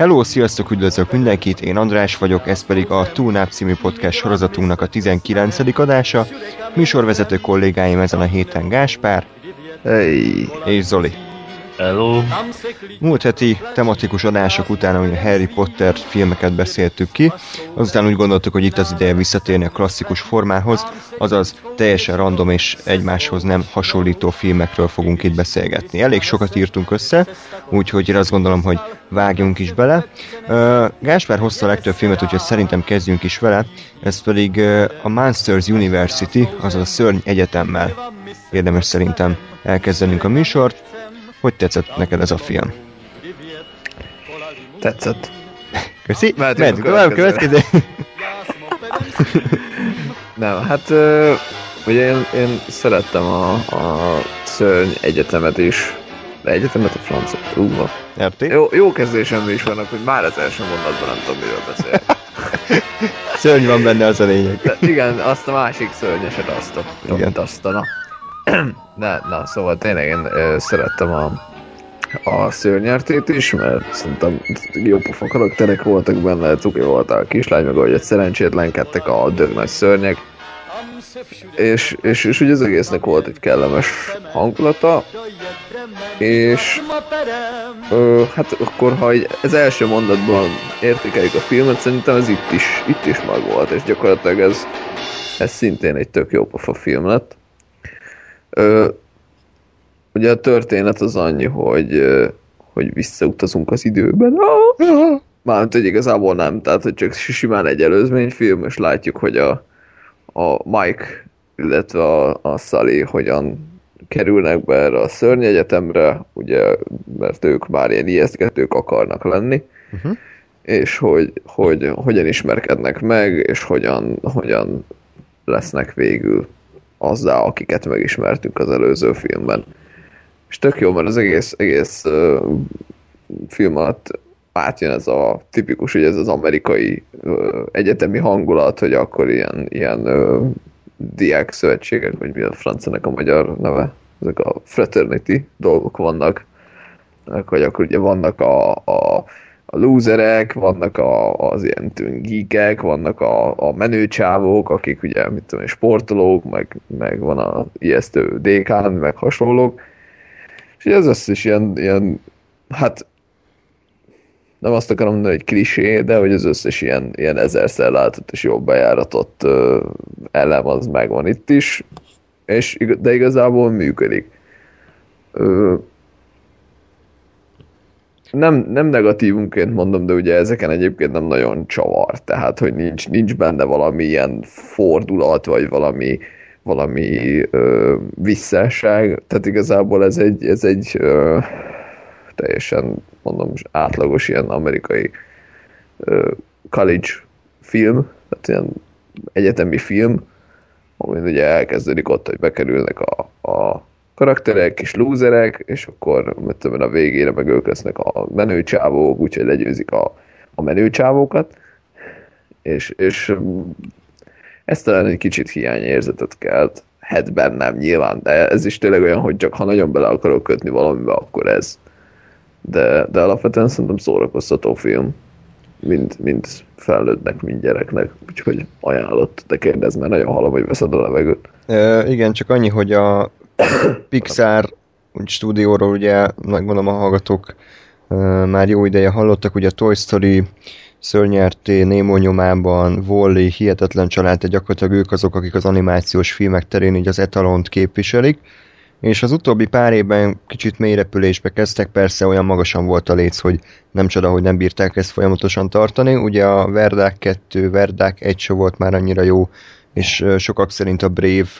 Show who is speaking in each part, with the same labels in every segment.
Speaker 1: Hello, sziasztok, üdvözlök mindenkit, én András vagyok, ez pedig a Túlnáp című podcast sorozatunknak a 19. adása. Műsorvezető kollégáim ezen a héten Gáspár és Zoli.
Speaker 2: Hello.
Speaker 1: Múlt heti tematikus adások után, ahogy a Harry Potter filmeket beszéltük ki, azután úgy gondoltuk, hogy itt az ideje visszatérni a klasszikus formához, azaz teljesen random és egymáshoz nem hasonlító filmekről fogunk itt beszélgetni. Elég sokat írtunk össze, úgyhogy én azt gondolom, hogy vágjunk is bele. Gáspár hozta a legtöbb filmet, úgyhogy szerintem kezdjünk is vele, ez pedig a Monsters University, azaz a Szörny Egyetemmel érdemes szerintem elkezdenünk a műsort. Hogy tetszett neked ez a film?
Speaker 2: Tetszett.
Speaker 1: Köszi.
Speaker 2: Mehetünk a
Speaker 1: tovább,
Speaker 2: következőre.
Speaker 1: következő.
Speaker 2: Nem, hát ö, ugye én, én szerettem a, a szörny egyetemet is. De egyetemet a francia. Ú,
Speaker 1: RT?
Speaker 2: jó, jó kezdésem is vannak, hogy már az első mondatban nem tudom, miről beszél.
Speaker 1: Szörny van benne, az a lényeg.
Speaker 2: De igen, azt a másik szörnyeset azt a,
Speaker 1: Igen.
Speaker 2: azt a, na. Na, na, szóval tényleg én ö, szerettem a, a szörnyertét is, mert szerintem jó pofa karakterek voltak benne, cuki volt a kislány, meg ahogy szerencsétlenkedtek a dög nagy szörnyek. És, és, és ugye az egésznek volt egy kellemes hangulata, és ö, hát akkor, ha egy, az első mondatban értékeljük a filmet, szerintem ez itt is, itt is meg volt, és gyakorlatilag ez, ez szintén egy tök jó pofa film lett. Ö, ugye a történet az annyi, hogy, hogy visszautazunk az időben. Mármint, hogy igazából nem, tehát hogy csak simán egy előzményfilm, és látjuk, hogy a, a Mike, illetve a, a Sully hogyan kerülnek be erre a szörnyegyetemre, ugye, mert ők már ilyen ijesztgetők akarnak lenni,
Speaker 1: Uh-huh.
Speaker 2: és hogy, hogy hogyan ismerkednek meg, és hogyan, hogyan lesznek végül azzá, akiket megismertünk az előző filmben. És tök jó, mert az egész, egész uh, film alatt átjön ez a tipikus, ugye ez az amerikai uh, egyetemi hangulat, hogy akkor ilyen, ilyen uh, diák szövetségek, vagy mi a franciának a magyar neve, ezek a fraternity dolgok vannak, hogy akkor ugye vannak a, a, a loserek, vannak a, az ilyen geekek, vannak a, a menőcsávók, akik ugye, mit tudom, sportolók, meg, meg van a ijesztő dékán, meg hasonlók. És ez összes ilyen, ilyen, hát nem azt akarom mondani, hogy klisé, de hogy az összes ilyen, ilyen ezerszer látott és jobb bejáratott ö, elem az megvan itt is, és, de igazából működik. Ö, nem, nem negatívunként mondom, de ugye ezeken egyébként nem nagyon csavar, tehát hogy nincs, nincs benne valami ilyen fordulat, vagy valami, valami ö, visszásság, tehát igazából ez egy, ez egy ö, teljesen, mondom, átlagos ilyen amerikai ö, college film, tehát ilyen egyetemi film, amin ugye elkezdődik ott, hogy bekerülnek a, a karakterek, kis lúzerek, és akkor mit tudom a végére meg ők lesznek a menőcsávók, úgyhogy legyőzik a, a menőcsávókat, és, és mm, ez talán egy kicsit hiányérzetet kelt, hát bennem nyilván, de ez is tényleg olyan, hogy csak ha nagyon bele akarok kötni valamibe, akkor ez. De, de alapvetően szerintem szórakoztató film, mind, mind felnőttnek, mind gyereknek, úgyhogy ajánlott, de kérdezz, mert nagyon hallom, hogy veszed a levegőt.
Speaker 1: Uh, igen, csak annyi, hogy a Pixar úgy stúdióról ugye, megmondom a hallgatók már jó ideje hallottak, ugye a Toy Story, Szörnyerté, Nemo nyomában, Wall-E, Hihetetlen család, de gyakorlatilag ők azok, akik az animációs filmek terén így az etalont képviselik, és az utóbbi pár évben kicsit mélyrepülésbe kezdtek, persze olyan magasan volt a léc, hogy nem csoda, hogy nem bírták ezt folyamatosan tartani. Ugye a Verdák 2, Verdák 1 se volt már annyira jó, és sokak szerint a Brave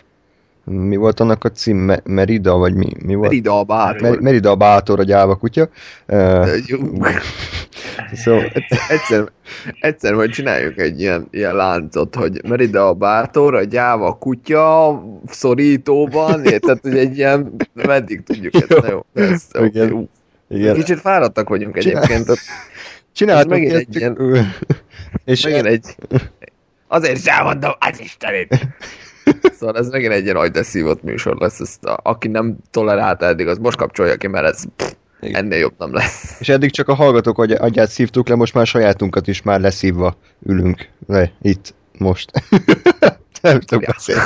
Speaker 1: mi volt annak a cím? Me- Merida, vagy mi, mi volt?
Speaker 2: Merida a bátor.
Speaker 1: Mer- Merida a bátor, a gyáva kutya. Szóval,
Speaker 2: egyszer, egyszer majd csináljuk egy ilyen, ilyen láncot, hogy Merida a bátor, a gyáva kutya, szorítóban, tehát hogy egy ilyen, meddig tudjuk ezt,
Speaker 1: Jó.
Speaker 2: na jó, ez,
Speaker 1: Igen.
Speaker 2: jó.
Speaker 1: igen.
Speaker 2: Kicsit fáradtak vagyunk
Speaker 1: Csinál-
Speaker 2: egyébként,
Speaker 1: Csináltunk
Speaker 2: megint
Speaker 1: ezt,
Speaker 2: egy ilyen-
Speaker 1: és
Speaker 2: megint egy, azért is elmondom, az Istenét. Szóval ez megint egy ilyen agydeszívott műsor lesz, ezt a, aki nem tolerálta eddig, az most kapcsolja ki, mert ez pff,
Speaker 1: Igen.
Speaker 2: ennél jobb nem lesz.
Speaker 1: És eddig csak a hallgatók agy- agyát szívtuk le, most már sajátunkat is már leszívva ülünk le, itt, most. nem tudok
Speaker 2: Ja.
Speaker 1: beszélni.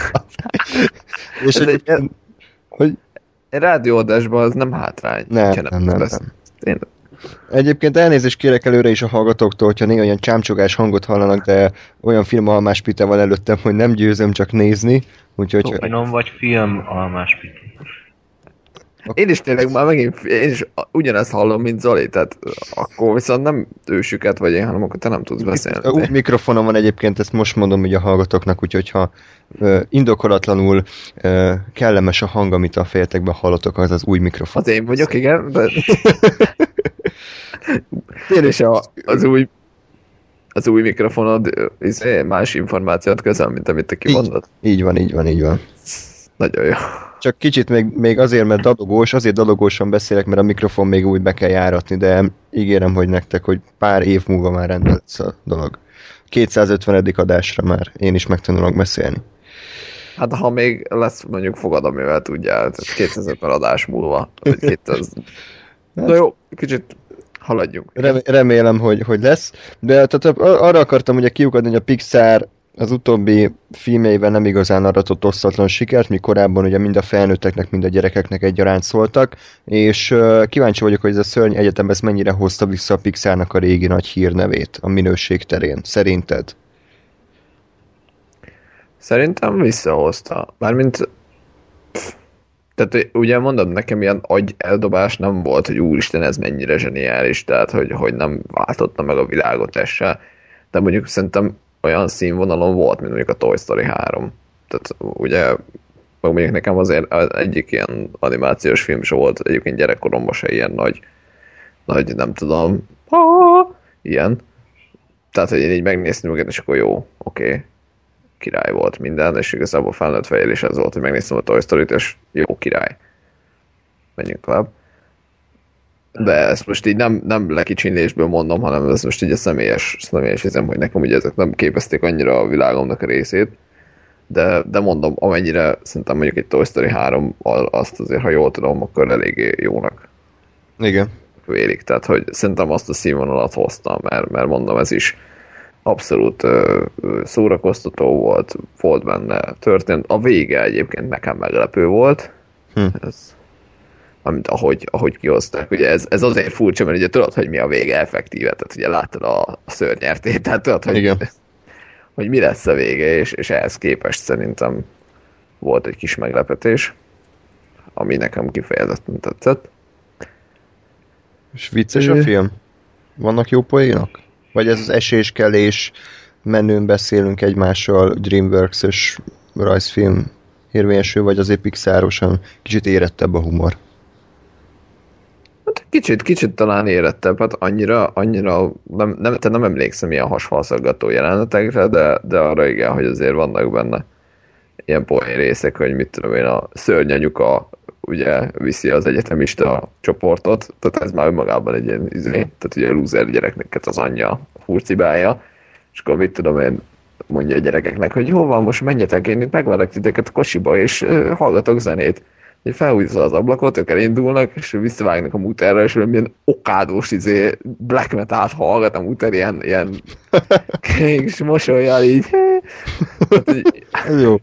Speaker 1: És
Speaker 2: egy-
Speaker 1: egyébként, hogy
Speaker 2: Egy rádióadásban az nem hátrány.
Speaker 1: nem, nem, nem, nem.
Speaker 2: Én,
Speaker 1: Egyébként elnézést kérek előre is a hallgatóktól, hogyha néha olyan csámcsogás hangot hallanak, de olyan filmalmás pite van előttem, hogy nem győzöm csak nézni, úgyhogy
Speaker 3: Finom vagy film almás piti.
Speaker 2: én is tényleg már megint, én is ugyanezt hallom, mint Zoli, tehát akkor viszont nem ősüket vagy én, hanem akkor te nem tudsz beszélni.
Speaker 1: Úgy mikrofonom van egyébként, ezt most mondom hogy a hallgatóknak, úgyhogy ha ö, indokolatlanul ö, kellemes a hang, amit a fejetekben hallotok, az az új mikrofon.
Speaker 2: Az én vagyok, igen, de... Is a, az új az új mikrofonod izé, más információt közöl, mint amit te kimondod.
Speaker 1: Így van, így van, így van.
Speaker 2: Nagyon jó.
Speaker 1: Csak kicsit még, még azért, mert dadogós, azért dadogósan beszélek, mert a mikrofon még úgy be kell járatni, de ígérem, hogy nektek, hogy pár év múlva már rendben lesz a dolog. 250. adásra már én is megtanulok beszélni.
Speaker 2: Hát ha még lesz mondjuk fogad, amivel tudjál, tehát 2050 adás múlva, vagy 200... Na jó, kicsit haladjunk.
Speaker 1: Rem- remélem, hogy, hogy lesz. De tehát ar- arra akartam ugye kiukadni, hogy a Pixar az utóbbi filmjeivel nem igazán aratott osztatlan sikert, mi korábban ugye mind a felnőtteknek, mind a gyerekeknek egyaránt szóltak, és uh, kíváncsi vagyok, hogy ez a szörny egyetem ez mennyire hozta vissza a Pixarnak a régi nagy hírnevét a minőség terén. Szerinted?
Speaker 2: Szerintem visszahozta. Mármint tehát ugye mondod, nekem ilyen agy eldobás nem volt, hogy úristen, ez mennyire zseniális, tehát hogy, hogy nem váltotta meg a világot ez se. De mondjuk szerintem olyan színvonalon volt, mint mondjuk a Toy Story 3. Tehát ugye, meg mondjuk nekem azért az egyik ilyen animációs film sem volt, egyébként gyerekkoromban se ilyen nagy, nagy nem tudom, ah, ilyen. Tehát, hogy én így megnéztem őket, és akkor jó, oké, okay király volt minden, és igazából felnőtt fejjel is ez volt, hogy megnéztem a Toy Story-t, és jó király. Menjünk tovább. De ezt most így nem, nem lekicsinlésből mondom, hanem ez most így a személyes, személyes hiszem, hogy nekem ugye ezek nem képezték annyira a világomnak a részét, de, de mondom, amennyire szerintem mondjuk egy Toy Story 3 azt azért, ha jól tudom, akkor eléggé jónak
Speaker 1: Igen.
Speaker 2: vélik. Tehát, hogy szerintem azt a színvonalat hoztam, mert, mert mondom, ez is abszolút ö, szórakoztató volt, volt benne, történt. A vége egyébként nekem meglepő volt.
Speaker 1: Hm.
Speaker 2: Ez, amit, ahogy, ahogy kihozták. Ugye ez, ez azért furcsa, mert ugye tudod, hogy mi a vége effektíve, tehát ugye láttad a, a szörnyertét, tehát tudod, hogy,
Speaker 1: Igen.
Speaker 2: hogy mi lesz a vége, és, és ehhez képest szerintem volt egy kis meglepetés, ami nekem kifejezetten tetszett.
Speaker 1: És vicces a film? Vannak jó poénok? Vagy ez az eséskelés, menőn beszélünk egymással, Dreamworks-ös rajzfilm érvényesül, vagy azért Pixarosan kicsit érettebb a humor?
Speaker 2: Hát kicsit, kicsit talán érettebb, hát annyira, annyira nem, nem, te nem emlékszem ilyen hasfalszaggató jelenetekre, de, de arra igen, hogy azért vannak benne ilyen poén részek, hogy mit tudom én, a szörnyanyuka ugye viszi az egyetemista csoportot, tehát ez már önmagában egy ilyen izé, tehát ugye a loser gyereknek az anyja furcibája, és akkor mit tudom én, mondja a gyerekeknek, hogy jó van, most menjetek, én itt megvárok titeket a kocsiba, és uh, hallgatok zenét. Hogy felhúzza az ablakot, ők elindulnak, és visszavágnak a muterre, és olyan okádós izé, black metal hallgat a muter, ilyen, ilyen és mosolyjal így. Tehát, így
Speaker 1: Ez jó.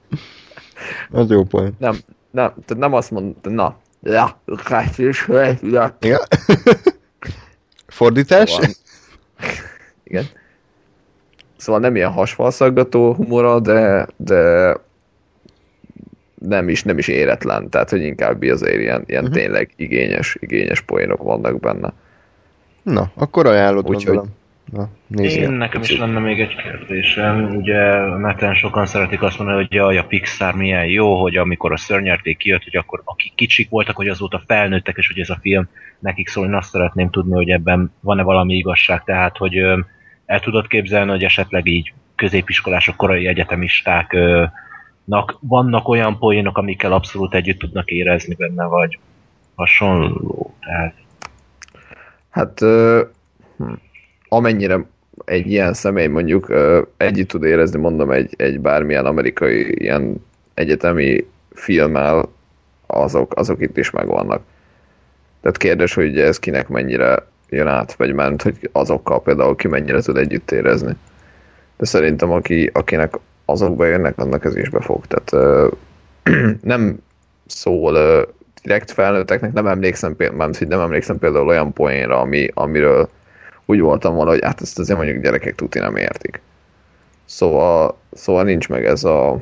Speaker 1: Az jó poén.
Speaker 2: nem, nem, tehát nem azt mondta, na, ja, kártyás, ja,
Speaker 1: Igen? Fordítás?
Speaker 2: Szóval, igen. Szóval nem ilyen hasfalszaggató humora, de, de nem is, nem is éretlen, tehát hogy inkább azért ilyen, ilyen uh-huh. tényleg igényes, igényes poénok vannak benne.
Speaker 1: Na, akkor ajánlod
Speaker 2: Úgyhogy-.
Speaker 1: Na, nézzél.
Speaker 3: Én nekem is lenne még egy kérdésem. Ugye neten sokan szeretik azt mondani, hogy jaj, a Pixar milyen jó, hogy amikor a szörnyerték kijött, hogy akkor akik kicsik voltak, hogy azóta felnőttek, és hogy ez a film nekik szól, én azt szeretném tudni, hogy ebben van-e valami igazság, tehát hogy ö, el tudod képzelni, hogy esetleg így középiskolások, korai egyetemistáknak vannak olyan poénok, amikkel abszolút együtt tudnak érezni benne, vagy hasonló. Tehát
Speaker 2: Hát ö, hm, amennyire egy ilyen személy mondjuk együtt tud érezni, mondom, egy, egy bármilyen amerikai ilyen egyetemi filmmel, azok, azok itt is megvannak. Tehát kérdés, hogy ez kinek mennyire jön át, vagy ment, hogy azokkal például ki mennyire tud együtt érezni. De szerintem aki, akinek azok bejönnek, annak ez is befog. Tehát ö, nem szól ö, direkt felnőtteknek, nem emlékszem, például, nem emlékszem például olyan poénra, ami, amiről úgy voltam volna, hogy hát ezt azért mondjuk gyerekek tuti nem értik. Szóval, szóval nincs meg ez a,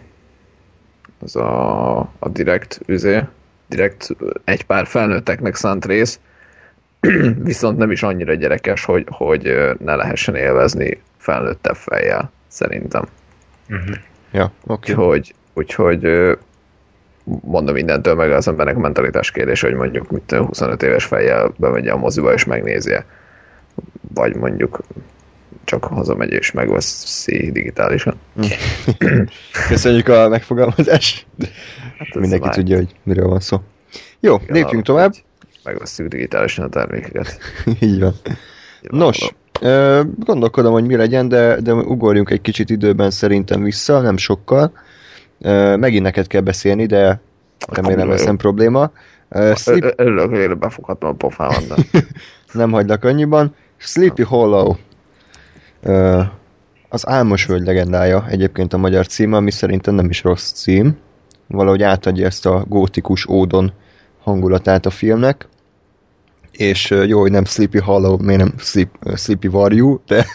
Speaker 2: ez a, a direkt üzé, direkt egy pár felnőtteknek szánt rész, viszont nem is annyira gyerekes, hogy, hogy ne lehessen élvezni felnőttebb fejjel, szerintem.
Speaker 3: uh-huh.
Speaker 1: Ja, oké. Okay.
Speaker 2: Úgyhogy, úgyhogy mondom mindentől meg az embernek a mentalitás kérdés, hogy mondjuk mit tudom, 25 éves fejjel bemegye a moziba és megnézi vagy mondjuk csak hazamegy és megveszi digitálisan.
Speaker 1: Köszönjük a megfogalmazást.
Speaker 2: Hát
Speaker 1: Mindenki
Speaker 2: már-
Speaker 1: tudja, hogy miről van szó. Jó,
Speaker 2: Igen,
Speaker 1: lépjünk tovább.
Speaker 2: hogy Megveszünk digitálisan a termékeket.
Speaker 1: Így van. Nos, gondolkodom, hogy mi legyen, de, de ugorjunk egy kicsit időben szerintem vissza, nem sokkal. Megint neked kell beszélni, de remélem
Speaker 2: jó.
Speaker 1: nem probléma. Sleep,
Speaker 2: Örülök, hogy befoghatom a pofámat, de
Speaker 1: nem hagylak annyiban. Sleepy Hollow. Az Álmos Völgy legendája egyébként a magyar címe, ami szerintem nem is rossz cím. Valahogy átadja ezt a gótikus ódon hangulatát a filmnek. És jó, hogy nem Sleepy Hollow, miért nem Sleep, Sleepy Varjú, de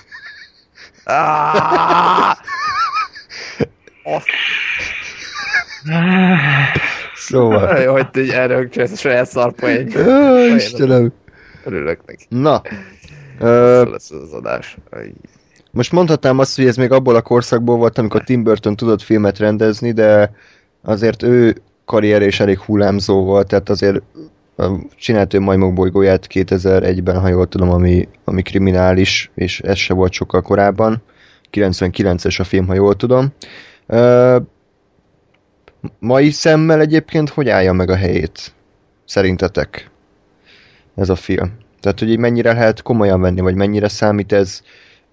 Speaker 1: szóval...
Speaker 2: Jó, hogy így elrögcsölsz a saját szarpoén.
Speaker 1: Ö, Istenem.
Speaker 2: Örülök neki.
Speaker 1: Na, ö,
Speaker 2: Ez lesz az adás.
Speaker 1: Most mondhatnám azt, hogy ez még abból a korszakból volt, amikor Tim Burton tudott filmet rendezni, de azért ő karrier is elég hullámzó volt, tehát azért csinált ő Majmok bolygóját 2001-ben, ha jól tudom, ami, ami kriminális, és ez se volt sokkal korábban. 99-es a film, ha jól tudom. Ö, mai szemmel egyébként hogy állja meg a helyét? Szerintetek? Ez a film. Tehát, hogy így mennyire lehet komolyan venni, vagy mennyire számít ez,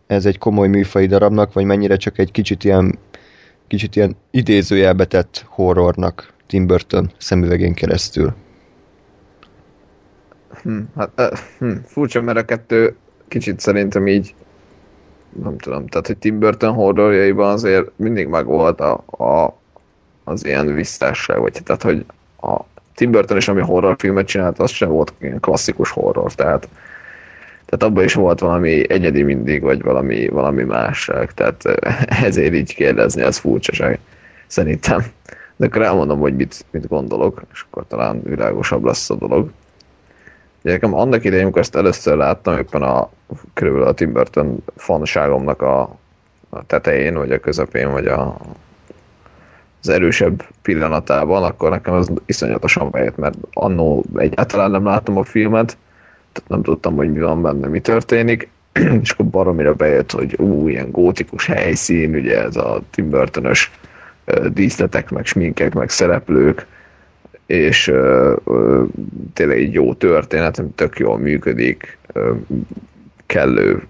Speaker 1: ez egy komoly műfai darabnak, vagy mennyire csak egy kicsit ilyen, kicsit ilyen idézőjelbe tett horrornak Tim Burton szemüvegén keresztül.
Speaker 2: Hm, hát, hm, furcsa, mert a kettő kicsit szerintem így nem tudom, tehát hogy Tim Burton horrorjaiban azért mindig megvolt a, a, az ilyen visszásság, vagy tehát, hogy a Tim Burton is, ami horrorfilmet csinált, az sem volt klasszikus horror, tehát tehát abban is volt valami egyedi mindig, vagy valami, valami másság, tehát ezért így kérdezni, ez furcsaság, szerintem. De akkor elmondom, hogy mit, mit gondolok, és akkor talán világosabb lesz a dolog. Ugye nekem annak idején, amikor ezt először láttam, éppen a, körülbelül a Tim Burton fanságomnak a, a tetején, vagy a közepén, vagy a, az erősebb pillanatában, akkor nekem ez iszonyatosan bejött, mert annó egyáltalán nem láttam a filmet, tehát nem tudtam, hogy mi van benne, mi történik, és akkor baromira bejött, hogy ú, ilyen gótikus helyszín, ugye ez a Tim Burton-ös díszletek, meg sminkek, meg szereplők, és ö, tényleg egy jó történet, tök jól működik, ö, kellő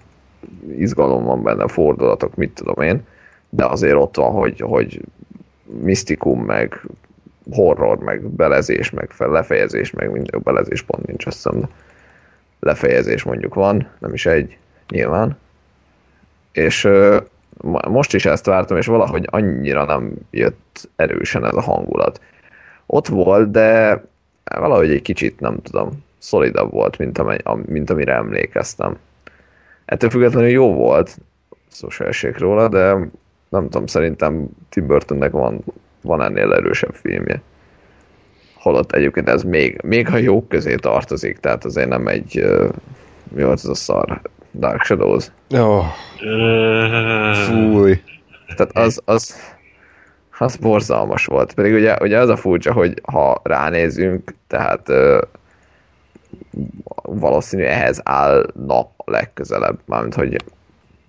Speaker 2: izgalom van benne, fordulatok, mit tudom én, de azért ott van, hogy, hogy misztikum, meg horror, meg belezés, meg fel, lefejezés, meg minden belezés pont nincs, azt hiszem, de lefejezés mondjuk van, nem is egy, nyilván. És most is ezt vártam, és valahogy annyira nem jött erősen ez a hangulat. Ott volt, de valahogy egy kicsit, nem tudom, szolidabb volt, mint, amely, am- mint amire emlékeztem. Ettől függetlenül jó volt, szó se essék róla, de nem tudom, szerintem Tim Burtonnek van, van ennél erősebb filmje. Holott egyébként ez még, még a jók közé tartozik, tehát azért nem egy, mi volt ez a szar? Dark Shadows.
Speaker 1: Oh, fúj.
Speaker 2: Tehát az, az, az borzalmas volt. Pedig ugye, ugye az a furcsa, hogy ha ránézünk, tehát ö, valószínű ehhez állna a legközelebb. Mármint, hogy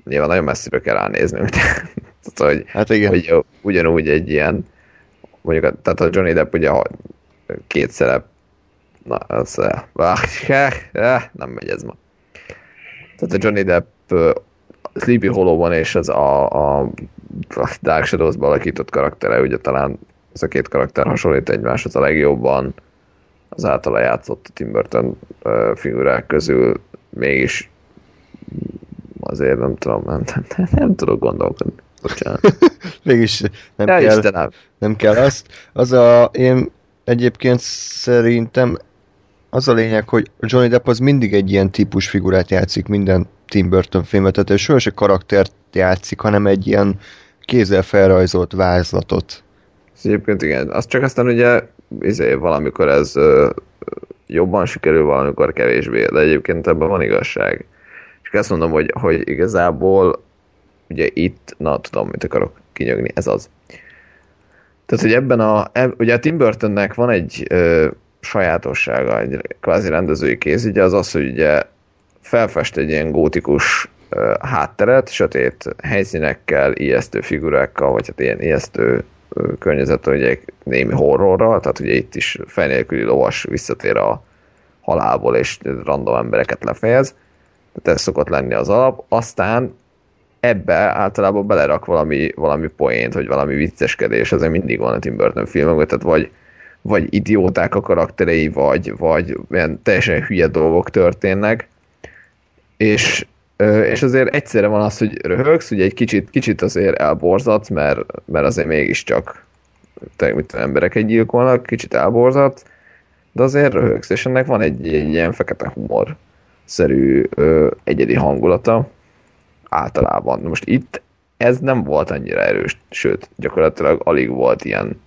Speaker 2: nyilván nagyon messziről kell ránéznünk. tehát, hogy,
Speaker 1: Hát igen.
Speaker 2: hogy ugyanúgy egy ilyen mondjuk, tehát a Johnny Depp ugye két szerep na, az nem megy ez ma. Tehát a Johnny Depp ö, Sleepy Hollow-ban és az a, a Dark Shadows-ban alakított karaktere, ugye talán ez a két karakter hasonlít egymáshoz a legjobban az általa játszott Tim Burton ö, figurák közül mégis azért nem tudom, nem, nem, nem, nem tudok gondolkodni. Bocsánat.
Speaker 1: Mégis nem
Speaker 2: Ja,
Speaker 1: kell,
Speaker 2: Istenem.
Speaker 1: nem kell azt. Az a, én egyébként szerintem az a lényeg, hogy Johnny Depp az mindig egy ilyen típus figurát játszik minden Tim Burton filmet, tehát ő soha se karaktert játszik, hanem egy ilyen kézzel felrajzolt vázlatot.
Speaker 2: Ez Egyébként igen, az csak aztán ugye izé, valamikor ez ö, jobban sikerül, valamikor kevésbé, de egyébként ebben van igazság. És azt mondom, hogy, hogy igazából ugye itt, na tudom, mit akarok kinyögni, ez az. Tehát, hogy ebben a, eb, ugye a Tim Burtonnek van egy ö, sajátossága, egy kvázi rendezői kézügye, az az, hogy ugye felfest egy ilyen gótikus ö, hátteret, sötét helyszínekkel, ijesztő figurákkal, vagy hát ilyen ijesztő ö, környezet, ugye némi horrorral, tehát ugye itt is fejnélküli lovas visszatér a halálból, és random embereket lefejez. Tehát ez szokott lenni az alap. Aztán ebbe általában belerak valami, valami poént, vagy valami vicceskedés, azért mindig van a Tim Burton filmekben, tehát vagy, vagy idióták a karakterei, vagy, vagy ilyen teljesen hülye dolgok történnek, és, és azért egyszerre van az, hogy röhögsz, ugye egy kicsit, kicsit azért elborzat, mert, mert azért mégiscsak te, mit embereket gyilkolnak, kicsit elborzat, de azért röhögsz, és ennek van egy, egy ilyen fekete humor szerű egyedi hangulata általában. Most itt ez nem volt annyira erős, sőt, gyakorlatilag alig volt ilyen,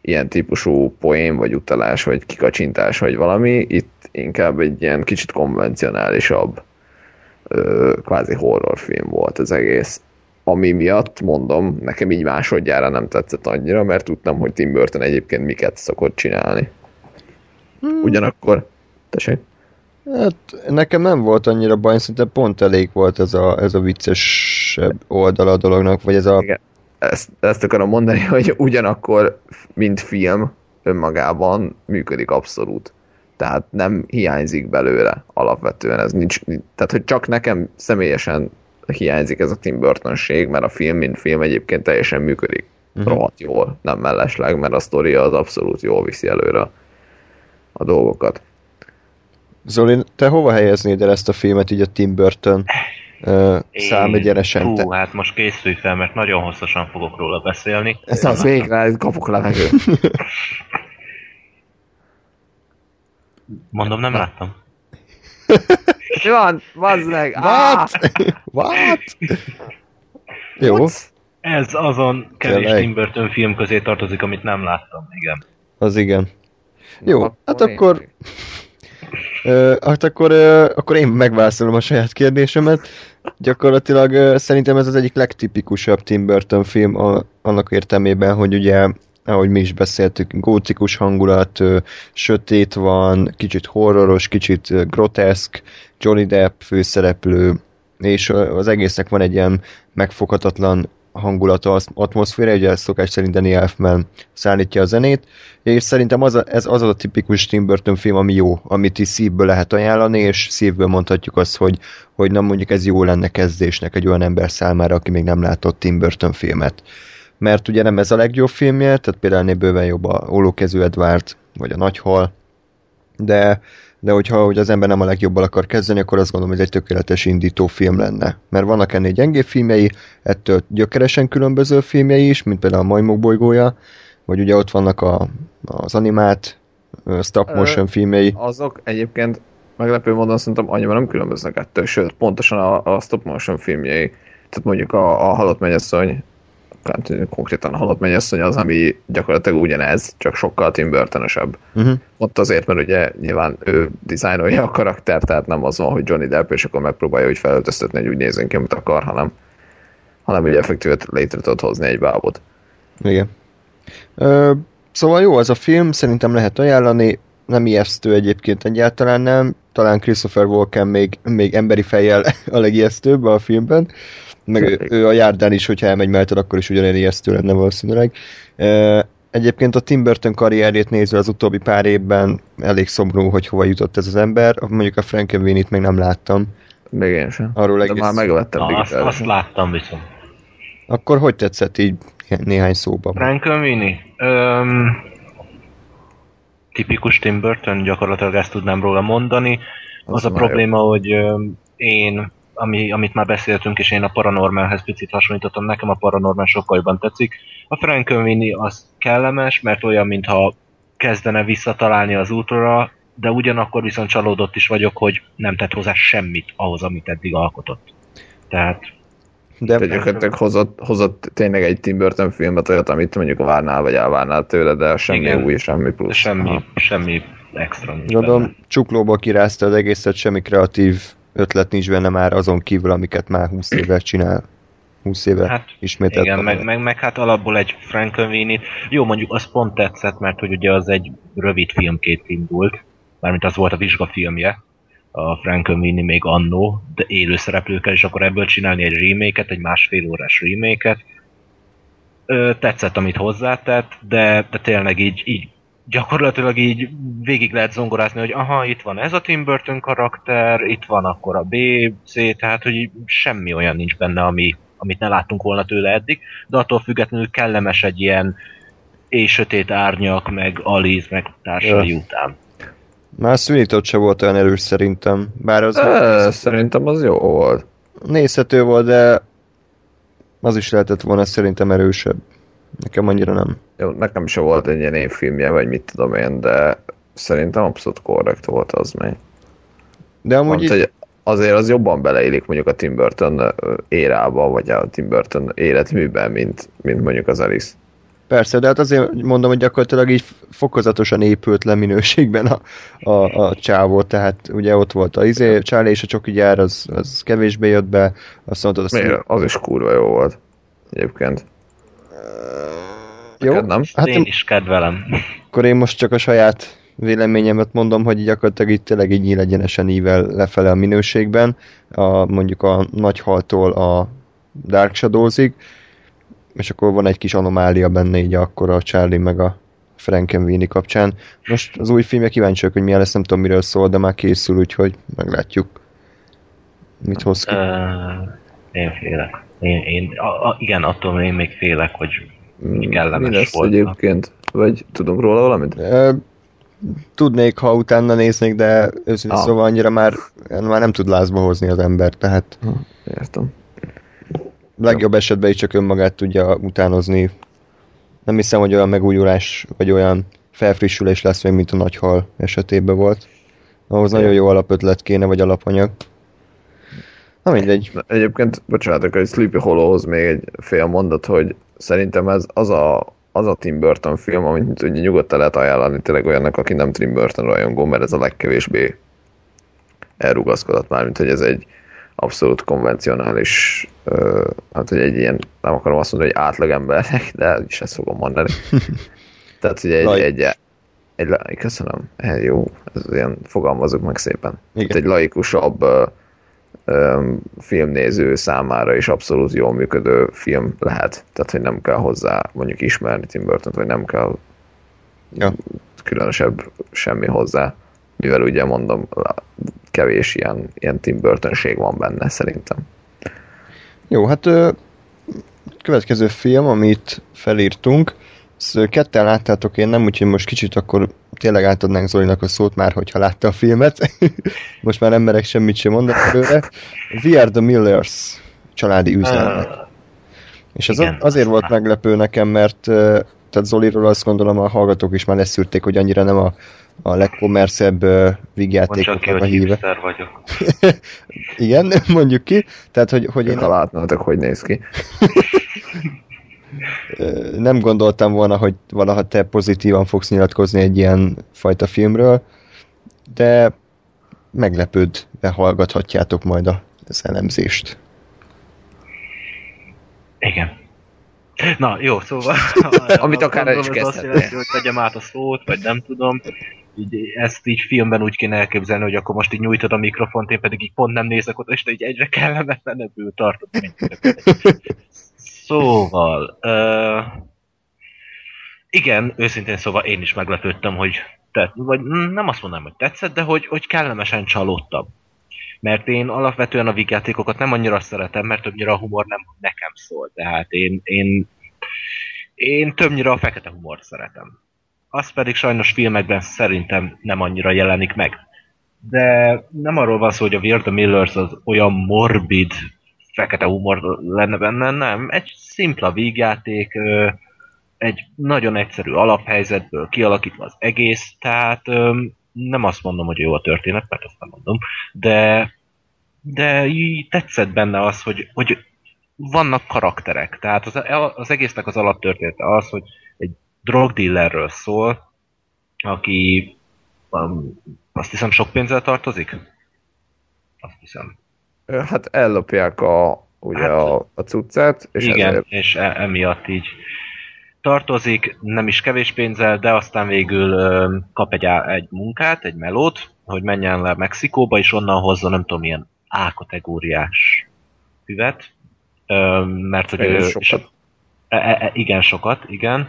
Speaker 2: ilyen típusú poén, vagy utalás, vagy kikacsintás, vagy valami. Itt inkább egy ilyen kicsit konvencionálisabb ö, kvázi horrorfilm volt az egész. Ami miatt, mondom, nekem így másodjára nem tetszett annyira, mert tudtam, hogy Tim Burton egyébként miket szokott csinálni. Ugyanakkor, tessék?
Speaker 1: Hát nekem nem volt annyira baj, szerintem pont elég volt ez a, ez a vicces oldala a dolognak, vagy ez a...
Speaker 2: Igen. Ezt, ezt akarom mondani, hogy ugyanakkor, mint film, önmagában működik abszolút. Tehát nem hiányzik belőle alapvetően. Ez nincs, tehát, hogy csak nekem személyesen hiányzik ez a Tim Burtonség, mert a film, mint film egyébként teljesen működik. Uh-huh. Rohadt jól, nem mellesleg, mert a sztoria az abszolút jól viszi előre a dolgokat.
Speaker 1: Zoli, te hova helyeznéd el ezt a filmet így a Tim Burton uh, számegyenesen?
Speaker 3: Hú,
Speaker 1: Te...
Speaker 3: hát most készülj fel, mert nagyon hosszasan fogok róla beszélni.
Speaker 2: Ez az végre, kapok levegőt.
Speaker 3: Mondom, nem láttam.
Speaker 2: Mi van? Bazd meg!
Speaker 1: What? What? Jó,
Speaker 3: Ez azon kevés? Tim Burton film közé tartozik, amit nem láttam, igen.
Speaker 1: az igen. Jó,
Speaker 2: Na,
Speaker 1: hát akkor, ö, hát akkor, ö, akkor én megválaszolom a saját kérdésemet. Gyakorlatilag szerintem ez az egyik legtipikusabb Tim Burton film a, annak értelmében, hogy ugye ahogy mi is beszéltük, gótikus hangulat, sötét van, kicsit horroros, kicsit groteszk, Johnny Depp főszereplő, és az egésznek van egy ilyen megfoghatatlan hangulata, az- atmoszféra, ugye szokás szerint Danny Elfman szállítja a zenét, és szerintem az a, ez az a tipikus Tim Burton film, ami jó, amit is szívből lehet ajánlani, és szívből mondhatjuk azt, hogy, hogy nem mondjuk ez jó lenne kezdésnek egy olyan ember számára, aki még nem látott Tim Burton filmet. Mert ugye nem ez a legjobb filmje, tehát például bőven jobb a Ólókezű Edward, vagy a Nagyhal, de, de hogyha hogy az ember nem a legjobbal akar kezdeni, akkor azt gondolom, hogy ez egy tökéletes indító film lenne. Mert vannak ennél gyengébb filmjei, ettől gyökeresen különböző filmjei is, mint például a Majmok bolygója, vagy ugye ott vannak a, az animált stop motion filmjei.
Speaker 2: azok egyébként meglepő módon szerintem annyira nem különböznek ettől, sőt, pontosan a, a stop motion filmjei, tehát mondjuk a, a Halott Mennyasszony hát konkrétan halott mennyasszony az, ami gyakorlatilag ugyanez, csak sokkal Tim Burton-ösebb.
Speaker 1: Uh-huh.
Speaker 2: Ott azért, mert ugye nyilván ő dizájnolja a karakter, tehát nem az van, hogy Johnny Depp, és akkor megpróbálja úgy felöltöztetni, hogy úgy nézzen ki, amit akar, hanem, hanem ugye effektívet létre tudod hozni egy bábot.
Speaker 1: Igen. Ö, szóval jó az a film, szerintem lehet ajánlani, nem ijesztő egyébként egyáltalán nem, talán Christopher Walken még, még emberi fejjel a legijesztőbb a filmben, meg ő, ő a járdán is, hogyha elmegy mellett, akkor is ugyanilyen ijesztő lenne valószínűleg. Egyébként a Tim Burton karrierjét nézve az utóbbi pár évben elég szomorú, hogy hova jutott ez az ember. Mondjuk a Frankenweenie-t még nem láttam.
Speaker 2: Még én sem.
Speaker 1: Arról
Speaker 2: De
Speaker 1: egész...
Speaker 2: már megvettem
Speaker 3: Na, azt, azt láttam viszont.
Speaker 1: Akkor hogy tetszett így néhány szóban?
Speaker 3: Frankenweenie? Öm, tipikus Tim Burton, gyakorlatilag ezt tudnám róla mondani. Az,
Speaker 2: Az
Speaker 3: a
Speaker 2: már jó.
Speaker 3: probléma, hogy öm, én, ami, amit már beszéltünk, és én a Paranormalhez picit hasonlítottam, nekem a Paranormal sokkal jobban tetszik. A Frankenweenie az kellemes, mert olyan, mintha kezdene visszatalálni az útra, de ugyanakkor viszont csalódott is vagyok, hogy nem tett hozzá semmit ahhoz, amit eddig alkotott. Tehát
Speaker 1: De
Speaker 2: gyakorlatilag hozott, hozott tényleg egy Tim Burton filmet, olyat, amit mondjuk várnál, vagy elvárnál tőle, de semmi
Speaker 3: Igen.
Speaker 2: új, semmi plusz.
Speaker 3: semmi,
Speaker 2: Aha.
Speaker 3: semmi extra nincs
Speaker 1: Gondolom,
Speaker 3: benne.
Speaker 1: csuklóból kirázta az egészet, semmi kreatív ötlet nincs benne már azon kívül, amiket már 20 éve csinál. 20 éve
Speaker 3: Hát,
Speaker 1: ismételt.
Speaker 3: Igen, meg, meg, meg hát alapból egy Frankenweenie-t. Jó, mondjuk az pont tetszett, mert hogy ugye az egy rövid filmként indult, mármint az volt a vizsgafilmje, a Frankenweenie még annó, de élő szereplőkkel, és akkor ebből csinálni egy remake egy másfél órás remake Ö, tetszett, amit hozzátett, de, de tényleg így, így gyakorlatilag így végig lehet zongorázni, hogy aha, itt van ez a Tim Burton karakter, itt van akkor a B, C, tehát hogy semmi olyan nincs benne, ami, amit ne láttunk volna tőle eddig, de attól függetlenül kellemes egy ilyen éjsötét árnyak, meg Alice, meg társai
Speaker 1: Ja.
Speaker 3: után.
Speaker 1: Már Sweeney se volt olyan erős szerintem. Bár az
Speaker 2: Ö, Szerintem az jó volt.
Speaker 1: nézhető volt, de az is lehetett volna szerintem erősebb. Nekem annyira nem.
Speaker 2: Jó, nekem se volt egy ilyen évfilmje, vagy mit tudom én, de szerintem abszolút korrekt volt az még.
Speaker 1: De amúgy
Speaker 2: Mondta,
Speaker 1: így,
Speaker 2: hogy azért az jobban beleillik mondjuk a Tim Burton érába, vagy a Tim Burton életműben, mint, mint mondjuk az Alice.
Speaker 1: persze, de hát azért mondom, hogy gyakorlatilag így fokozatosan épült le minőségben a, a, a csávó, tehát ugye ott volt a izé, Charlie és a csoki gyár, az, az kevésbé jött be, azt mondtad, azt
Speaker 2: Miért? Az is kurva jó volt. Egyébként.
Speaker 1: Jó,
Speaker 2: Neked nem?
Speaker 1: hát
Speaker 3: Én is kedvelem.
Speaker 1: akkor én most csak a saját véleményemet mondom, hogy gyakorlatilag itt tényleg így nyílegyenesen ível lefele a minőségben, a, mondjuk a nagyhaltól a Dark Shadows-ig, és akkor van egy kis anomália benne így akkor a Charlie meg a Frankenweenie kapcsán. Most az új filmje kíváncsi vagyok, hogy milyen lesz, nem tudom miről szól, de már készül, úgyhogy meglátjuk. Mit hoz ki.
Speaker 3: Ö, én félek. Én, én, a, a, igen, attól én még félek, hogy
Speaker 2: Mm,
Speaker 3: kellemes
Speaker 2: Mi lesz
Speaker 3: volt.
Speaker 2: egyébként? Vagy tudunk róla valamit?
Speaker 1: Tudnék, ha utána néznék, de őszintén
Speaker 2: Ah.
Speaker 1: szóval annyira már, már nem tud lázba hozni az ember, tehát
Speaker 2: Értem.
Speaker 1: legjobb esetben is csak önmagát tudja utánozni. Nem hiszem, hogy olyan megújulás, vagy olyan felfrissülés lesz még, mint a nagy hal esetében volt. Ahhoz nagyon jó alapötlet kéne, vagy alapanyag. Na mindegy.
Speaker 2: Egyébként, bocsánatok, hogy Sleepy Hollowhoz még egy fél mondat, hogy szerintem ez az a, az a Tim Burton film, amit ugye nyugodtan lehet ajánlani tényleg olyannak, aki nem Tim Burton rajongó, mert ez a legkevésbé elrugaszkodott már, mint hogy ez egy abszolút konvencionális, ö, hát hogy egy ilyen, nem akarom azt mondani, hogy átlagembernek, de is ezt fogom mondani. Tehát, hogy egy,
Speaker 1: Lai-
Speaker 2: egy, egy, köszönöm, eh, jó, ez ilyen, fogalmazok meg szépen.
Speaker 1: Igen.
Speaker 2: Tehát egy laikusabb ö, filmnéző számára is abszolút jól működő film lehet. Tehát, hogy nem kell hozzá mondjuk ismerni Tim Burton-t, vagy nem kell
Speaker 1: Ja.
Speaker 2: különösebb semmi hozzá. Mivel ugye mondom, kevés ilyen, ilyen Tim Burton-ség van benne szerintem.
Speaker 1: Jó, hát következő film, amit felírtunk, ezt ö, ketten láttátok, én nem, úgyhogy most kicsit akkor tényleg átadnánk Zolinak a szót már, hogyha látta a filmet. most már nem merek semmit sem mondani előre. We are the Millers családi üzenet. És ez
Speaker 3: igen,
Speaker 1: azért volt
Speaker 3: láttam.
Speaker 1: meglepő nekem, mert tehát Zoliról azt gondolom a hallgatók is már leszűrték, hogy annyira nem a, a legkommerszebb uh, vígjátékoknak a híve.
Speaker 3: vagyok.
Speaker 1: Igen, mondjuk ki. Tehát, hogy, hogy
Speaker 2: Én
Speaker 1: én
Speaker 2: ha látnátok, hogy néz ki.
Speaker 1: Nem gondoltam volna, hogy valaha te pozitívan fogsz nyilatkozni egy ilyen fajta filmről, de meglepődve hallgathatjátok majd a, az elemzést.
Speaker 3: Igen. Na, jó, szóval...
Speaker 2: Amit akár is
Speaker 3: ez azt
Speaker 2: kezdhetnél.
Speaker 3: jelenti, hogy tegyem át a szót, vagy nem tudom. Így, ezt így filmben úgy kéne elképzelni, hogy akkor most így nyújtod a mikrofont, én pedig így pont nem nézek oda, és te így egyre kellemetlenebbül tartod. Szóval... Uh, igen, őszintén szóval én is meglepődtem, hogy tett, vagy mm, nem azt mondanám, hogy tetszett, de hogy, hogy kellemesen csalódtam. Mert én alapvetően a vígjátékokat nem annyira szeretem, mert többnyire a humor nem nekem szól. Tehát én, én, én többnyire a fekete humort szeretem. Az pedig sajnos filmekben szerintem nem annyira jelenik meg. De nem arról van szó, hogy a Weird the Millers az olyan morbid fekete humor lenne benne, nem. Egy szimpla vígjáték, egy nagyon egyszerű alaphelyzetből kialakítva az egész, tehát nem azt mondom, hogy jó a történet, mert azt nem mondom, de, de tetszett benne az, hogy, hogy vannak karakterek. Tehát az, az egésznek az alaptörténete az, hogy egy drogdealerről szól, aki um, azt hiszem sok pénzzel tartozik? Azt hiszem.
Speaker 2: Hát ellopják a, ugye
Speaker 3: Hát-
Speaker 2: a, a cuccát, és
Speaker 3: Igen,
Speaker 2: ezért
Speaker 3: és e- emiatt így tartozik, nem is kevés pénzzel, de aztán végül ö, kap egy, á- egy munkát, egy melót, hogy menjen le Mexikóba, és onnan hozza nem tudom, milyen A-kategóriás füvet, ö, mert hogy ő,
Speaker 2: sokat.
Speaker 3: és, e, e, igen, sokat, igen,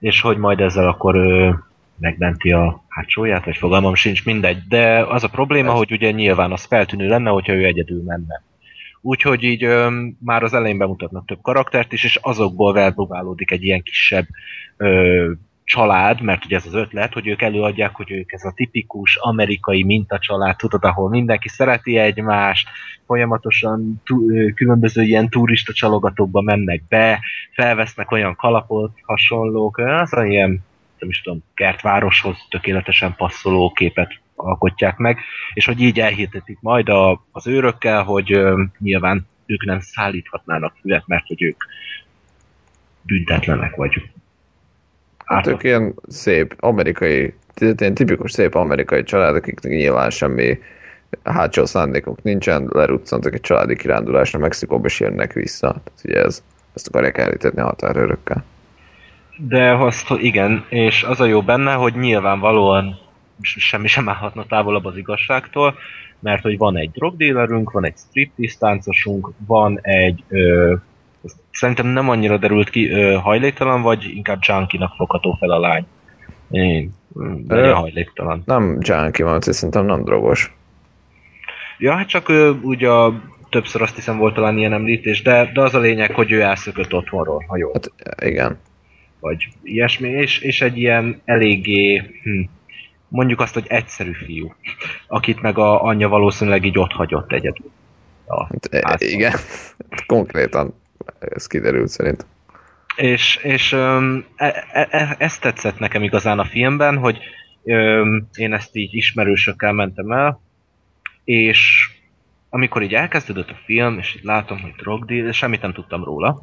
Speaker 3: és hogy majd ezzel akkor ő megmenti a hátsóját, vagy fogalmam sincs, mindegy, de az a probléma,
Speaker 2: Ez.
Speaker 3: hogy ugye nyilván az feltűnő lenne, hogyha ő egyedül menne. Úgyhogy így öm, már az elején bemutatnak több karaktert is, és azokból felpróbálódik egy ilyen kisebb ö, család, mert ugye ez az ötlet, hogy ők előadják, hogy ők ez a tipikus amerikai mintacsalád, tudod, ahol mindenki szereti egymást, folyamatosan ö, különböző ilyen turista csalogatókba mennek be, felvesznek olyan kalapot, hasonlók, az a ilyen, nem is tudom, kertvároshoz tökéletesen passzoló képet alkotják meg, és hogy így elhitetik majd a, az őrökkel, hogy ö, nyilván ők nem szállíthatnának füvet, mert hogy ők büntetlenek, vagy
Speaker 2: Hát ők ilyen szép amerikai, ilyen tipikus szép amerikai család, akiknek nyilván semmi hátsó szándékok nincsen, leruccantak egy családi kirándulásra Mexikóba, és jönnek vissza. Tehát ugye ez, ezt akarják elhitetni a határőrökkel.
Speaker 3: De azt, igen, és az a jó benne, hogy nyilvánvalóan semmi sem állhatna távolabb az igazságtól, mert hogy van egy drogdélerünk, van egy striptease táncosunk, van egy, ö, szerintem nem annyira derült ki, ö, hajléktalan, vagy inkább junkinak fogható fel a lány. Én,
Speaker 2: Ö.
Speaker 3: legyen hajléktalan.
Speaker 2: Nem junkie van, szerintem nem drogos.
Speaker 3: Ja, hát csak ö, ugye többször azt hiszem volt talán ilyen említés, de, de az a lényeg, hogy ő elszökött otthonról, ha jól
Speaker 2: Hát igen.
Speaker 3: Vagy ilyesmi, és, és egy ilyen eléggé, hm, mondjuk azt, hogy egyszerű fiú, akit meg a anyja valószínűleg így ott hagyott egyedül.
Speaker 2: Hát, e- igen. Konkrétan ez kiderült szerint.
Speaker 3: És, és öm, e, e, e, ezt tetszett nekem igazán a filmben, hogy öm, én ezt így ismerősökkel mentem el, és amikor így elkezdődött a film, és így látom, hogy drogdeal, semmit nem tudtam róla.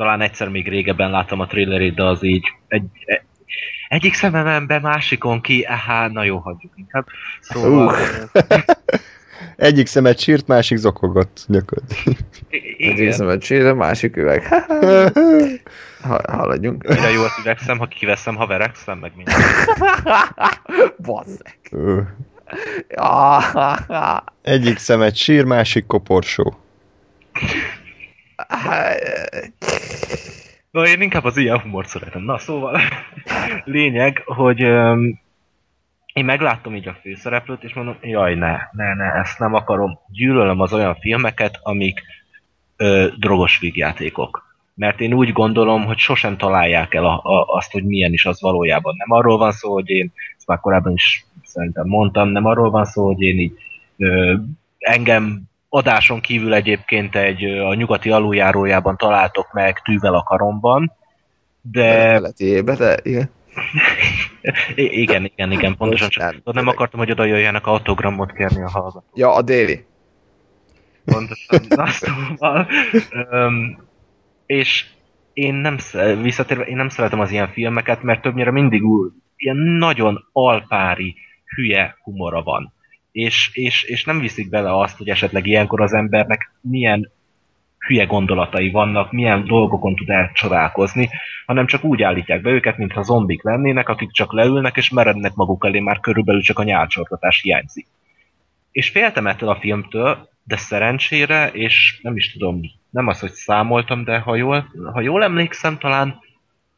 Speaker 3: Talán egyszer még régebben láttam a trailerét, de az így egy, egy, egyik szememen be, másikon ki, aha, na jó, hagyjuk inkább. Szóval,
Speaker 2: Uh.
Speaker 1: Egyik szemet sírt, másik zokogott gyakorlatilag.
Speaker 2: Egyik szemet csír, másik üveg. Ha, haladjunk.
Speaker 3: mire jó az üvegszem, ha kiveszem, ha verekszem, meg minden.
Speaker 2: Bazzeg.
Speaker 1: Ö,
Speaker 2: Ah,
Speaker 1: Egyik szemet sír, másik koporsó.
Speaker 3: Na, én inkább az ilyen humort szeretem. Na, szóval, lényeg, hogy öm, én megláttam így a főszereplőt, és mondom, jaj, ne, ne, ne, ezt nem akarom. Gyűlölöm az olyan filmeket, amik ö, drogos vígjátékok. Mert én úgy gondolom, hogy sosem találják el a, a, azt, hogy milyen is az valójában. Nem arról van szó, hogy én, ezt már korábban is szerintem mondtam, nem arról van szó, hogy én így ö, engem adáson kívül egyébként egy a nyugati aluljárójában találtok meg tűvel a karomban, de
Speaker 2: Letiébe, de igen.
Speaker 3: Igen, igen, igen, pontosan csak
Speaker 2: Nem,
Speaker 3: nem akartam, hogy oda jöjjenek autogramot kérni a hallgató.
Speaker 2: Ja, a déli.
Speaker 3: Pontosan. Na, szóval, öm, és én nem, visszatérve, én nem szeretem az ilyen filmeket, mert többnyire mindig úgy, ilyen nagyon alpári, hülye humora van. És, és, és nem viszik bele azt, hogy esetleg ilyenkor az embernek milyen hülye gondolatai vannak, milyen dolgokon tud elcsodálkozni, hanem csak úgy állítják be őket, mintha zombik lennének, akik csak leülnek és merednek maguk elé, már körülbelül csak a nyálcsorgatás hiányzik. És féltem ettől a filmtől, de szerencsére, és nem is tudom, nem az, hogy számoltam, de ha jól, ha jól emlékszem, talán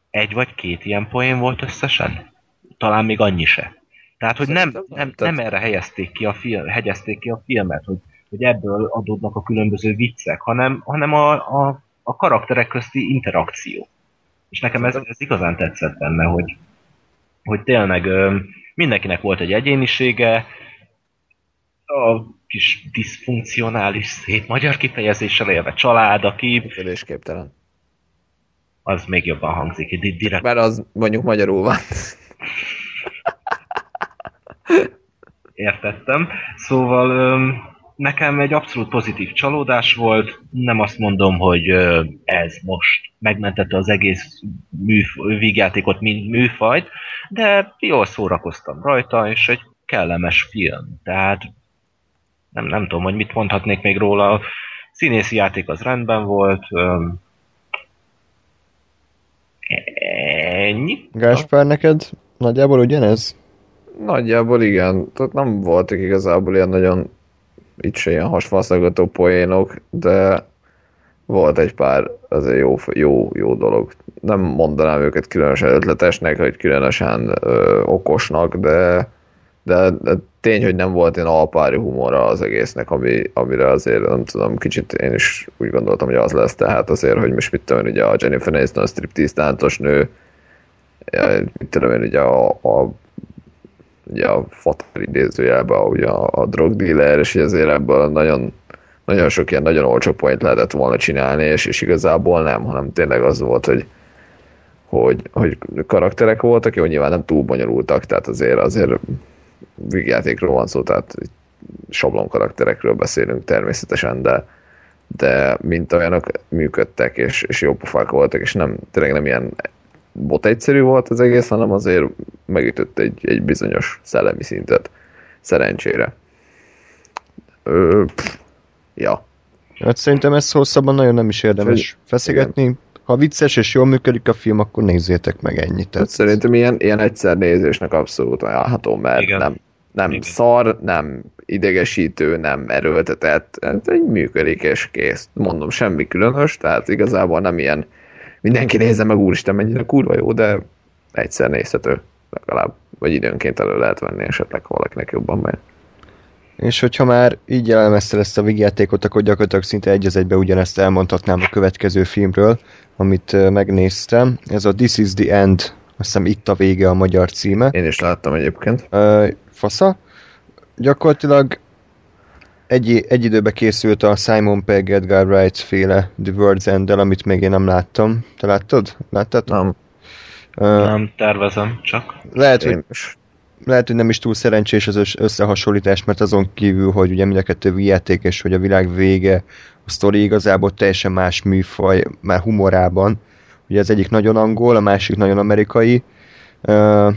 Speaker 3: egy vagy két ilyen poén volt összesen. Talán még annyi se. Tehát, hogy nem,
Speaker 2: nem,
Speaker 3: nem,
Speaker 2: tehát-
Speaker 3: nem erre helyezték ki, a film, hegyezték ki a filmet, hogy, hogy ebből adódnak a különböző viccek, hanem, hanem a, a, a karakterek közti interakció. És nekem ez, ez igazán tetszett benne, hogy, hogy tényleg mindenkinek volt egy egyénisége, a kis diszfunkcionális, szép magyar kifejezéssel élve család, aki
Speaker 2: Működésképtelen.
Speaker 3: az még jobban hangzik, di- direkt
Speaker 2: Mert az mondjuk magyarul van.
Speaker 3: Értettem. Szóval nekem egy abszolút pozitív csalódás volt, nem azt mondom, hogy ez most megmentette az egész műf- vígjátékot, mint műfajt, de jól szórakoztam rajta, és egy kellemes film. Tehát nem, nem tudom, hogy mit mondhatnék még róla. A színészi játék az rendben volt. öm, Ennyi.
Speaker 1: Gáspár, neked nagyjából ugyanez?
Speaker 2: Nagyjából igen. Tehát nem voltak igazából ilyen nagyon itt se ilyen hasfalszaggató poénok, de volt egy pár azért jó, jó, jó dolog. Nem mondanám őket különösen ötletesnek, vagy különösen ö, okosnak, de, de, de tény, hogy nem volt ilyen alpári humora az egésznek, ami, amire azért nem tudom, kicsit én is úgy gondoltam, hogy az lesz, tehát azért, hogy most mit tudom én, ugye a Jennifer Aniston striptease táncos nő, mit tudom én, ugye a, a ugye a fatal idézőjelben ugye a, a drug dealer, és azért ebből nagyon, nagyon sok ilyen nagyon olcsó point lehetett volna csinálni, és, és igazából nem, hanem tényleg az volt, hogy, hogy, hogy karakterek voltak, jó, nyilván nem túl bonyolultak, tehát azért, azért vígjátékról van szó, tehát sablon karakterekről beszélünk természetesen, de, de mint olyanok működtek, és, és jó pofák voltak, és nem, tényleg nem ilyen bot egyszerű volt az egész, hanem azért megütött egy, egy bizonyos szellemi szintet. Szerencsére. Ö, pff, ja.
Speaker 1: Hát szerintem ezt hosszabban nagyon nem is érdemes feszegetni. Ha vicces és jól működik a film, akkor nézzétek meg ennyit.
Speaker 2: Tehát
Speaker 1: Tehát
Speaker 2: szerintem ilyen, ilyen egyszer nézésnek abszolút ajánlható, mert
Speaker 3: Igen.
Speaker 2: nem, nem
Speaker 3: Igen.
Speaker 2: szar, nem idegesítő, nem erőltetett, hát egy működik és kész. Mondom, semmi különös, tehát igazából nem ilyen mindenki nézze meg, úristen, mennyire kurva jó, de egyszer nézhető legalább, vagy időnként elő lehet venni esetleg ha valakinek jobban megy.
Speaker 1: És hogyha már így elemezted ezt a vígjátékot, akkor gyakorlatilag szinte egy az egybe ugyanezt elmondhatnám a következő filmről, amit megnéztem. Ez a This is the End, azt hiszem itt a vége a magyar címe.
Speaker 2: Én is láttam egyébként.
Speaker 1: Ö, fasza. Gyakorlatilag egy, egy időbe készült a Simon Pegg Edgar Wright féle The World's end amit még én nem láttam. Te láttad? Láttad?
Speaker 2: Nem,
Speaker 1: Ö,
Speaker 3: Nem tervezem, csak.
Speaker 1: lehet, hogy
Speaker 2: én is.
Speaker 1: lehet, hogy nem is túl szerencsés az össz- összehasonlítás, mert azon kívül, hogy ugye mind a kettő játék, és hogy a világ vége, a sztori igazából teljesen más műfaj, már humorában. Ugye az egyik nagyon angol, a másik nagyon amerikai. Ö,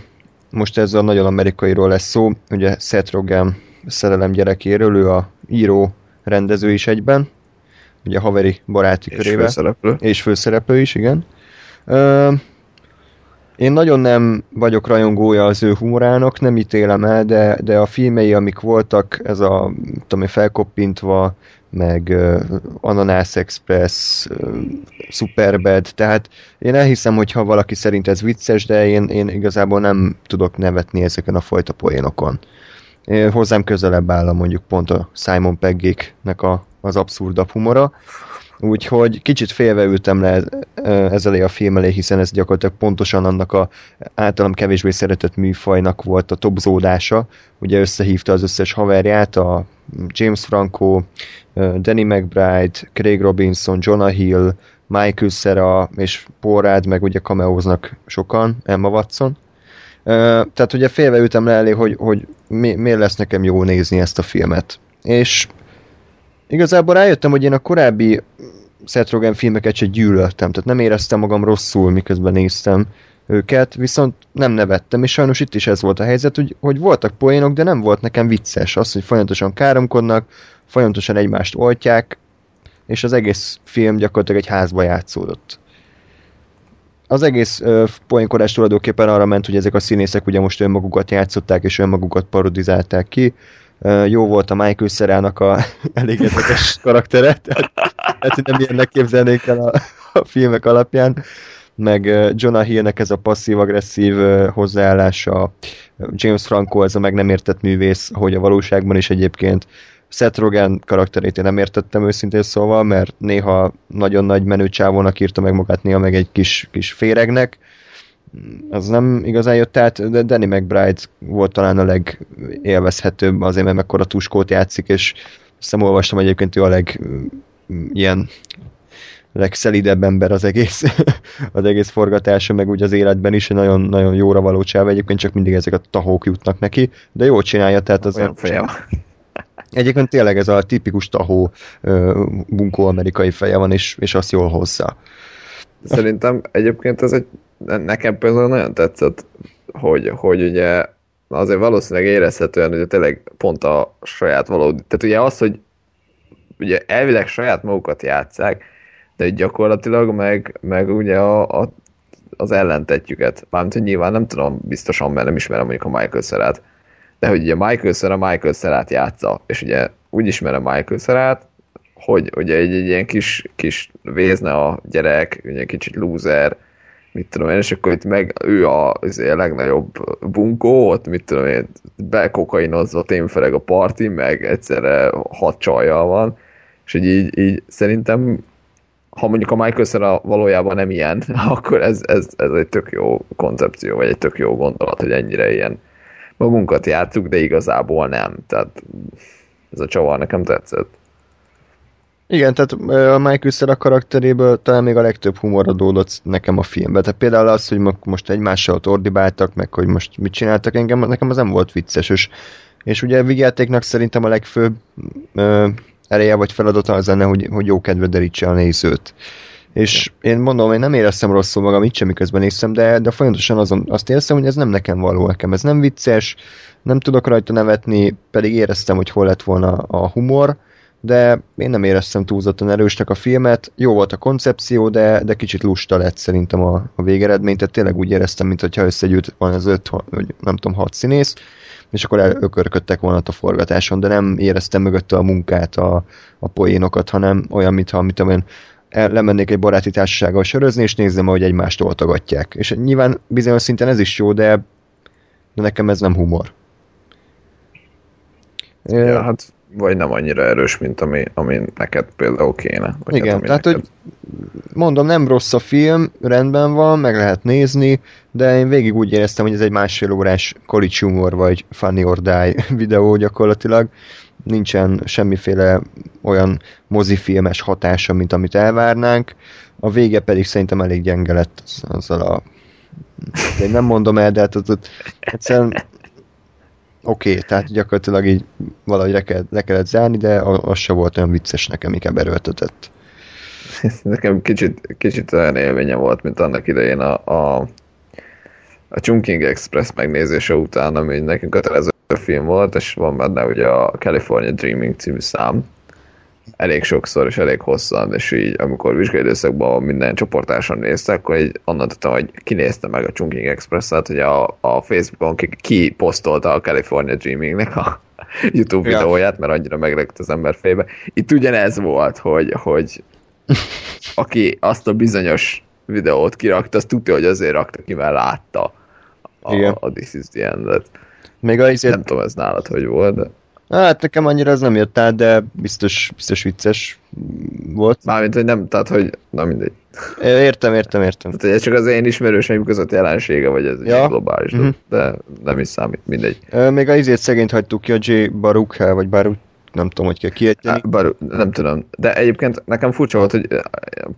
Speaker 1: Most ez a nagyon amerikairól lesz szó, ugye Seth Rogen szerelem gyerekéről, ő a író, rendező is egyben, ugye a haveri baráti
Speaker 2: És
Speaker 1: körével.
Speaker 2: főszereplő.
Speaker 1: És főszereplő is, igen. Ö, én nagyon nem vagyok rajongója az ő humorának, nem ítélem el, de, de a filmei, amik voltak, ez a, tudom felkoppintva, meg uh, Ananász Express, uh, Superbad, tehát én elhiszem, hogy ha valaki szerint ez vicces, de én, én igazából nem tudok nevetni ezeken a fajta poénokon. Hozzám közelebb áll a mondjuk pont a Simon Peggéknek a, az abszurdabb humora, Úgyhogy kicsit félve ültem le ez a film elé, hiszen ez gyakorlatilag pontosan annak a általam kevésbé szeretett műfajnak volt a topzódása. Ugye összehívta az összes haverját, a James Franco, Danny McBride, Craig Robinson, Jonah Hill, Michael Cera és Paul meg ugye cameóznak sokan, Emma Watson. Tehát ugye félve ültem le elé, hogy, hogy mi, miért lesz nekem jó nézni ezt a filmet. És igazából rájöttem, hogy én a korábbi Seth Rogen filmeket se gyűlöltem, tehát nem éreztem magam rosszul, miközben néztem őket, viszont nem nevettem, és sajnos itt is ez volt a helyzet, hogy, hogy voltak poénok, de nem volt nekem vicces az, hogy folyamatosan káromkodnak, folyamatosan egymást oltják, és az egész film gyakorlatilag egy házba játszódott. Az egész uh, poénkodás tulajdonképpen arra ment, hogy ezek a színészek ugye most önmagukat játszották, és önmagukat parodizálták ki. Uh, jó volt a Michael Szerának a elégedetes karaktere, tehát, nem ilyennek képzelnék el a, a filmek alapján meg Jonah Hillnek ez a passzív-agresszív hozzáállása, James Franco ez a meg nem értett művész, hogy a valóságban is egyébként Seth Rogen karakterét én nem értettem őszintén szóval, mert néha nagyon nagy menő csávónak írta meg magát, néha meg egy kis, kis féregnek. Az nem igazán jött át, de Danny McBride volt talán a legélvezhetőbb, azért mert mekkora tuskót játszik, és azt olvastam egyébként ő a leg ilyen legszelidebb ember az egész, az egész forgatása, meg úgy az életben is nagyon, nagyon jóra való csáv, egyébként csak mindig ezek a tahók jutnak neki, de jól csinálja, tehát az...
Speaker 2: Olyan fejem.
Speaker 1: Egyébként tényleg ez a tipikus tahó bunkó amerikai feje van, és, és azt jól hozza.
Speaker 2: Szerintem egyébként ez egy, nekem például nagyon tetszett, hogy, hogy ugye azért valószínűleg érezhetően, hogy tényleg pont a saját valódi, tehát ugye az, hogy ugye elvileg saját magukat játszák, de gyakorlatilag meg, meg ugye a, a, az ellentetjüket. Mármint, hogy nyilván nem tudom biztosan, mert nem ismerem mondjuk a Michael Szerát, de hogy ugye Michael Szerá Michael Szerát játsza, és ugye úgy ismerem Michael Szerát, hogy ugye egy, egy ilyen kis, kis vézne a gyerek, ugye kicsit loser, mit tudom én, és akkor itt meg ő a, az a legnagyobb bunkó, ott mit tudom én, bekokainozva témfereg a parti, meg egyszerre hat csajjal van, és így, így, így szerintem ha mondjuk a Michael Cera valójában nem ilyen, akkor ez, ez, ez egy tök jó koncepció, vagy egy tök jó gondolat, hogy ennyire ilyen magunkat játszuk, de igazából nem. Tehát ez a csavar nekem tetszett.
Speaker 1: Igen, tehát a Michael Cera karakteréből talán még a legtöbb humor adódott nekem a filmben. Tehát például az, hogy most egymással ordibáltak, meg hogy most mit csináltak engem, nekem az nem volt vicces, és, és ugye a vigyátéknak szerintem a legfőbb ö, ereje vagy feladata az lenne, hogy, hogy jó kedve derítse a nézőt. És én mondom, én nem éreztem rosszul magam itt sem, miközben néztem, de, de folyamatosan azon, azt éreztem, hogy ez nem nekem való, nekem. Ez nem vicces, nem tudok rajta nevetni, pedig éreztem, hogy hol lett volna a humor, de én nem éreztem túlzottan erősnek a filmet. Jó volt a koncepció, de, de kicsit lusta lett szerintem a, a végeredmény, tehát tényleg úgy éreztem, mintha összegyűjt van az öt, vagy nem tudom, hat színész, és akkor elökörködtek volna a forgatáson, de nem éreztem mögötte a munkát, a, a poénokat, hanem olyan, mintha, mit tudom én, lemennék egy baráti társasággal sörözni, és nézzem, hogy egymást oltogatják. És nyilván bizonyos szinten ez is jó, de, de nekem ez nem humor.
Speaker 2: Ja, hát vagy nem annyira erős, mint ami, ami neked például kéne. Vagy
Speaker 1: Igen,
Speaker 2: hát,
Speaker 1: tehát
Speaker 2: neked...
Speaker 1: hogy mondom, nem rossz a film, rendben van, meg lehet nézni, de én végig úgy éreztem, hogy ez egy másfél órás college humor, vagy funny or die videó gyakorlatilag. Nincsen semmiféle olyan mozifilmes hatása, mint amit elvárnánk. A vége pedig szerintem elég gyenge lett azzal a én nem mondom el, de hát ott, ott egyszerűen oké, okay, tehát gyakorlatilag így valahogy le kellett, le kellett zárni, de az se volt olyan vicces nekem, inkább erőltetett.
Speaker 2: Nekem kicsit, kicsit olyan élménye volt, mint annak idején a, a, a Chunking Express megnézése után, ami nekünk kötelező film volt, és van benne ugye a California Dreaming című szám, elég sokszor és elég hosszan, és így amikor vizsgai időszakban minden csoportáson nézte, akkor így onnan tudtam, hogy kinézte meg a Chunking Express-et, hogy a, a Facebookon ki, ki posztolta a California Dreamingnek a YouTube ja. videóját, mert annyira meglegt az ember fejbe. Itt ugyanez volt, hogy, hogy aki azt a bizonyos videót kirakta, azt tudja, hogy azért rakta ki, mert látta a, Igen. a This is the End-et. Még a izét... Nem tudom, ez nálad hogy volt, de...
Speaker 1: Hát nekem annyira ez nem jött át, de biztos, biztos vicces volt.
Speaker 2: Mármint, hogy nem, tehát, hogy na mindegy.
Speaker 1: Értem, értem, értem.
Speaker 2: Tehát, hogy ez csak az én ismerőseim között jelensége, vagy ez ja. globális, mm-hmm. de nem is számít, mindegy.
Speaker 1: Még a izét szegényt hagytuk ki, a J. Baruch, vagy Baruch, nem tudom, hogy kell kiejteni.
Speaker 2: Bár, nem tudom, de egyébként nekem furcsa volt, hogy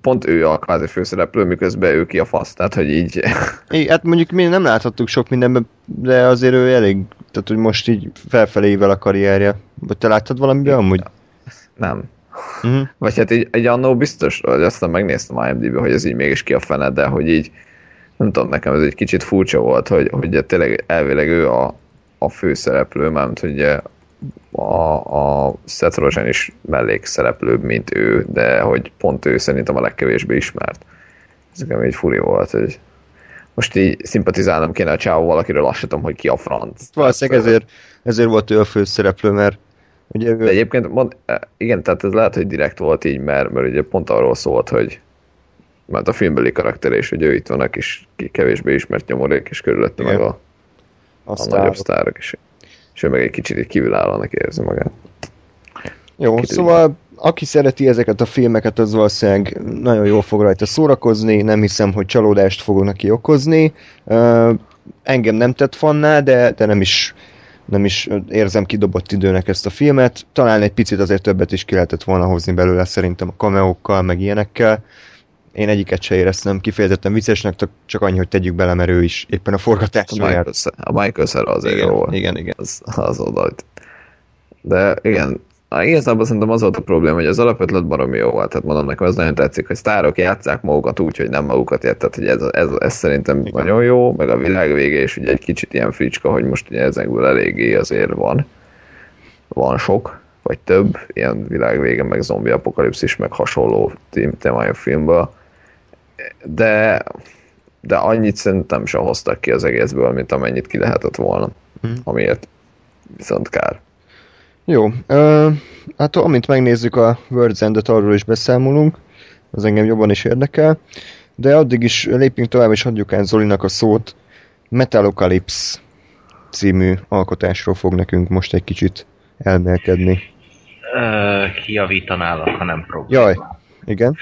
Speaker 2: pont ő a kvázi főszereplő, miközben ő ki a fasz, tehát hogy így...
Speaker 1: É, hát mondjuk mi nem láthattuk sok mindenben, de azért ő elég, tehát hogy most így felfelé ível a karrierje. Vagy te láttad valamiben amúgy?
Speaker 2: Nem.
Speaker 1: Mhm.
Speaker 2: Vagy hát így, egy annó biztos, hogy aztán megnéztem IMDb, hogy ez így mégis ki a fene, de hogy így nem tudom, nekem ez egy kicsit furcsa volt, hogy, hogy tényleg elvileg ő a, a főszereplő, mármint hogy ugye a, a Seth Rogen is mellékszereplőbb, mint ő, de hogy pont ő szerintem a legkevésbé ismert. Ez nekem így furi volt, hogy most így szimpatizálnom kéne a csávóval, akiről azt sem tudom, hogy ki a franc.
Speaker 1: Valószínűleg ezért, ezért volt ő a főszereplő, mert ugye ő...
Speaker 2: De egyébként mond, igen, tehát ez lehet, hogy direkt volt így, mert, mert ugye pont arról szólt, hogy mert a filmbeli karakter és hogy ő itt van a kis kevésbé ismert nyomorék, és körülötte
Speaker 1: Igen.
Speaker 2: meg a,
Speaker 1: a
Speaker 2: a nagyobb sztárok is. És ő meg egy kicsit így kívülállónak érzi magát.
Speaker 1: Jó,
Speaker 2: Kiderül.
Speaker 1: szóval aki szereti ezeket a filmeket, az valószínűleg nagyon jól fog rajta szórakozni, nem hiszem, hogy csalódást fog neki okozni. Uh, engem nem tett fanná, de, de nem is nem is érzem kidobott időnek ezt a filmet. Talán egy picit azért többet is ki lehetett volna hozni belőle szerintem a kameókkal, meg ilyenekkel. Én egyiket se éreztem kifejezetten viccesnek, csak- annyi, hogy tegyük bele, mert ő is éppen a
Speaker 2: A
Speaker 1: forgatásra
Speaker 2: Michael, a Michael Cera azért jó
Speaker 1: Igen,
Speaker 2: volt.
Speaker 1: igen, igen.
Speaker 2: Az, az oda. De igen, igazából szerintem az volt a probléma, hogy az alapötlet baromi jó volt, tehát mondom nekem ez nagyon tetszik, hogy sztárok játszák magukat úgy, hogy nem magukat tehát hogy ez, ez, ez szerintem
Speaker 1: Igen.
Speaker 2: nagyon jó, meg a világ vége is ugye egy kicsit ilyen fricska, hogy most ugye ezekből eléggé azért van, van sok, vagy több, ilyen világ vége, meg zombi apokalipszis, meg hasonló témájú filmből, de de annyit szerintem sem hoztak ki az egészből, mint amennyit ki lehetett volna,
Speaker 1: Mhm.
Speaker 2: amiért viszont kár.
Speaker 1: Jó, uh, hát amint megnézzük a World's End-et, arról is beszámolunk, az engem jobban is érdekel, de addig is lépjünk tovább, és adjuk át Zolinak a szót. Metalocalypse című alkotásról fog nekünk most egy kicsit elmélkedni.
Speaker 3: Ö, kijavítanálak, ha nem probléma.
Speaker 1: Jaj, igen.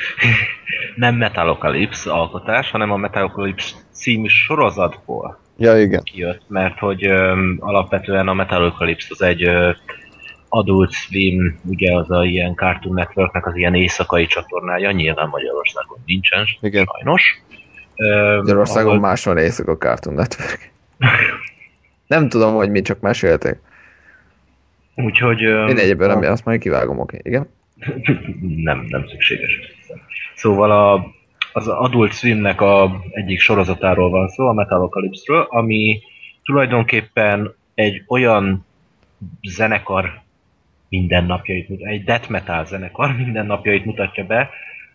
Speaker 3: Nem Metalocalypse alkotás, hanem a Metalocalypse című sorozatból
Speaker 1: Ja, igen.
Speaker 3: kijött, mert hogy öm, alapvetően a Metalocalypse az egy ö, Adult Swim, ugye az a ilyen Cartoon Networknek az ilyen éjszakai csatornája, nyilván Magyarországon nincsen,
Speaker 1: Igen.
Speaker 3: sajnos. Öm,
Speaker 2: Magyarországon
Speaker 3: ahol-
Speaker 2: máshol nézzük a Cartoon Network. Nem tudom, hogy mi csak meséltek.
Speaker 3: Úgyhogy...
Speaker 2: Én egyébben
Speaker 3: a-
Speaker 2: nem, azt majd kivágom, oké. Igen?
Speaker 3: Nem, nem szükséges. Szóval a, az Adult Swimnek a egyik sorozatáról van szó, a Metalocalypse-ről, ami tulajdonképpen egy olyan zenekar mindennapjait, egy death metal zenekar mindennapjait mutatja be,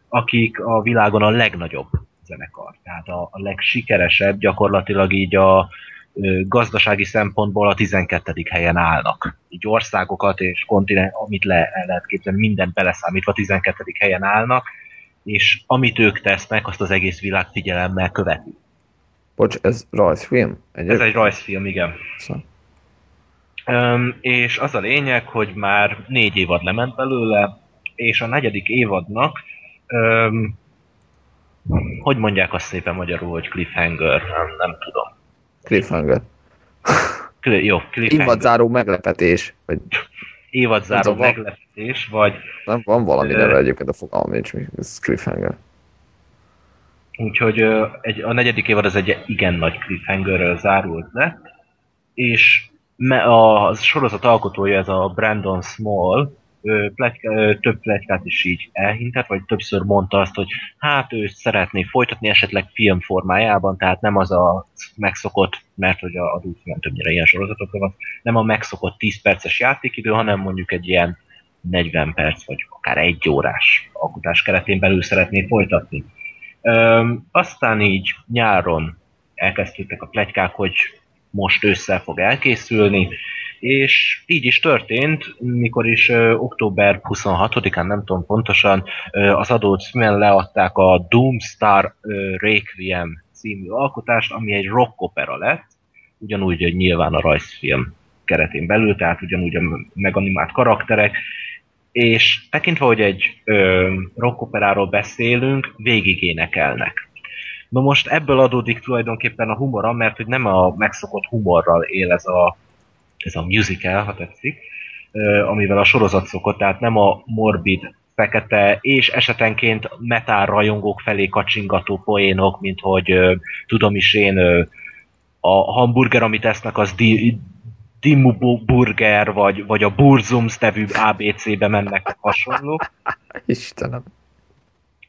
Speaker 3: akik a világon a legnagyobb zenekar. Tehát a, a legsikeresebb, gyakorlatilag így a gazdasági szempontból a 12. helyen állnak. Így országokat és kontinent, amit le, el lehet képzelni, mindent beleszámítva 12. helyen állnak, és amit ők tesznek, azt az egész világ figyelemmel követi.
Speaker 2: Bocs, ez rajzfilm? Egy
Speaker 3: Ez egy rajzfilm, igen.
Speaker 2: Szóval.
Speaker 3: Öm, és az a lényeg, hogy már négy évad lement belőle, és a negyedik évadnak, öm, hogy mondják azt szépen magyarul, hogy cliffhanger, nem, nem tudom.
Speaker 2: Cliffhanger.
Speaker 3: Kli- jó, cliffhanger.
Speaker 2: Évadzáró meglepetés. Vagy
Speaker 3: évadzáró
Speaker 2: tudom,
Speaker 3: meglepetés, vagy
Speaker 2: nem van valami neve egyébként a fogalmam nincs, mi. ez cliffhanger.
Speaker 3: Úgyhogy egy, a negyedik évad az egy igen nagy cliffhangerrel zárult le, és a, sorozat alkotója, ez a Brandon Small, pletyka, több pletykát is így elhintett, vagy többször mondta azt, hogy hát ő szeretné folytatni esetleg film formájában, tehát nem az a megszokott, mert hogy a adult film többnyire ilyen sorozatokra van, nem a megszokott 10 perces játékidő, hanem mondjuk egy ilyen 40 perc, vagy akár egy órás alkotás keretén belül szeretné folytatni. Öm, aztán így nyáron elkezdődtek a plegykák, hogy most ősszel fog elkészülni, és így is történt, mikor is ö, október 26-án, nem tudom pontosan, ö, az Adult Swim leadták a Doomstar ö, Requiem című alkotást, ami egy rock opera lett, ugyanúgy hogy nyilván a rajzfilm keretén belül, tehát ugyanúgy a meganimált karakterek, és tekintve, hogy egy ö, rockoperáról beszélünk, végig énekelnek. Na most ebből adódik tulajdonképpen a humora, mert hogy nem a megszokott humorral él ez a, ez a musical, ha tetszik, amivel a sorozat szokott, tehát nem a morbid, fekete és esetenként metál rajongók felé kacsingató poénok, mint hogy ö, tudom is én, ö, a hamburger, amit esznek, az di- Dimmu Bu- Burger, vagy, vagy a Burzums nevű ABC-be mennek hasonlók.
Speaker 2: Istenem.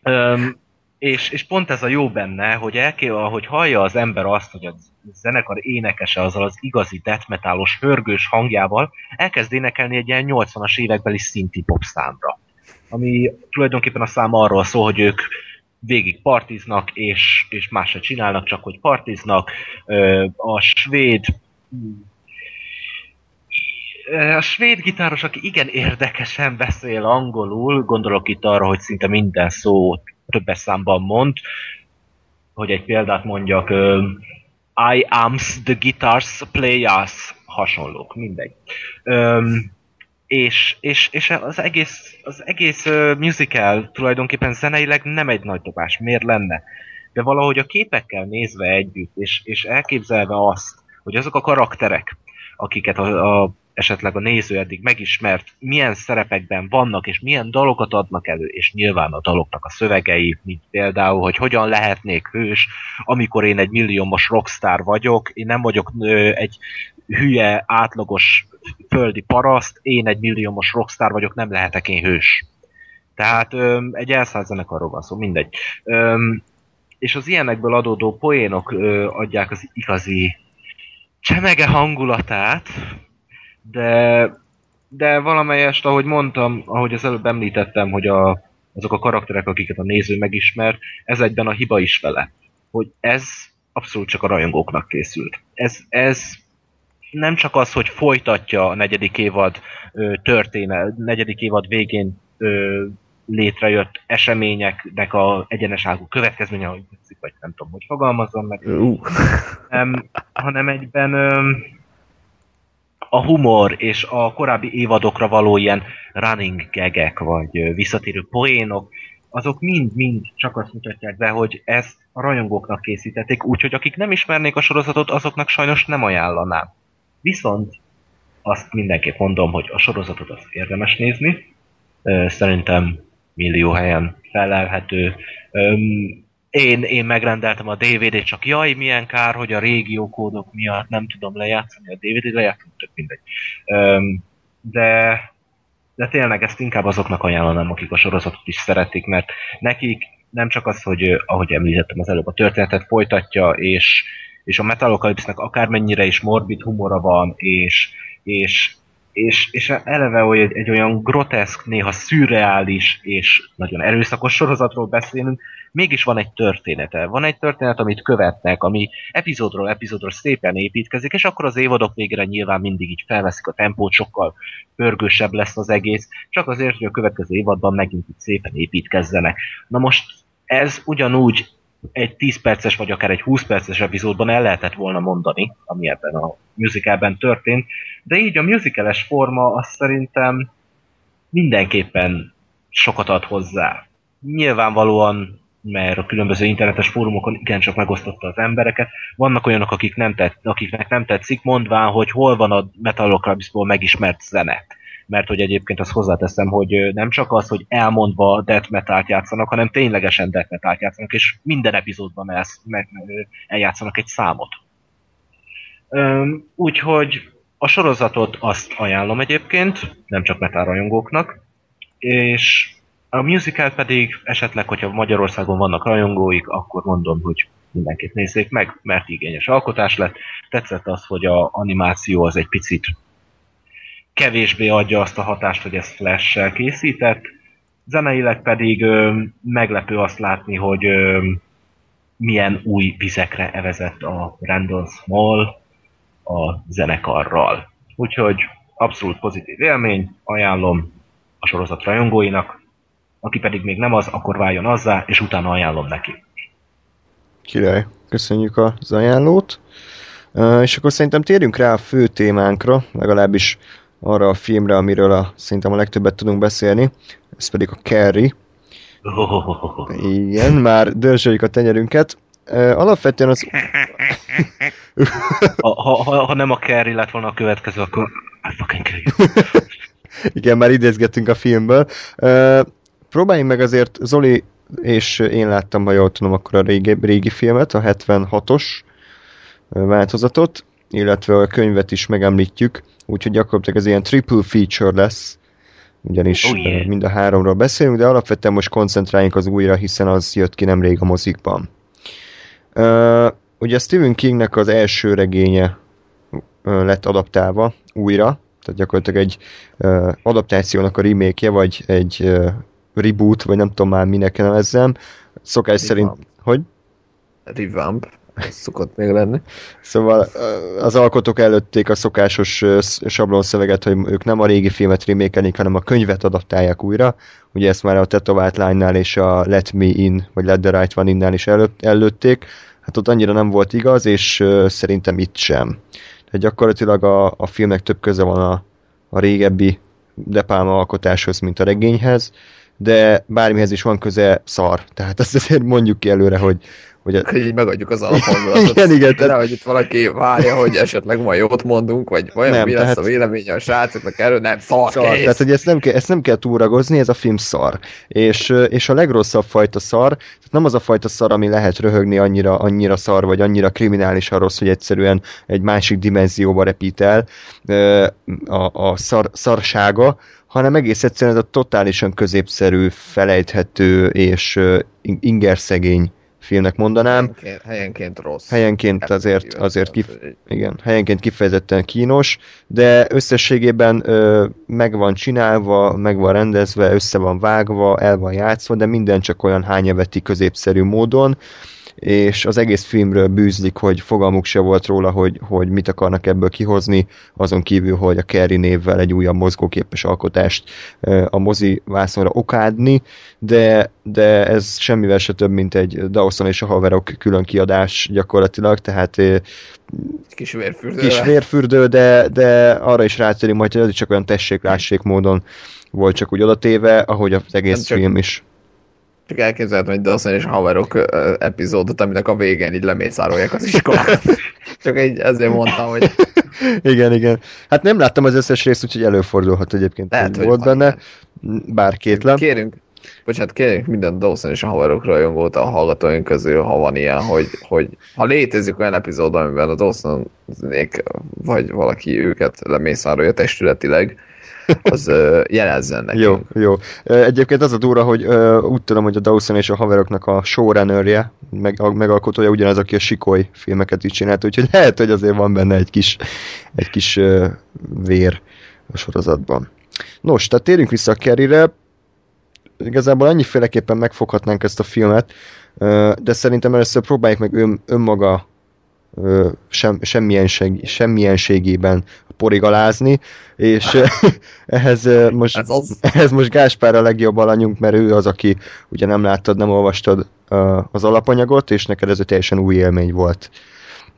Speaker 3: Öm, és, és pont ez a jó benne, hogy elké, ahogy hallja az ember azt, hogy a zenekar énekese azzal az igazi death metalos, hörgős hangjával elkezd énekelni egy ilyen 80-as évekbeli szinti pop számra. Ami tulajdonképpen a szám arról szól, hogy ők végig partiznak, és, és más se csinálnak, csak hogy partiznak. A svéd a svéd gitáros, aki igen érdekesen beszél angolul, gondolok itt arra, hogy szinte minden szót többes számban mond, hogy egy példát mondjak, I arms the guitars players, hasonlók, mindegy. Öm, és, és, és az egész, az egész musical tulajdonképpen zeneileg nem egy nagy dobás, miért lenne? De valahogy a képekkel nézve együtt, és, és elképzelve azt, hogy azok a karakterek, akiket a, a, esetleg a néző eddig megismert, milyen szerepekben vannak, és milyen dalokat adnak elő, és nyilván a daloknak a szövegei, mint például, hogy hogyan lehetnék hős, amikor én egy milliómos rockstar vagyok, én nem vagyok ö, egy hülye, átlagos földi paraszt, én egy milliómos rockstar vagyok, nem lehetek én hős. Tehát ö, egy elszállt zenekarról van szó, mindegy. Ö, és az ilyenekből adódó poénok ö, adják az igazi csemege hangulatát, de, de valamelyest, ahogy mondtam, ahogy az előbb említettem, hogy a, azok a karakterek, akiket a néző megismer, ez egyben a hiba is vele. Hogy ez abszolút csak a rajongóknak készült. Ez, ez nem csak az, hogy folytatja a negyedik évad ö, történet, negyedik évad végén ö, létrejött eseményeknek a egyeneságú következménye, hogy tetszik, vagy nem tudom, hogy fogalmazom meg,
Speaker 2: Uh.
Speaker 3: hanem, hanem egyben ö, a humor és a korábbi évadokra való ilyen running gegek, vagy visszatérő poénok, azok mind-mind csak azt mutatják be, hogy ezt a rajongóknak készítették, úgyhogy akik nem ismernék a sorozatot, azoknak sajnos nem ajánlanám. Viszont azt mindenképp mondom, hogy a sorozatot azt érdemes nézni. Szerintem millió helyen felelhető. Én, én megrendeltem a DVD-t, csak jaj, milyen kár, hogy a régiókódok miatt nem tudom lejátszani a DVD-t, lejátszani, tök mindegy. Öm, De, de tényleg ezt inkább azoknak ajánlanám, akik a sorozatot is szeretik, mert nekik nem csak az, hogy ahogy említettem az előbb, a történetet folytatja, és, és a Metalocalypse-nek akármennyire is morbid humora van, és, és, és, és eleve olyan, egy olyan groteszk, néha szürreális és nagyon erőszakos sorozatról beszélünk, mégis van egy története. Van egy történet, amit követnek, ami epizódról epizódról szépen építkezik, és akkor az évadok végére nyilván mindig így felveszik a tempót, sokkal pörgősebb lesz az egész, csak azért, hogy a következő évadban megint így szépen építkezzenek. Na most ez ugyanúgy egy 10 perces vagy akár egy 20 perces epizódban el lehetett volna mondani, ami ebben a musicalben történt, de így a musicales forma azt szerintem mindenképpen sokat ad hozzá. Nyilvánvalóan, mert a különböző internetes fórumokon igencsak megosztotta az embereket. Vannak olyanok, akik nem tett, akiknek nem tetszik, mondván, hogy hol van a Metalocalypse-ból megismert zene. Mert hogy egyébként azt hozzáteszem, hogy nem csak az, hogy elmondva death metalt játszanak, hanem ténylegesen death metalt játszanak, és minden epizódban ö, eljátszanak egy számot. Úgyhogy a sorozatot azt ajánlom egyébként, nem csak metal rajongóknak, és a musical pedig esetleg, hogyha Magyarországon vannak rajongóik, akkor mondom, hogy mindenképp nézzék meg, mert igényes alkotás lett. Tetszett az, hogy a animáció az egy picit kevésbé adja azt a hatást, hogy ezt flash készített. Zeneileg pedig ö, meglepő azt látni, hogy ö, milyen új vizekre evezett a Randall Small a zenekarral. Úgyhogy abszolút pozitív élmény, ajánlom a sorozat rajongóinak, aki pedig még nem az, akkor váljon azzá, és utána ajánlom neki.
Speaker 1: Király, köszönjük az ajánlót. És akkor szerintem térjünk rá a fő témánkra, legalábbis arra a filmre, amiről a, szerintem a legtöbbet tudunk beszélni, ez pedig a Carrie. Igen, már dörzsöljük a tenyerünket. Alapvetően az...
Speaker 3: Ha, ha, ha, nem a Carrie lett volna a következő, akkor I fucking kill.
Speaker 1: Igen, már idézgetünk a filmből. Próbáljunk meg azért, Zoli és én láttam, ha jól tudom, akkor a régi, régi filmet, a 76-os változatot, illetve a könyvet is megemlítjük, úgyhogy gyakorlatilag ez ilyen triple feature lesz, ugyanis
Speaker 3: Oh, yeah.
Speaker 1: mind a háromról beszélünk, de alapvetően most koncentráljunk az újra, hiszen az jött ki nemrég a mozikban. Uh, ugye Stephen Kingnek az első regénye lett adaptálva újra, tehát gyakorlatilag egy uh, adaptációnak a remake vagy egy uh, reboot, vagy nem tudom már minek nevezzem. Szokás szerint,
Speaker 2: Revamp.
Speaker 1: hogy?
Speaker 2: Revamp. Ez szokott még lenni.
Speaker 1: Szóval az alkotók előtték a szokásos sablonszöveget, hogy ők nem a régi filmet remékelik, hanem a könyvet adaptálják újra. Ugye ezt már a Tetovált lánynál és a Let Me In, vagy Let the Right One innál is előtt, előtték. Hát ott annyira nem volt igaz, és szerintem itt sem. Tehát gyakorlatilag a, a filmnek több köze van a, a régebbi De Palma alkotáshoz, mint a regényhez, de bármihez is van köze szar. Tehát azt azért mondjuk ki előre, hogy, hogy a,
Speaker 2: Hogy így megadjuk az alaphangulatot.
Speaker 1: Igen, igen, tehát-
Speaker 2: Nehogy itt valaki várja, hogy esetleg majd jót mondunk, vagy vajon
Speaker 1: Nem,
Speaker 2: mi lesz
Speaker 1: tehát-
Speaker 2: a véleménye a srácoknak erről, nem, szar,
Speaker 1: szar.
Speaker 2: kész.
Speaker 1: Tehát, hogy ezt nem, kell, ezt nem kell túragozni, ez a film szar. És, és a legrosszabb fajta szar, tehát nem az a fajta szar, ami lehet röhögni annyira, annyira szar, vagy annyira kriminálisan rossz, hogy egyszerűen egy másik dimenzióba repít el a, a szar, szarsága, hanem egész egyszerűen ez a totálisan középszerű, felejthető és ingerszegény filmnek mondanám.
Speaker 2: Helyenként, helyenként rossz.
Speaker 1: Helyenként azért, azért kif,
Speaker 2: Tehát, hogy-
Speaker 1: igen, helyenként kifejezetten kínos, de összességében ö, meg van csinálva, meg van rendezve, össze van vágva, el van játszva, de minden csak olyan hányeveti középszerű módon, és az egész filmről bűzlik, hogy fogalmuk se volt róla, hogy, hogy mit akarnak ebből kihozni, azon kívül, hogy a Kerry névvel egy újabb mozgóképes alkotást a mozi vászonra okádni, de, de ez semmivel se több, mint egy Dawson és a haverok külön kiadás gyakorlatilag, tehát
Speaker 2: Kis vérfürdő.
Speaker 1: kis vérfürdő, de, de arra is rátérünk majd, hogy ez csak olyan tessék-lássék módon volt csak úgy odatéve, ahogy az egész
Speaker 2: Nem csak-
Speaker 1: film is.
Speaker 2: Csak elképzelhetem, hogy Dawson és haverok epizódot, aminek a végén így lemészárolják az iskolát. Csak így ezért mondtam, hogy
Speaker 1: igen, igen. Hát nem láttam az összes részt, úgyhogy előfordulhat egyébként,
Speaker 2: Lehet,
Speaker 1: hogy volt benne, bár kétlem.
Speaker 2: kérünk, bocsánat, kérünk minden Dawson és a haverok rajongót a hallgatóink közül, ha van ilyen, hogy, hogy ha létezik olyan epizód, amiben a dawson vagy valaki őket lemészárolja testületileg, az ö, jelezzen nekünk.
Speaker 1: Jó, jó. Egyébként az a durva, hogy ö, úgy tudom, hogy a Dawson és a haveroknak a showrunnerje, meg, a megalkotója ugyanaz, aki a Sikoly filmeket is csinált, úgyhogy lehet, hogy azért van benne egy kis, egy kis vér a sorozatban. Nos, tehát térjünk vissza a Kerryre. Igazából annyiféleképpen megfoghatnánk ezt a filmet, de szerintem először próbáljuk meg ön, önmaga sem, semmienség, semmienségében porigalázni, és ehhez most,
Speaker 2: Ez az.
Speaker 1: ehhez most Gáspár a legjobb alanyunk, mert ő az, aki ugye nem láttad, nem olvastad az alapanyagot, és neked ez egy teljesen új élmény volt.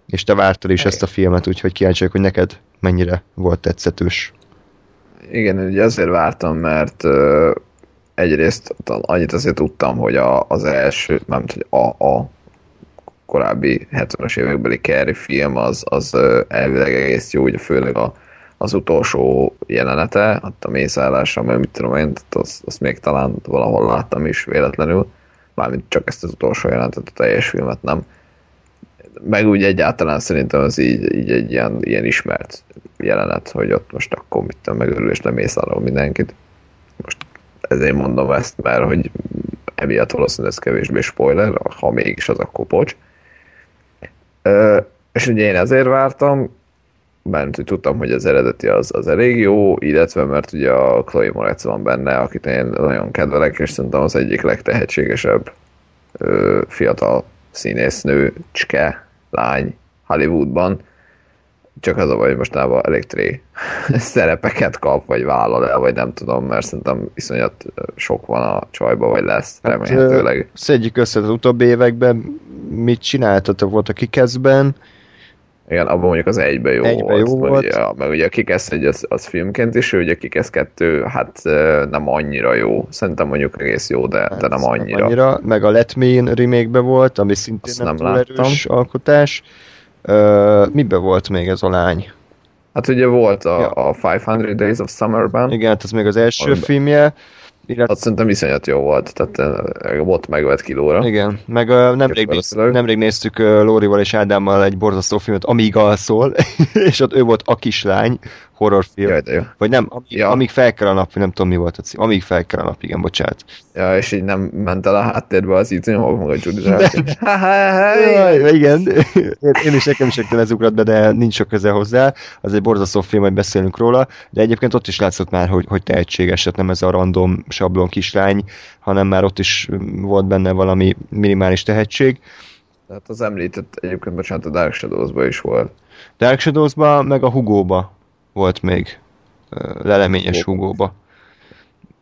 Speaker 1: És te vártad is
Speaker 2: Igen.
Speaker 1: ezt a filmet, úgyhogy kíváncsi vagyok, hogy neked mennyire volt tetszetős.
Speaker 2: Igen, ugye azért vártam, mert ö, egyrészt annyit azért tudtam, hogy a, az első, nem hogy a, a korábbi 70-es évekbeli Carrie film az, az elvileg egész jó, ugye főleg a, az utolsó jelenete, ott a mészállása, mert mit tudom én, azt, azt még talán valahol láttam is véletlenül, mármint csak ezt az utolsó jelenetet, a teljes filmet nem. Meg úgy egyáltalán szerintem az így, így egy ilyen, ilyen ismert jelenet, hogy ott most akkor mit tudom, megörül és lemészárol mindenkit. Most ezért mondom ezt, mert hogy emiatt valószínűleg ez kevésbé spoiler, ha mégis az, akkor bocs. És ugye én ezért vártam, mert hogy tudtam, hogy az eredeti az, az elég jó, illetve mert ugye a Chloe Moretz van benne, akit én nagyon kedvelek, és szerintem az egyik legtehetségesebb ö, fiatal színésznő, cske, lány Hollywoodban. Csak az a baj, hogy mostanában elég tré szerepeket kap, vagy vállal el, vagy nem tudom, mert szerintem iszonyat sok van a csajba, vagy lesz,
Speaker 1: Hát,
Speaker 2: remélhetőleg.
Speaker 1: Szedjük össze az utóbbi években, mit csináltatok volt a kikeszben,
Speaker 2: Igen, abban mondjuk az egybe jó
Speaker 1: Egybe
Speaker 2: volt.
Speaker 1: jó
Speaker 2: meg
Speaker 1: volt.
Speaker 2: Ugye, meg ugye a Kikesz egy az, az filmként is, ugye a Kikesz 2, hát nem annyira jó. Szerintem mondjuk egész jó, de, de nem
Speaker 1: Hát,
Speaker 2: annyira.
Speaker 1: annyira. Meg a Let Me In remake volt, ami szintén
Speaker 2: Azt
Speaker 1: nem,
Speaker 2: nem
Speaker 1: erős alkotás. Uh, mibe volt még ez a lány?
Speaker 2: Hát ugye volt a,
Speaker 1: Ja.
Speaker 2: a 500 Days of Summerben,
Speaker 1: Igen, hát ez még az első
Speaker 2: Amiben-
Speaker 1: filmje. Illetve,
Speaker 2: Azt szerintem viszonyat jó volt, tehát ö, ott megvett kilóra.
Speaker 1: igen, meg uh, nemrég, néz, nemrég néztük uh, Lórival és Ádámmal egy borzasztó filmet, Amíg alszol, és ott ő volt a kislány, horrorfilm.
Speaker 2: Jaj, de jó.
Speaker 1: Vagy nem, amíg,
Speaker 2: Ja.
Speaker 1: amíg fel kell a nap, nem tudom mi volt a cím. Amíg fel kell a nap, igen, bocsánat.
Speaker 2: Ja, és így nem ment el a háttérbe az így, hogy maga Judy
Speaker 1: igen, én, is nekem is ez ugrott be, de nincs sok köze hozzá. Az egy borzasztó film, hogy beszélünk róla, de egyébként ott is látszott már, hogy, hogy tehetséges, tehát nem ez a random sablon kislány, hanem már ott is mm, volt benne valami minimális tehetség.
Speaker 2: Tehát az említett egyébként, bocsánat, a Dark Shadows-ban is volt.
Speaker 1: Dark Shadows-ba, meg a Hugóba volt még leleményes
Speaker 2: Hugó.
Speaker 1: Hugóba.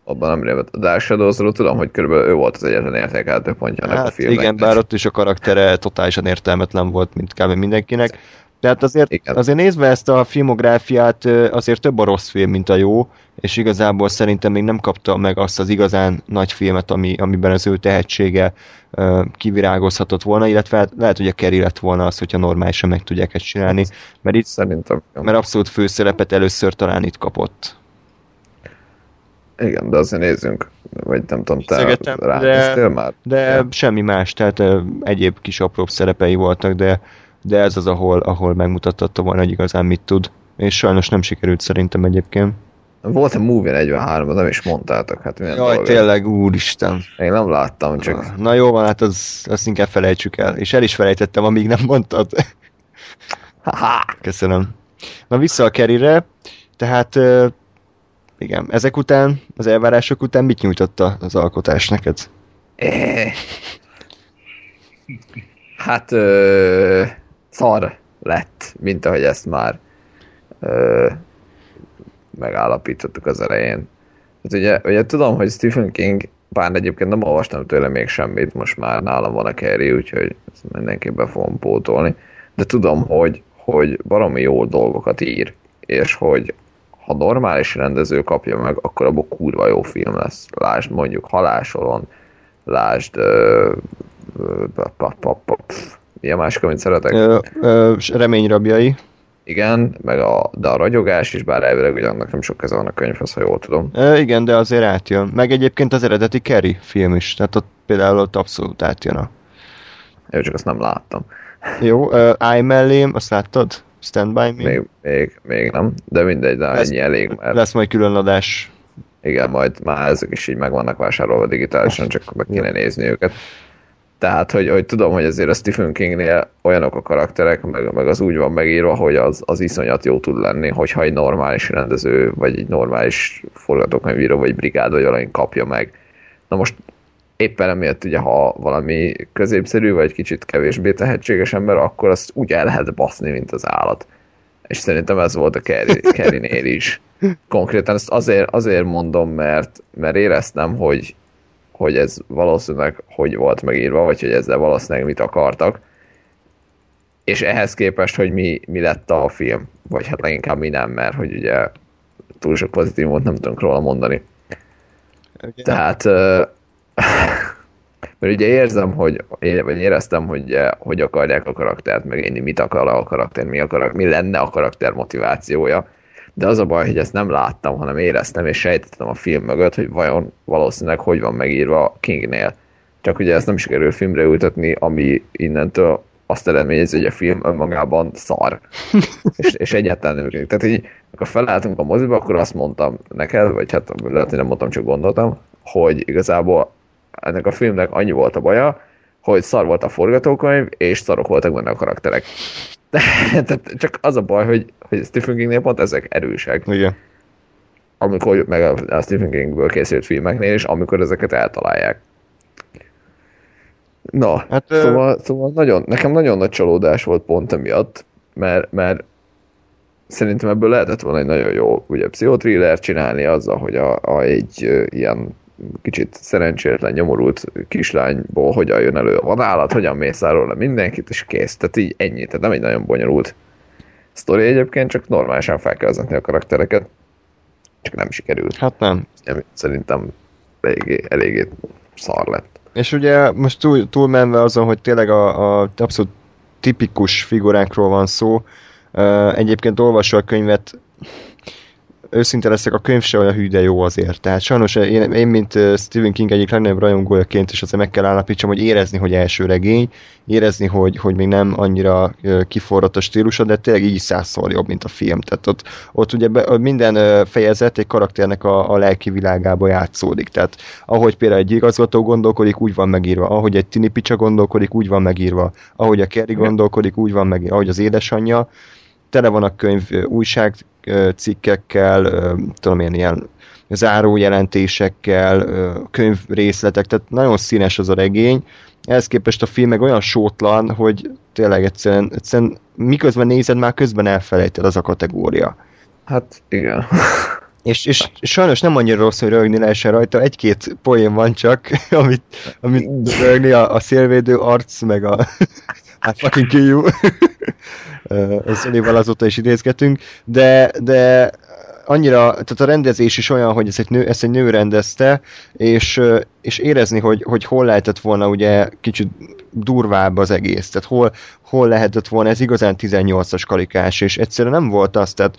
Speaker 2: Abban nem révet. A Dark Shadows-ról tudom, hogy körülbelül ő volt az egyetlen értékeltő pontja ennek a
Speaker 1: Hát
Speaker 2: filmnek.
Speaker 1: igen, bár ott is a karaktere totálisan értelmetlen volt, mint kb. mindenkinek. Tehát azért,
Speaker 2: Igen.
Speaker 1: azért nézve ezt a filmográfiát, azért több a rossz film, mint a jó, és igazából szerintem még nem kapta meg azt az igazán nagy filmet, ami, amiben az ő tehetsége ö, kivirágozhatott volna, illetve hát lehet, hogy a Kerry lett volna az, hogyha normálisan meg tudják ezt csinálni, mert, itt,
Speaker 2: Szerintem.
Speaker 1: mert abszolút főszerepet először talán itt kapott.
Speaker 2: Igen, de azért nézzünk. Vagy nem tudom, te ránéztél már?
Speaker 1: De
Speaker 2: Ja.
Speaker 1: semmi más, tehát egyéb kis apróbb szerepei voltak, de, de ez az, ahol, ahol megmutatta volna, hogy igazán mit tud. És sajnos nem sikerült szerintem egyébként.
Speaker 2: Volt a Movie 43 nem is mondtátok, hát milyen
Speaker 1: Jaj,
Speaker 2: dolog ez.
Speaker 1: tényleg, úristen.
Speaker 2: Én nem láttam, csak
Speaker 1: Na jó van, hát az, azt inkább felejtsük el. És el is felejtettem, amíg nem mondtad. Köszönöm. Na vissza a kerire. Tehát igen, ezek után, az elvárások után mit nyújtotta az alkotás neked?
Speaker 2: Eh. Hát ö, szar lett, mint ahogy ezt már ö, megállapítottuk az elején. Hát ugye, ugye tudom, hogy Stephen King, bár egyébként nem olvastam tőle még semmit, most már nálam van a Carrie, úgyhogy ezt mindenképpen fogom pótolni, de tudom, hogy, hogy baromi jó dolgokat ír, és hogy ha normális rendező kapja meg, akkor abból kurva jó film lesz. Lásd mondjuk Halásolon, lásd ö, mi a másik, amit szeretek?
Speaker 1: Ö, ö, reményrabjai.
Speaker 2: Igen, meg a, de a ragyogás is, bár elvileg ugye annak nem sok keze van a könyvhez, ha jól tudom.
Speaker 1: Ö, igen, de azért átjön. Meg egyébként az eredeti Kerry film is, tehát ott például ott abszolút átjön a...
Speaker 2: Én csak azt nem láttam.
Speaker 1: Jó, uh, állj mellém, azt láttad? Stand by me?
Speaker 2: Még, még, még nem, de mindegy, de
Speaker 1: Lesz-
Speaker 2: ennyi elég, mert
Speaker 1: Lesz majd külön adás.
Speaker 2: igen, majd már ezek is így meg vannak vásárolva digitálisan, csak meg kéne nézni őket. Tehát, hogy, hogy tudom, hogy azért a Stephen Kingnél olyanok a karakterek, meg, meg az úgy van megírva, hogy az, az iszonyat jó tud lenni, hogyha egy normális rendező, vagy egy normális forgatókönyvíró, vagy brigád, vagy valami kapja meg. Na most éppen emiatt ugye, ha valami középszerű, vagy kicsit kevésbé tehetséges ember, akkor azt úgy el lehet baszni, mint az állat. És szerintem ez volt a Kerry- Kerry-nél is. Konkrétan ezt azért, azért mondom, mert, mert éreztem, hogy, hogy ez valószínűleg hogy volt megírva, vagy hogy ezzel valószínűleg mit akartak. És ehhez képest, hogy mi, mi lett a film. Vagy hát leginkább mi nem, mert hogy ugye túl sok pozitívumot nem tudunk róla mondani. Tehát, ö, mert ugye érzem, hogy, vagy éreztem, hogy hogy akarják a karaktert megélni, mit akar a karakter, mi, akar, mi lenne a karakter motivációja. De az a baj, hogy ezt nem láttam, hanem éreztem és sejtettem a film mögött, hogy vajon valószínűleg hogy van megírva Kingnél. Csak ugye ezt nem sikerül filmre ültetni, ami innentől azt eredményezi, hogy a film önmagában szar. és, és egyáltalán nem működik. Tehát így, amikor felálltunk a moziba, akkor azt mondtam neked, vagy hát lehet, hogy nem mondtam, csak gondoltam, hogy igazából ennek a filmnek annyi volt a baja, hogy szar volt a forgatókönyv, és szarok voltak benne a karakterek. Tehát csak az a baj, hogy, hogy Stephen Kingnél pont ezek erősek,
Speaker 1: Igen.
Speaker 2: amikor, meg a, a Stephen Kingből készült filmeknél is, amikor ezeket eltalálják. Na,
Speaker 1: Hát,
Speaker 2: hát,
Speaker 1: ö-
Speaker 2: szóval, szóval nagyon, nekem nagyon nagy csalódás volt pont emiatt, mert, mert szerintem ebből lehetett volna egy nagyon jó ugye, pszichotriller csinálni azzal, hogy a, a egy ilyen kicsit szerencsétlen, nyomorult kislányból hogyan jön elő a vadállat, hogyan mészárol le mindenkit, és kész. Tehát így ennyi, tehát nem egy nagyon bonyolult sztori egyébként, csak normálisan fel kell vezetni a karaktereket, csak nem sikerült.
Speaker 1: Hát nem.
Speaker 2: Nem, szerintem eléggé, eléggé szar lett.
Speaker 1: És ugye most túl, túlmenve azon, hogy tényleg a, a abszolút tipikus figurákról van szó, uh, egyébként olvasva a könyvet, őszinte leszek, a könyv se olyan hű, de jó azért. Tehát sajnos én, én mint Stephen King egyik legnagyobb rajongójaként is azért meg kell állapítsam, hogy érezni, hogy első regény, érezni, hogy, hogy még nem annyira kiforrott a stílusa, de tényleg így százszor jobb, mint a film. Tehát ott, ott ugye be, minden fejezet egy karakternek a, a lelki világába játszódik. Tehát ahogy például egy igazgató gondolkodik, úgy van megírva. Ahogy egy tini picsa gondolkodik, úgy van megírva. Ahogy a Kerry gondolkodik, úgy van megírva. Ahogy az édesanyja tele van a könyv újságcikkekkel, tudom én, ilyen zárójelentésekkel, könyvrészletek, tehát nagyon színes az a regény. Ehhez képest a film meg olyan sótlan, hogy tényleg egyszerűen, egyszerűen miközben nézed, már közben elfelejted az a kategória.
Speaker 2: Hát igen.
Speaker 1: És, és sajnos nem annyira rossz, hogy rögni lehessen rajta, egy-két poén van csak, amit, amit rögni a, a szélvédő arc, meg a hát fucking kill you. Sony-val azóta is idézgetünk, de, de annyira, tehát a rendezés is olyan, hogy ez egy nő, ezt egy nő rendezte, és, és érezni, hogy, hogy hol lehetett volna ugye kicsit durvább az egész, tehát hol, hol lehetett volna, ez igazán 18-as kalikás, és egyszerűen nem volt az, tehát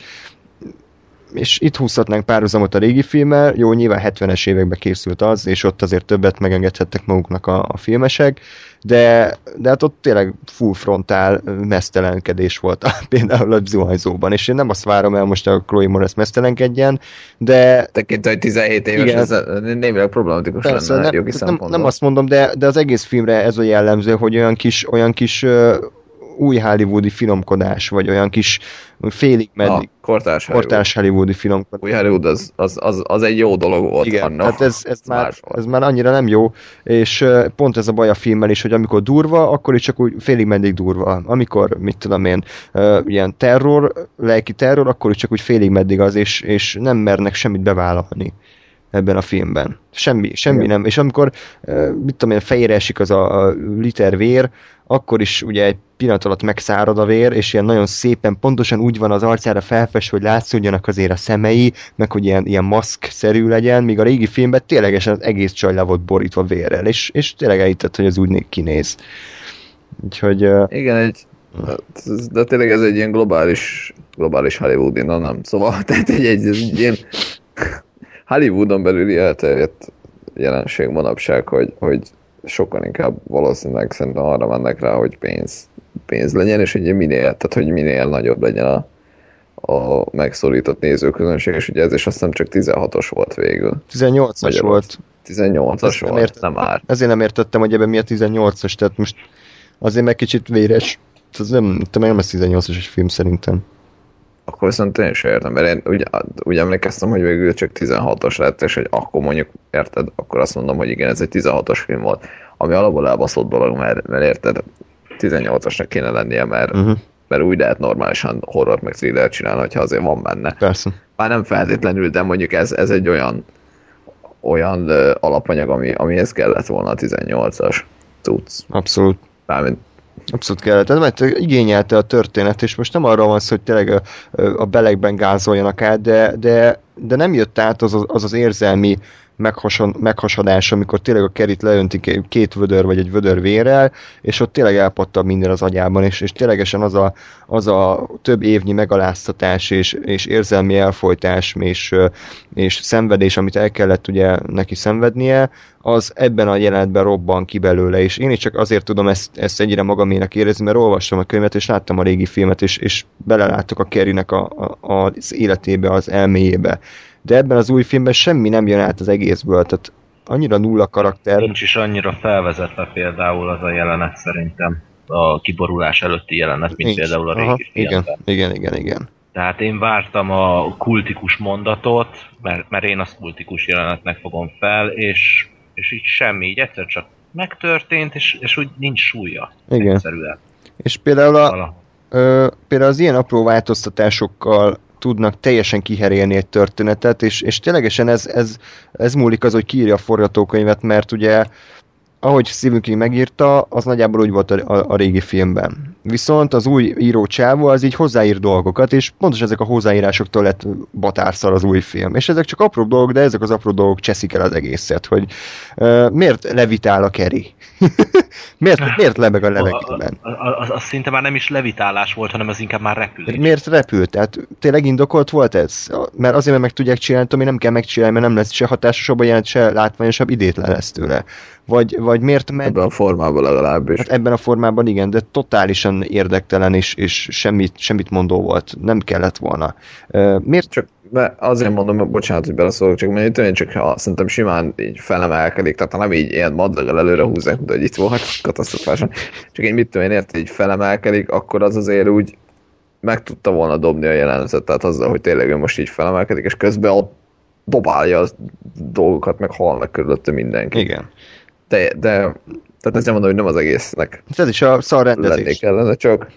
Speaker 1: és itt húzhatnánk párhuzamot a régi filmmel, jó, nyilván 70-es években készült az, és ott azért többet megengedhettek maguknak a, a filmesek, de, de hát ott tényleg full frontál mesztelenkedés volt például a zuhanyzóban, és én nem azt várom el most a Chloe Moretz mesztelenkedjen, de...
Speaker 2: Tekintve, hogy 17 éves, igen, ez némileg problematikus Persze, lenne nem, jogi
Speaker 1: nem, nem azt mondom, de, de az egész filmre ez a jellemző, hogy olyan kis, olyan kis új hollywoodi finomkodás, vagy olyan kis félig meddig
Speaker 2: kortárs,
Speaker 1: kortárs hollywoodi finomkodás.
Speaker 2: Új Hollywood az, az, az, az, egy jó dolog volt
Speaker 1: Igen, annak. hát ez, ez, már, ez már annyira nem jó, és pont ez a baj a filmmel is, hogy amikor durva, akkor is csak úgy félig meddig durva. Amikor, mit tudom én, ilyen terror, lelki terror, akkor is csak úgy félig meddig az, és, és nem mernek semmit bevállalni ebben a filmben. Semmi, semmi Igen. nem. És amikor, mit tudom én, fejére esik az a, a liter vér, akkor is ugye egy pillanat alatt megszárad a vér, és ilyen nagyon szépen, pontosan úgy van az arcára felfest, hogy látszódjanak azért a szemei, meg hogy ilyen, ilyen maszk-szerű legyen, míg a régi filmben ténylegesen az egész csaj le volt borítva vérrel, és, és tényleg elhittett, hogy az úgy kinéz. Úgyhogy...
Speaker 2: Igen, egy, de tényleg ez egy ilyen globális, globális Hollywoodi, na nem, szóval, tehát egy, egy, egy ilyen Hollywoodon belüli elterjedt jelenség manapság, hogy, hogy sokan inkább valószínűleg szerintem arra mennek rá, hogy pénz, pénz legyen, és ugye minél, tehát hogy minél nagyobb legyen a, a megszorított nézőközönség, és ugye ez is azt hiszem csak 16-os volt végül.
Speaker 1: 18-as volt.
Speaker 2: 18-as volt, nem, ért, nem már.
Speaker 1: Ezért nem értettem, hogy ebben mi a 18-as, tehát most azért meg kicsit véres. Ez nem, nem ez 18-as egy film szerintem
Speaker 2: akkor viszont én is értem, mert én úgy, úgy emlékeztem, hogy végül csak 16-os lett, és hogy akkor mondjuk, érted, akkor azt mondom, hogy igen, ez egy 16-os film volt, ami alapból elbaszott dolog, mert, mert érted, 18-asnak kéne lennie, mert, uh-huh. mert úgy lehet normálisan horror meg thriller csinálni, hogyha azért van benne.
Speaker 1: Persze.
Speaker 2: Már nem feltétlenül, de mondjuk ez, ez egy olyan olyan alapanyag, ami, amihez kellett volna a 18-as tudsz.
Speaker 1: Abszolút.
Speaker 2: Mármint
Speaker 1: Abszolút kellett, mert igényelte a történet, és most nem arról van szó, hogy tényleg a, a belegben gázoljanak át, de, de, de nem jött át az az, az, az érzelmi meghason, meghasadás, amikor tényleg a kerit leöntik két vödör vagy egy vödör vérrel, és ott tényleg elpattab minden az agyában, és, és ténylegesen az a, az a több évnyi megaláztatás és, és érzelmi elfolytás és, és szenvedés, amit el kellett ugye neki szenvednie, az ebben a jelenetben robban ki belőle, és én is csak azért tudom ezt, ezt egyre magamének érezni, mert olvastam a könyvet, és láttam a régi filmet, és, és beleláttok a Kerrynek a, a, az életébe, az elméjébe de ebben az új filmben semmi nem jön át az egészből, tehát annyira nulla karakter.
Speaker 3: Nincs is annyira felvezetve például az a jelenet szerintem, a kiborulás előtti jelenet, mint Nincs. például a régi Aha.
Speaker 1: Igen, igen, igen, igen.
Speaker 3: Tehát én vártam a kultikus mondatot, mert, mert én azt kultikus jelenetnek fogom fel, és, és így semmi, így egyszer csak megtörtént, és, és úgy nincs súlya.
Speaker 1: Igen. Egyszerűen. És például, a, ö, például az ilyen apró változtatásokkal tudnak teljesen kiherélni egy történetet, és, és ténylegesen ez, ez, ez múlik az, hogy kiírja a forgatókönyvet, mert ugye ahogy Stephen King megírta, az nagyjából úgy volt a, a, a régi filmben. Viszont az új író csávó az így hozzáír dolgokat, és pontosan ezek a hozzáírásoktól lett batárszal az új film. És ezek csak apró dolgok, de ezek az apró dolgok cseszik el az egészet, hogy uh, miért levitál a Keri? miért, miért lebeg a levegőben?
Speaker 3: Az, az szinte már nem is levitálás volt, hanem az inkább már repülés.
Speaker 1: Miért repült? Tehát tényleg indokolt volt ez? Mert azért, mert meg tudják csinálni, ami nem kell megcsinálni, mert nem lesz se hatásosabb a jelent, se látványosabb, idétlen lesz tőle. Vagy, vagy miért
Speaker 2: ment... Ebben a formában legalábbis.
Speaker 1: Hát ebben a formában igen, de totálisan érdektelen és, és semmit, semmit mondó volt. Nem kellett volna. Miért?
Speaker 2: Csak mert azért mondom, bocsánat, hogy beleszólok, csak mert én csak ha szerintem simán így felemelkedik, tehát nem így ilyen madlaggal előre húzzák, mint hogy itt volt katasztrofásan, csak én mit tudom én érte, így felemelkedik, akkor az azért úgy meg tudta volna dobni a jelenetet, tehát azzal, hogy tényleg ő most így felemelkedik, és közben ott dobálja a dolgokat, meg halnak körülötte mindenki.
Speaker 1: Igen.
Speaker 2: De, de tehát ezt nem mondom, hogy nem az egésznek.
Speaker 1: Ez is a szar rendezés.
Speaker 2: Lennék csak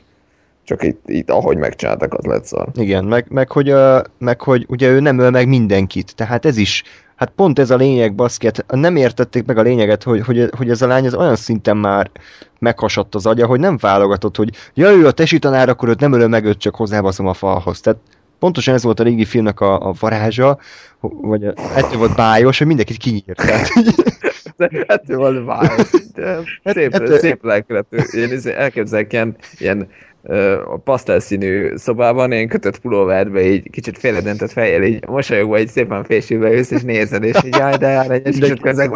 Speaker 2: csak itt, itt ahogy megcsináltak, az lett szar.
Speaker 1: Igen, meg, meg, hogy, uh, meg hogy ugye ő nem öl meg mindenkit, tehát ez is, hát pont ez a lényeg, baszket, nem értették meg a lényeget, hogy, hogy, hogy ez a lány az olyan szinten már meghasadt az agya, hogy nem válogatott, hogy ja, ő a tesi tanár, akkor őt nem ölöm meg, őt csak hozzábaszom a falhoz. Tehát pontosan ez volt a régi filmnek a, a varázsa, vagy ettől volt bájos, hogy mindenkit kinyírt. Tehát,
Speaker 2: ettől volt bájos. De szép, ettől, szép lelkeletű. Én elképzelek ilyen, ilyen a pasztelszínű szobában, én kötött pulóverbe így kicsit féledentett fejjel, így mosolyogva, így szépen fésülve jössz, és nézed, és így jaj, de jár egyes kicsit közeg,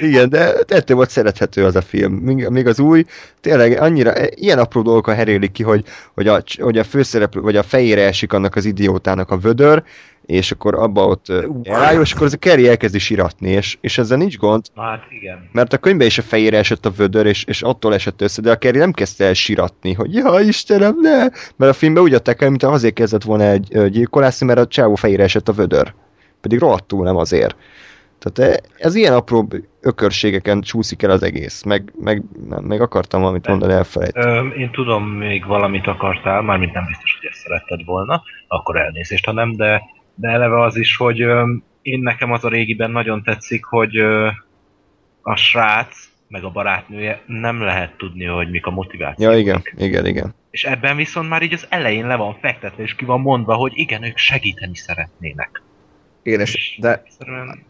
Speaker 1: Igen, de ettől volt szerethető az a film. Még, még az új, tényleg annyira, ilyen apró dolgok herélik ki, hogy, hogy a, hogy a főszereplő, vagy a fejére esik annak az idiótának a vödör, és akkor abba ott elálljon, és akkor az a Kerry elkezdi siratni, és, és ezzel nincs gond.
Speaker 3: Hát igen.
Speaker 1: Mert a könyvben is a fejére esett a vödör, és, és attól esett össze, de a Kerry nem kezdte el siratni, hogy ja Istenem, ne! Mert a filmben úgy adták el, mint azért kezdett volna egy gyilkolászni, mert a csávó fejére esett a vödör. Pedig rohadtul nem azért. Tehát ez ilyen apró ökörségeken csúszik el az egész, meg, meg, nem, meg akartam valamit mondani, elfelejtettem.
Speaker 3: Én tudom, még valamit akartál, mármint nem biztos, hogy ezt szeretted volna, akkor elnézést, ha nem, de de eleve az is, hogy én nekem az a régiben nagyon tetszik, hogy a srác, meg a barátnője nem lehet tudni, hogy mik a motivációk.
Speaker 1: Ja, igen, igen, igen.
Speaker 3: És ebben viszont már így az elején le van fektetve, és ki van mondva, hogy igen, ők segíteni szeretnének.
Speaker 2: Igen, és de Szerűen...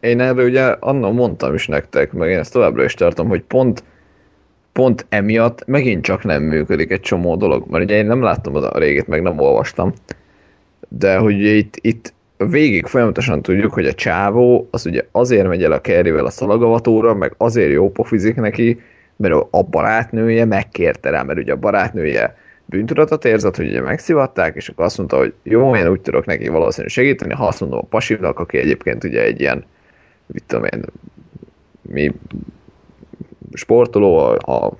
Speaker 2: én erről ugye annól mondtam is nektek, meg én ezt továbbra is tartom, hogy pont pont emiatt megint csak nem működik egy csomó dolog, mert ugye én nem láttam az a régét, meg nem olvastam, de hogy itt, itt végig folyamatosan tudjuk, hogy a csávó az ugye azért megy el a kerrivel a szalagavatóra, meg azért jó pofizik neki, mert a barátnője megkérte rá, mert ugye a barátnője bűntudatot érzett, hogy ugye megszivatták, és akkor azt mondta, hogy jó, én úgy tudok neki valószínűleg segíteni, ha azt mondom a pasivnak, aki egyébként ugye egy ilyen, mit tudom én, mi sportoló, a, a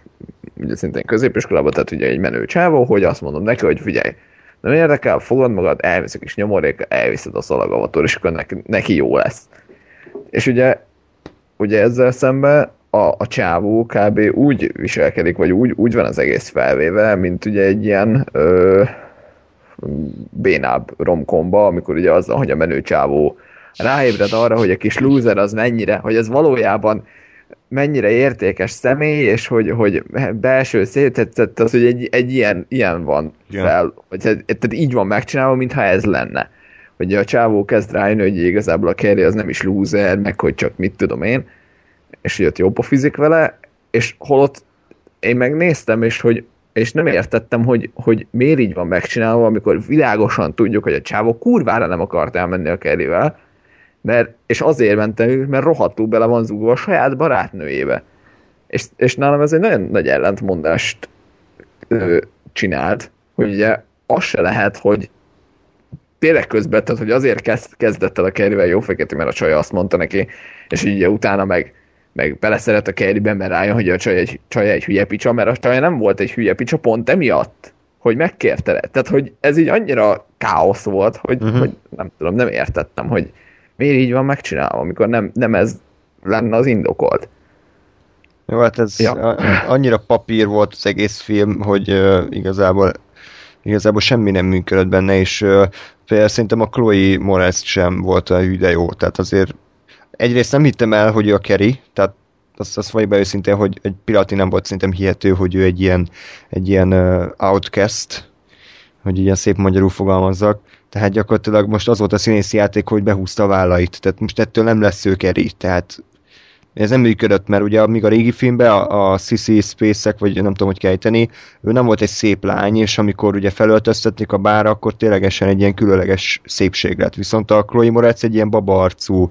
Speaker 2: ugye szintén középiskolában, tehát ugye egy menő csávó, hogy azt mondom neki, hogy figyelj, nem érdekel, fogad magad, elvisz a kis nyomorék, elviszed a szalagavatól, és akkor neki, neki jó lesz. És ugye, ugye ezzel szemben a, a csávó kb. úgy viselkedik, vagy úgy, úgy van az egész felvéve, mint ugye egy ilyen ö, bénább romkomba, amikor ugye az, hogy a menő csávó ráébred arra, hogy a kis loser az mennyire, hogy ez valójában mennyire értékes személy, és hogy, hogy belső szétetszett, az, hogy egy, egy ilyen, ilyen van yeah. fel, vagy tehát így van megcsinálva, mintha ez lenne. Hogy a csávó kezd rájönni, hogy igazából a Kerry az nem is loser, meg hogy csak mit tudom én, és hogy ott jobb a fizik vele, és holott én megnéztem, és hogy és nem értettem, hogy, hogy miért így van megcsinálva, amikor világosan tudjuk, hogy a csávó kurvára nem akart elmenni a Kerryvel, mert, és azért mentem ő, mert rohadtul bele van zúgva a saját barátnőjébe. És, és nálam ez egy nagyon nagy ellentmondást ö, csinált, hogy ugye az se lehet, hogy tényleg közben, tehát hogy azért kezd, kezdett el a Kerryvel jó fekete, mert a csaj azt mondta neki, és így utána meg, meg beleszeret a Kerryben, mert rájön, hogy a csaj egy, csaj egy hülye picsa, mert a csaj nem volt egy hülye picsa pont emiatt, hogy megkérte le. Tehát, hogy ez így annyira káosz volt, hogy, uh-huh. hogy nem tudom, nem értettem, hogy, miért így van megcsinálva, amikor nem, nem ez lenne az indokolt.
Speaker 1: Jó, hát ez ja. annyira papír volt az egész film, hogy uh, igazából igazából semmi nem működött benne, és uh, például szerintem a Chloe Moretz sem volt a hüde jó, tehát azért egyrészt nem hittem el, hogy ő a Kerry, tehát azt, azt vagy be őszintén, hogy egy pillanatig nem volt szerintem hihető, hogy ő egy ilyen, egy ilyen uh, outcast, hogy ilyen szép magyarul fogalmazzak. Tehát gyakorlatilag most az volt a színészi játék, hogy behúzta a vállait. Tehát most ettől nem lesz ő Kerry. Tehát ez nem működött, mert ugye még a régi filmben a, a Sissy space vagy nem tudom, hogy kejteni, ő nem volt egy szép lány, és amikor ugye felöltöztették a bára, akkor ténylegesen egy ilyen különleges szépség lett. Viszont a Chloe Moretz egy ilyen babaarcú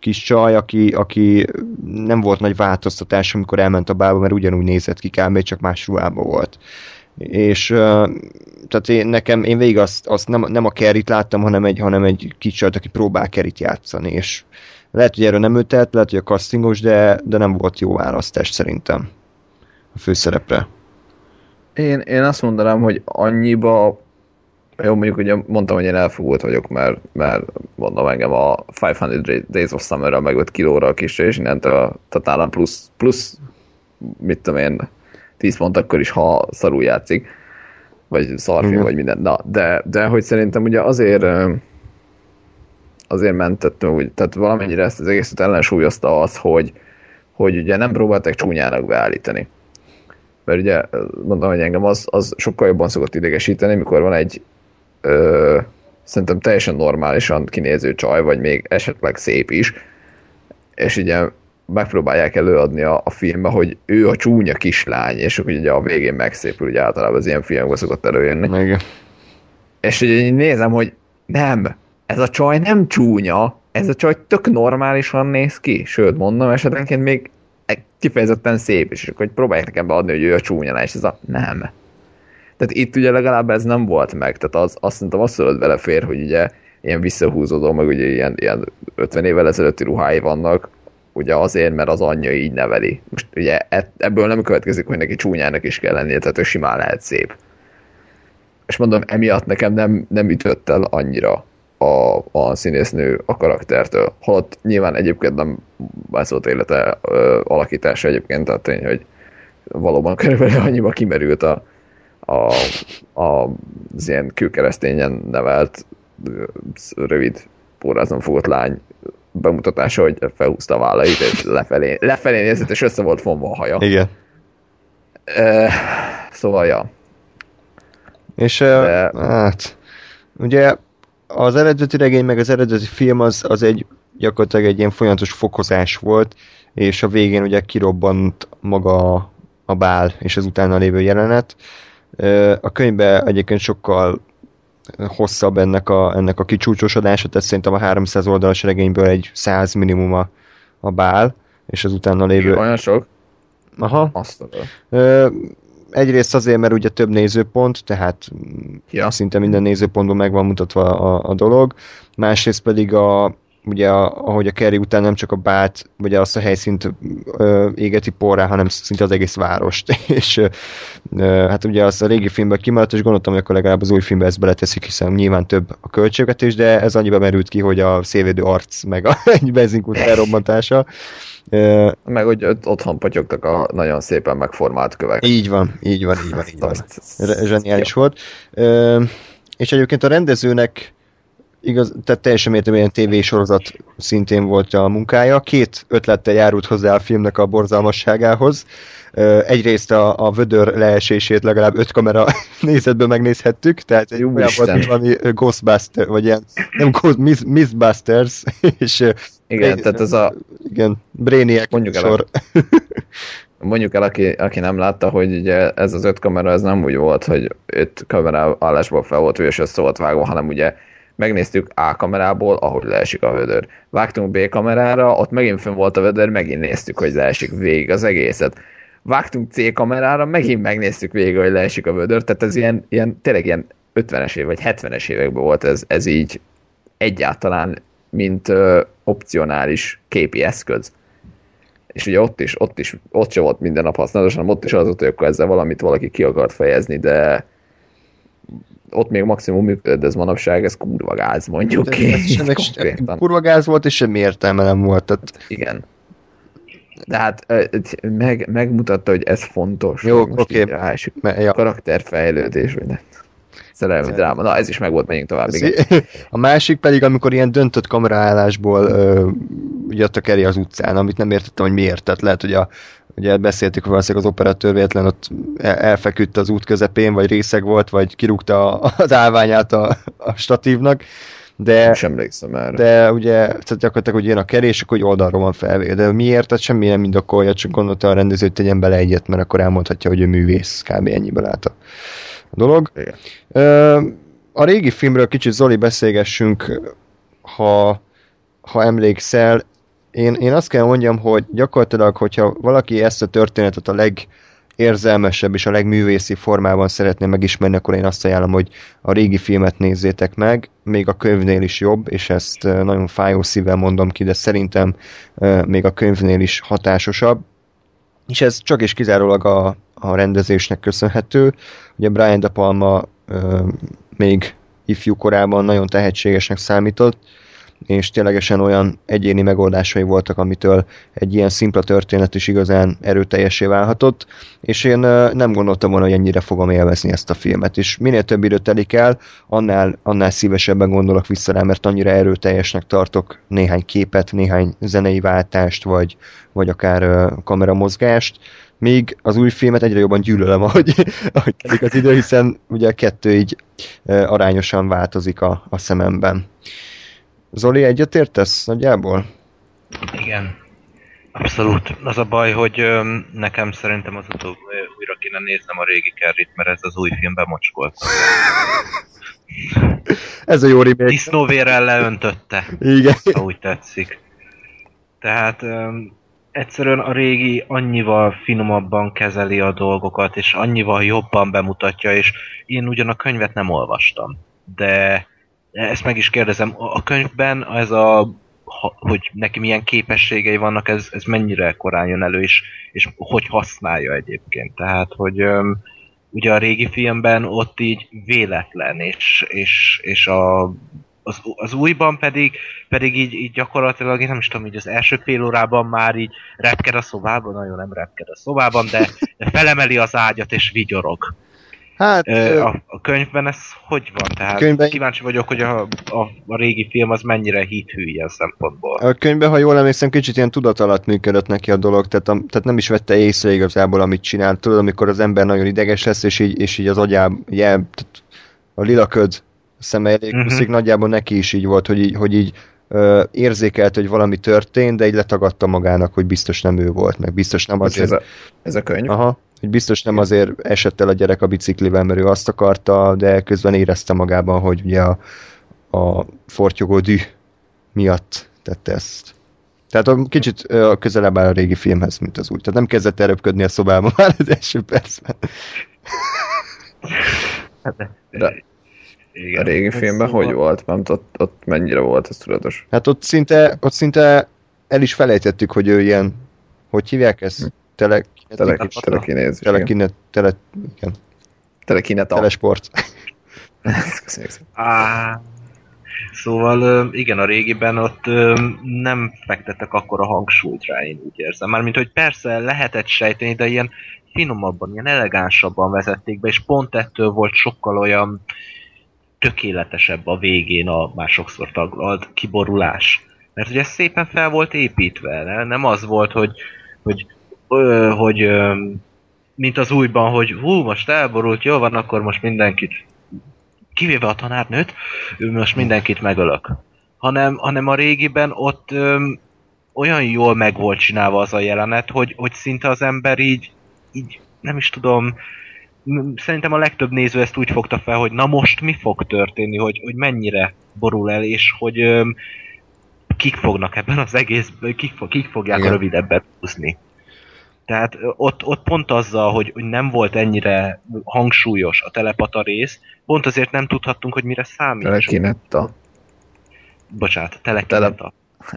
Speaker 1: kis csaj, aki, aki nem volt nagy változtatás, amikor elment a bárba, mert ugyanúgy nézett ki kb. csak más ruhában volt. És tehát én, nekem, én végig azt, azt nem, nem a kerit láttam, hanem egy, hanem egy kicsajt, aki próbál kerit játszani, és lehet, hogy erről nem ő lehet, hogy a castingos, de, de nem volt jó választás szerintem a főszerepre.
Speaker 2: Én, én azt mondanám, hogy annyiba jó, mondjuk ugye mondtam, hogy én elfogult vagyok, mert, mert mondom engem a 500 Days of Summer-ra meg 5 kilóra a kis, és innentől totálán plusz, plusz, mit tudom én, 10 pont akkor is, ha szarul játszik, vagy szarfilm, vagy minden. Na, de, de hogy szerintem ugye azért azért mentettem úgy, tehát valamennyire ezt az egészet ellensúlyozta az, hogy, hogy ugye nem próbálták csúnyának beállítani. Mert ugye mondom, hogy engem az, az sokkal jobban szokott idegesíteni, mikor van egy ö, szerintem teljesen normálisan kinéző csaj, vagy még esetleg szép is, és ugye megpróbálják előadni a, a filmbe, hogy ő a csúnya kislány, és akkor ugye a végén megszépül, ugye általában az ilyen filmekben szokott előjönni.
Speaker 1: Igen.
Speaker 2: És ugye én nézem, hogy nem, ez a csaj nem csúnya, ez a csaj tök normálisan néz ki, sőt mondom, esetenként még kifejezetten szép, és akkor próbálják nekem beadni, hogy ő a csúnya, és ez a nem. Tehát itt ugye legalább ez nem volt meg, tehát az, azt szerintem azt szólod belefér, hogy ugye ilyen visszahúzódó, meg ugye ilyen, ilyen 50 évvel ezelőtti ruhái vannak, ugye azért, mert az anyja így neveli. Most ugye e, ebből nem következik, hogy neki csúnyának is kell lennie, tehát ő simán lehet szép. És mondom, emiatt nekem nem, nem ütött el annyira a, a színésznő a karaktertől. Holott nyilván egyébként nem vázolt élete ö, alakítása egyébként, tehát tény, hogy valóban körülbelül annyiba kimerült a, a, a, az ilyen kőkeresztényen nevelt rövid pórázon fogott lány bemutatása, hogy felhúzta a vállait, és lefelé, lefelé nézett, és össze volt fonva a haja.
Speaker 1: Igen.
Speaker 2: E, szóval, ja.
Speaker 1: És De... hát, ugye az eredeti regény, meg az eredeti film az, az egy gyakorlatilag egy ilyen folyamatos fokozás volt, és a végén ugye kirobbant maga a bál és az utána lévő jelenet. A könyvben egyébként sokkal hosszabb ennek a, ennek a kicsúcsosodása, tehát szerintem a 300 oldalas regényből egy 100 minimum a, a bál, és az utána lévő...
Speaker 2: Olyan sok?
Speaker 1: Aha.
Speaker 2: Azt
Speaker 1: egyrészt azért, mert ugye több nézőpont, tehát ja. szinte minden nézőpontban meg van mutatva a, a dolog, másrészt pedig a, ugye a, ahogy a Kerry után nem csak a bát, vagy azt a helyszínt ö, égeti porrá, hanem szinte az egész várost. és ö, hát ugye az a régi filmben kimaradt, és gondoltam, hogy akkor legalább az új filmbe ezt beleteszik, hiszen nyilván több a költségvetés, de ez annyiba merült ki, hogy a szélvédő arc, meg a, egy benzinkút felrobbantása.
Speaker 2: Ö, meg hogy otthon potyogtak a nagyon szépen megformált kövek.
Speaker 1: Így van, így van, így van. Így van. Zseniális volt. Ö, és egyébként a rendezőnek igaz, tehát teljesen mértékben tévésorozat szintén volt a munkája. Két ötlettel járult hozzá a filmnek a borzalmasságához. Egyrészt a, a vödör leesését legalább öt kamera nézetből megnézhettük, tehát egy olyan volt, valami Ghostbuster, vagy ilyen, nem Ghost, Miss, Missbusters, és
Speaker 2: igen, egy, tehát ez a
Speaker 1: igen, Brainiac
Speaker 2: mondjuk sor. El, mondjuk el, aki, aki nem látta, hogy ugye ez az öt kamera, ez nem úgy volt, hogy öt kamera állásból fel volt és össze volt vágva, hanem ugye megnéztük A kamerából, ahogy leesik a vödör. Vágtunk B kamerára, ott megint fönn volt a vödör, megint néztük, hogy leesik végig az egészet. Vágtunk C kamerára, megint megnéztük végig, hogy leesik a vödör, tehát ez ilyen, ilyen tényleg ilyen 50-es év vagy 70-es években volt ez, ez így egyáltalán, mint ö, opcionális képi eszköz. És ugye ott is, ott is, ott sem volt minden nap használatos, hanem ott is az volt, hogy akkor ezzel valamit valaki ki akart fejezni, de ott még maximum működött, de ez manapság, ez kurva gáz, mondjuk ki.
Speaker 1: kurva gáz volt, és semmi értelme nem volt. Tehát...
Speaker 2: Igen. De hát meg, megmutatta, hogy ez fontos.
Speaker 1: Jó, oké. Okay.
Speaker 2: Ja. Karakterfejlődés, vagy nem. Szerelmi dráma. Na, ez is meg volt, menjünk tovább. Igen.
Speaker 1: A másik pedig, amikor ilyen döntött kameraállásból ö, jött a Keri az utcán, amit nem értettem, hogy miért. Tehát lehet, hogy a, ugye beszéltük, hogy valószínűleg az operatőr véletlen ott el- elfeküdt az út közepén, vagy részeg volt, vagy kirúgta az állványát a, a statívnak, de,
Speaker 2: Sem emlékszem erre.
Speaker 1: de ugye tehát gyakorlatilag, hogy jön a kerés, akkor hogy oldalról van felvé. De miért? Tehát semmi nem indokolja, csak gondolta a rendező, hogy tegyen bele egyet, mert akkor elmondhatja, hogy ő művész, kb. ennyiből állt a dolog.
Speaker 2: Igen.
Speaker 1: A régi filmről kicsit Zoli beszélgessünk, ha, ha emlékszel. Én, én azt kell mondjam, hogy gyakorlatilag, hogyha valaki ezt a történetet a legérzelmesebb és a legművészi formában szeretné megismerni, akkor én azt ajánlom, hogy a régi filmet nézzétek meg, még a könyvnél is jobb, és ezt nagyon fájó szívvel mondom ki, de szerintem még a könyvnél is hatásosabb. És ez csak és kizárólag a, a rendezésnek köszönhető. Ugye Brian De Palma ö, még ifjú korában nagyon tehetségesnek számított, és ténylegesen olyan egyéni megoldásai voltak, amitől egy ilyen szimpla történet is igazán erőteljesé válhatott, és én nem gondoltam volna, hogy ennyire fogom élvezni ezt a filmet, és minél több idő telik el, annál, annál szívesebben gondolok vissza rá, mert annyira erőteljesnek tartok néhány képet, néhány zenei váltást, vagy, vagy akár kameramozgást, míg az új filmet egyre jobban gyűlölöm, ahogy, ahogy telik az idő, hiszen ugye a kettő így arányosan változik a, a szememben. Zoli, egyetértesz nagyjából?
Speaker 3: Igen. Abszolút. Az a baj, hogy nekem szerintem az utóbb újra kéne néznem a régi Kerrit, mert ez az új filmben mocskolt.
Speaker 1: Ez a jó remake.
Speaker 3: Disznóvérrel leöntötte,
Speaker 1: Igen.
Speaker 3: ha úgy tetszik. Tehát egyszerűen a régi annyival finomabban kezeli a dolgokat, és annyival jobban bemutatja, és én ugyan a könyvet nem olvastam, de ezt meg is kérdezem, a könyvben ez a hogy neki milyen képességei vannak, ez, ez mennyire korán jön elő, és, és hogy használja egyébként. Tehát, hogy öm, ugye a régi filmben ott így véletlen, és, és, és a, az, az újban pedig, pedig így, így gyakorlatilag, én nem is tudom, így az első fél órában már így repked a szobában, nagyon nem repked a szobában, de, de felemeli az ágyat és vigyorog.
Speaker 1: Hát,
Speaker 3: Ö, A, a könyvben ez hogy van? Tehát
Speaker 1: Könyvben-
Speaker 3: kíváncsi vagyok, hogy a, a, a régi film az mennyire hithű ilyen szempontból.
Speaker 1: a könyvben, ha jól emlékszem, kicsit ilyen tudat alatt működött neki a dolog, tehát, a, tehát nem is vette észre igazából, amit csinált. Tudod, amikor az ember nagyon ideges lesz, és így, és így az agyáb, jel, a lilaköd szeme elég
Speaker 3: Mhm.
Speaker 1: uh-huh. nagyjából neki is így volt, hogy így, hogy így ö, érzékelt, hogy valami történt, de így letagadta magának, hogy biztos nem ő volt, meg biztos nem azért...
Speaker 2: ez a, ez a könyv.
Speaker 1: Aha, hogy biztos nem azért esett el a gyerek a biciklivel, mert ő azt akarta, de közben érezte magában, hogy ugye a, a fortyogó dű miatt tette ezt. Tehát a, kicsit ö, közelebb áll a régi filmhez, mint az új. Tehát nem kezdett erőpködni a szobában már az első percben.
Speaker 2: De
Speaker 3: Igen.
Speaker 2: a régi filmben
Speaker 3: szóval-
Speaker 2: hogy volt? Nem ott, ott mennyire volt ez tudatos?
Speaker 1: Hát ott szinte, ott szinte el is felejtettük, hogy ő ilyen, hogy hívják ezt? Tele,
Speaker 2: Tele,
Speaker 3: Telekinézis.
Speaker 2: telekinézis.
Speaker 1: tele,
Speaker 2: igen.
Speaker 1: tele, tele, igen,
Speaker 2: Telekineta.
Speaker 1: telesport.
Speaker 2: Köszönjük szépen.
Speaker 3: Szóval igen, a régiben ott nem fektettek akkor a hangsúlyt rá, én úgy érzem. Mármint, hogy persze lehetett sejteni, de ilyen finomabban, ilyen elegánsabban vezették be, és pont ettől volt sokkal olyan tökéletesebb a végén a már sokszor taglalt kiborulás. Mert ugye szépen fel volt építve, ne? nem az volt, hogy, hogy, ö, hogy ö, mint az újban, hogy hú, most elborult, jó van, akkor most mindenkit kivéve a tanárnőt, most mindenkit megölök. Hanem, hanem a régiben ott öm, olyan jól meg volt csinálva az a jelenet, hogy, hogy szinte az ember így, így nem is tudom, szerintem a legtöbb néző ezt úgy fogta fel, hogy na most mi fog történni, hogy, hogy mennyire borul el, és hogy öm, kik fognak ebben az egészben, kik, fog, kik fogják
Speaker 1: Igen.
Speaker 3: a rövidebbet húzni. Tehát ott, ott pont azzal, hogy, hogy nem volt ennyire hangsúlyos a telepata rész, pont azért nem tudhattunk, hogy mire számít.
Speaker 2: Telekinetta.
Speaker 3: Bocsánat, telekineta.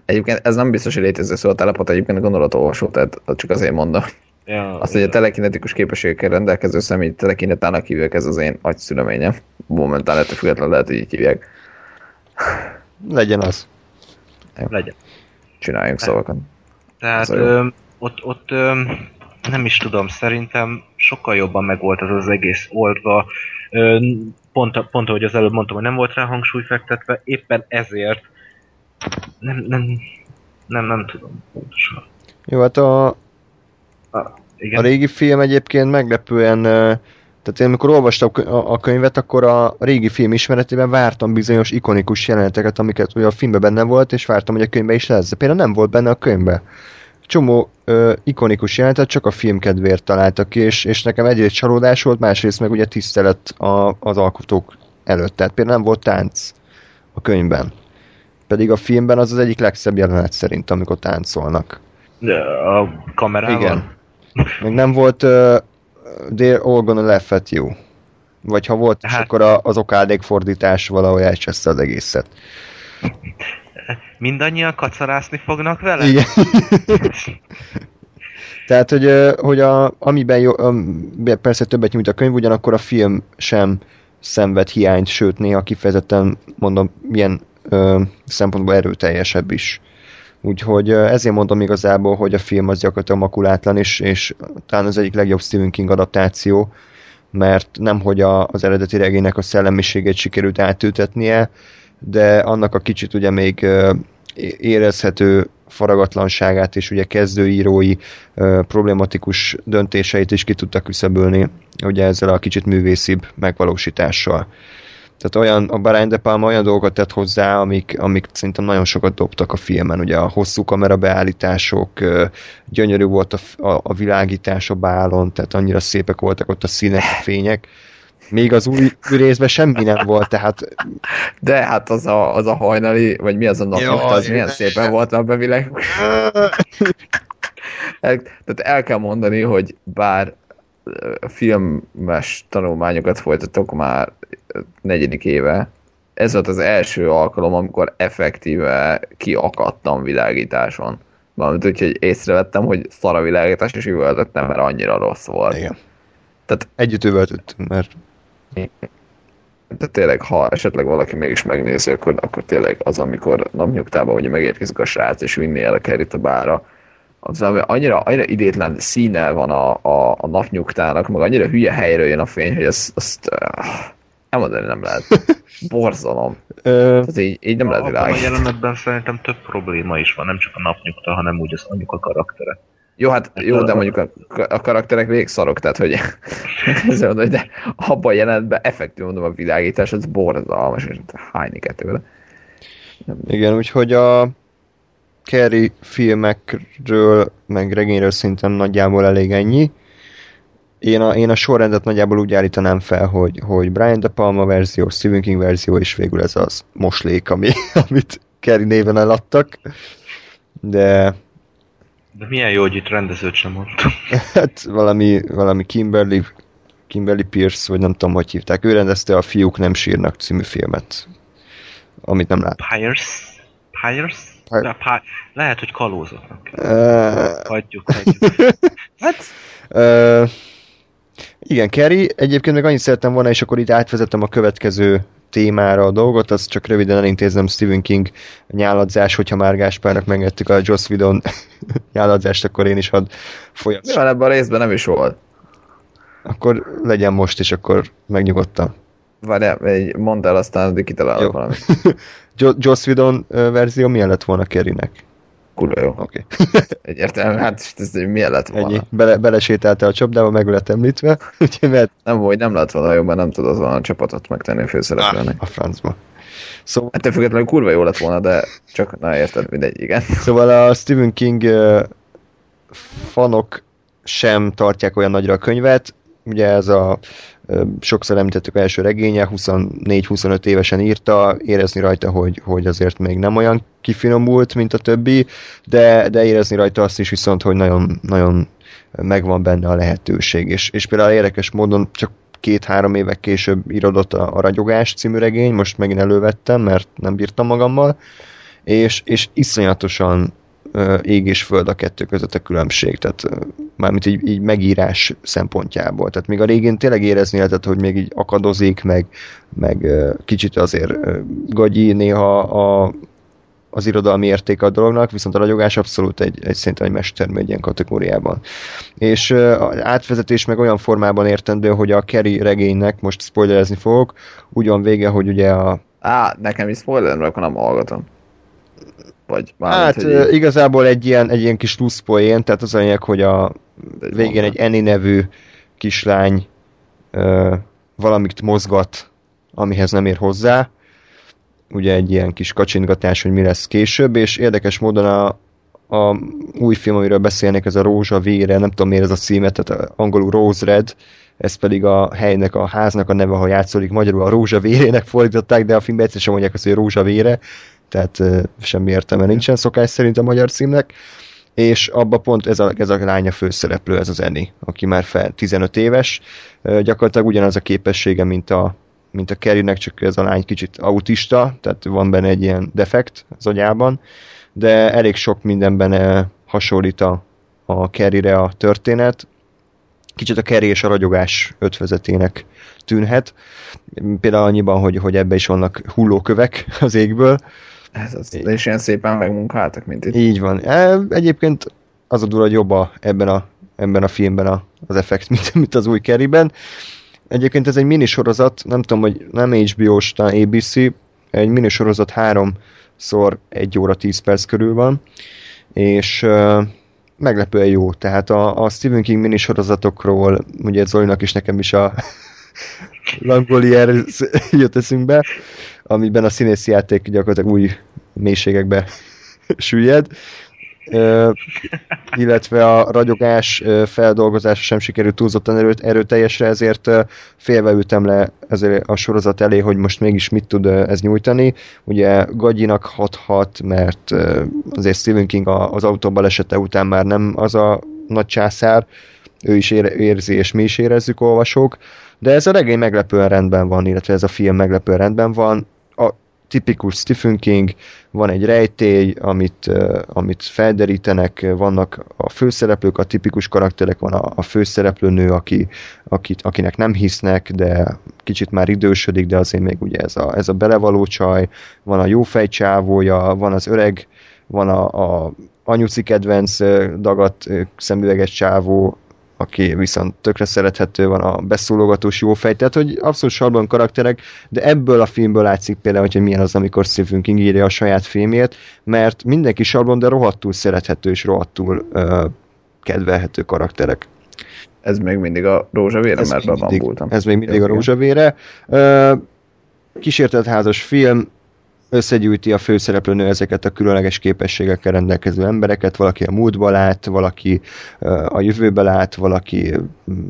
Speaker 2: Egyébként ez nem biztos, hogy létező szó a telepot, egyébként gondolatolvasó, tehát csak azért mondom.
Speaker 3: Ja,
Speaker 2: Azt, hogy a telekinetikus képességekkel rendelkező személy telekinetának hívják, ez az én agyszüleményem. Momentán ettől függetlenül lehet, hogy így hívják.
Speaker 1: Legyen az.
Speaker 3: legyen.
Speaker 2: Csináljunk szavakat.
Speaker 3: Tehát
Speaker 2: jó.
Speaker 3: ö, ott, ott ö, nem is tudom, szerintem sokkal jobban meg volt az az egész oldva. Ö, pont, pont ahogy az előbb mondtam, hogy nem volt rá hangsúly fektetve, éppen ezért nem, nem, nem, nem tudom pontosan.
Speaker 1: Jó, hát a,
Speaker 3: A, igen.
Speaker 1: a régi film egyébként meglepően, tehát én amikor olvastam a könyvet, akkor a régi film ismeretében vártam bizonyos ikonikus jeleneteket, amiket ugye a filmben benne volt, és vártam, hogy a könyvben is lesz. De például nem volt benne a könyvben. Csomó ö, ikonikus jelenetet csak a film kedvéért találtak ki, és, és nekem egyrészt csalódás volt, másrészt meg ugye tisztelet a, az alkotók előtt. Tehát például nem volt tánc a könyvben. Pedig a filmben az az egyik legszebb jelenet szerint, amikor táncolnak.
Speaker 3: De a kamerával?
Speaker 1: Igen. Még nem volt uh, They're all gonna laugh at you. Vagy ha volt, hát.
Speaker 3: Hát-
Speaker 1: akkor a, az okádék fordítás valahogy elcseszte az egészet.
Speaker 3: Mindannyian kacarászni fognak vele?
Speaker 1: Igen. Tehát, hogy, hogy a, amiben jó, persze többet nyújt a könyv, ugyanakkor a film sem szenved hiányt, sőt néha kifejezetten mondom, milyen ö, szempontból erőteljesebb is. Úgyhogy ezért mondom igazából, hogy a film az gyakorlatilag makulátlan, és, és talán az egyik legjobb Stephen King adaptáció, mert nem hogy a, az eredeti regénynek a szellemiségét sikerült átültetnie, de annak a kicsit ugye még érezhető faragatlanságát és ugye kezdőírói ö, problematikus döntéseit is ki tudta küszöbölni, ugye ezzel a kicsit művészibb megvalósítással. Tehát olyan, a Brian De Palma olyan dolgokat tett hozzá, amik, amik szerintem nagyon sokat dobtak a filmen. Ugye a hosszú kamera beállítások, ö, gyönyörű volt a, a, a világítás a bálon, tehát annyira szépek voltak ott a színek, a fények. Még az új, részben semmi nem volt, tehát
Speaker 2: De hát az a, az a hajnali, vagy mi az a napnyugta, az milyen szépen volt abban világ. El, tehát el kell mondani, hogy bár filmes tanulmányokat folytatok már negyedik éve, ez volt az első alkalom, amikor effektíve kiakadtam világításon. Valamint úgyhogy észrevettem, hogy szar a világítás, és üvöltöttem, mert annyira rossz volt.
Speaker 1: igen.
Speaker 2: Tehát-
Speaker 1: Együtt üvöltöttünk, mert
Speaker 2: De tényleg, ha esetleg valaki mégis megnézi, akkor, akkor tényleg az, amikor napnyugtában ugye megérkezik a srác, és vinni el a kerit a bára, az annyira, annyira idétlen színe van a, a, a napnyugtának, meg annyira hülye helyről jön a fény, hogy ezt, azt uh, elmondani nem lehet. Borzalom. Tehát így, így nem lehet
Speaker 3: Abban a jelenetben szerintem több probléma is van, nem csak a napnyugta, hanem úgy az anyuka karaktere.
Speaker 2: Jó, hát jó, de mondjuk a, a karakterek végig szarok, tehát hogy ezzel mondom, hogy de abban a jelenetben effektív mondom a világítás, az borzalmas, és hányni kell tőle.
Speaker 1: Igen, úgyhogy a Carrie filmekről, meg regényről szerintem nagyjából elég ennyi. Én a, én a sorrendet nagyjából úgy állítanám fel, hogy, hogy Brian De Palma verzió, Stephen King verzió, és végül ez az moslék, ami, amit Carrie néven eladtak. De
Speaker 3: De milyen jó, hogy itt rendezőt sem mondtam.
Speaker 1: hát valami, valami Kimberly, Kimberly Pierce, vagy nem tudom, hogy hívták. Ő rendezte a Fiúk nem sírnak című filmet, amit nem lát.
Speaker 3: Pyres?
Speaker 1: Py-
Speaker 3: De, Py- lehet, hogy kalózatnak.
Speaker 1: Uh,
Speaker 3: Hagyjuk, hagyjuk.
Speaker 1: Ö, igen, Kerry, egyébként meg annyit szerettem volna, és akkor itt átvezetem a következő témára a dolgot, az csak röviden elintézem Stephen King nyáladzás, hogyha már Gáspárnak megettük a Joss Whedon nyáladzást, akkor én is hadd folyam.
Speaker 2: Mi van ebben a részben nem is volt?
Speaker 1: Akkor legyen most, és akkor megnyugodtam.
Speaker 2: Várjál, egy- mondd el, aztán addig kitalálok valamit.
Speaker 1: Jo- Joss Whedon verzió milyen lett volna Kerrynek?
Speaker 2: Kurva jó.
Speaker 1: Oké,
Speaker 2: Egyértelmű, hát ez milyen lett volna?
Speaker 1: ennyi. Bele, belesétáltál a csapdába, meg lett említve, úgyhogy mert
Speaker 2: Nem volt, nem lett volna jó, mert nem tudod volna a csapatot megtenni a főszereplőnek.
Speaker 1: a francba. Szóval
Speaker 2: Ettől függetlenül kurva jó lett volna, de csak, na érted, mindegy, igen.
Speaker 1: Szóval a Stephen King uh, fanok sem tartják olyan nagyra a könyvet. Ugye ez a sokszor említettük első regénye, 24-25 évesen írta, érezni rajta, hogy, hogy azért még nem olyan kifinomult, mint a többi, de, de érezni rajta azt is viszont, hogy nagyon, nagyon megvan benne a lehetőség. És, és például érdekes módon csak két-három évek később írodott a, a Ragyogás című regény, most megint elővettem, mert nem bírtam magammal, és, és iszonyatosan ég és föld a kettő között a különbség, tehát mármint így, így megírás szempontjából. Tehát még a régén tényleg érezni lehetett, hogy még így akadozik, meg, meg kicsit azért gagyi néha a az irodalmi értéke a dolognak, viszont a ragyogás abszolút egy, egy szerintem egy mestermű egy ilyen kategóriában. És az átvezetés meg olyan formában értendő, hogy a Kerry regénynek, most spoilerezni fogok, úgy van vége, hogy ugye a...
Speaker 2: Á, nekem is spoiler, akkor nem hallgatom.
Speaker 1: Vagy hát hogy így... igazából egy ilyen, egy ilyen kis plusz poén, tehát az anyag, hogy a végén egy Annie nevű kislány ö, valamit mozgat, amihez nem ér hozzá, ugye egy ilyen kis kacsintgatás, hogy mi lesz később, és érdekes módon a, a új film, amiről beszélnek, ez a Rózsa vére, nem tudom miért ez a címe, tehát angolul Rose Red, ez pedig a helynek, a háznak a neve, ha játszódik. Magyarul a Rózsa vérének fordították, de a filmben egyszer sem mondják azt, hogy Rózsa vére, tehát semmi értelme nincsen szokás szerint a magyar címnek, és abba pont ez a, ez a lánya főszereplő, ez az Eni, aki már fel 15 éves, gyakorlatilag ugyanaz a képessége, mint a, mint a Kerrynek, csak ez a lány kicsit autista, tehát van benne egy ilyen defekt az agyában, de elég sok mindenben hasonlít a, a Kerryre a történet. Kicsit a Kerry és a ragyogás ötvezetének tűnhet. Például annyiban, hogy, hogy ebbe is vannak hullókövek az égből.
Speaker 2: Ez az, is ilyen szépen megmunkáltak, mint itt.
Speaker 1: Így van. E, egyébként az a durva, hogy jobb a, ebben, a, ebben a filmben a, az effekt, mint, mint az új Kerryben. Egyébként ez egy minisorozat, nem tudom, hogy nem HBO-s, talán ABC, egy minisorozat háromszor egy óra 10 perc körül van, és uh, meglepően jó. Tehát a, a Stephen King minisorozatokról, ugye Zolinak is nekem is a Langolier jött eszünkbe, amiben a színészi játék gyakorlatilag új mélységekbe süllyed. Illetve a ragyogás feldolgozása sem sikerült túlzottan erőt, erőteljesre, ezért félve ültem le ezért a sorozat elé, hogy most mégis mit tud ez nyújtani. Ugye Gagyinak hathat, mert azért Stephen King az autóbalesete után már nem az a nagy császár, ő is érzi, és mi is érezzük olvasók, de ez a regény meglepően rendben van, illetve ez a film meglepően rendben van. Tipikus Stephen King, van egy rejtély, amit, amit felderítenek, vannak a főszereplők, a tipikus karakterek, van a, a főszereplőnő, aki, akit, akinek nem hisznek, de kicsit már idősödik, de azért még ugye ez a, ez a belevaló csaj, van a jófejcsávója, van az öreg, van a, a anyuci kedvenc dagat szemüveges csávó, aki viszont tökre szerethető, van a beszólogatós jó fej, tehát hogy abszolút sarban karakterek, de ebből a filmből látszik például, hogy milyen az, amikor Stephen King írja a saját filmét, mert mindenki sarban, de rohadtul szerethető és rohadtul uh, kedvelhető karakterek.
Speaker 2: Ez még mindig a rózsavére,
Speaker 1: ez
Speaker 2: mert
Speaker 1: abban voltam. Ez még mindig a rózsavére. Uh, kísértetházas film, összegyűjti a főszereplőnő ezeket a különleges képességekkel rendelkező embereket, valaki a múltba lát, valaki a jövőbe lát, valaki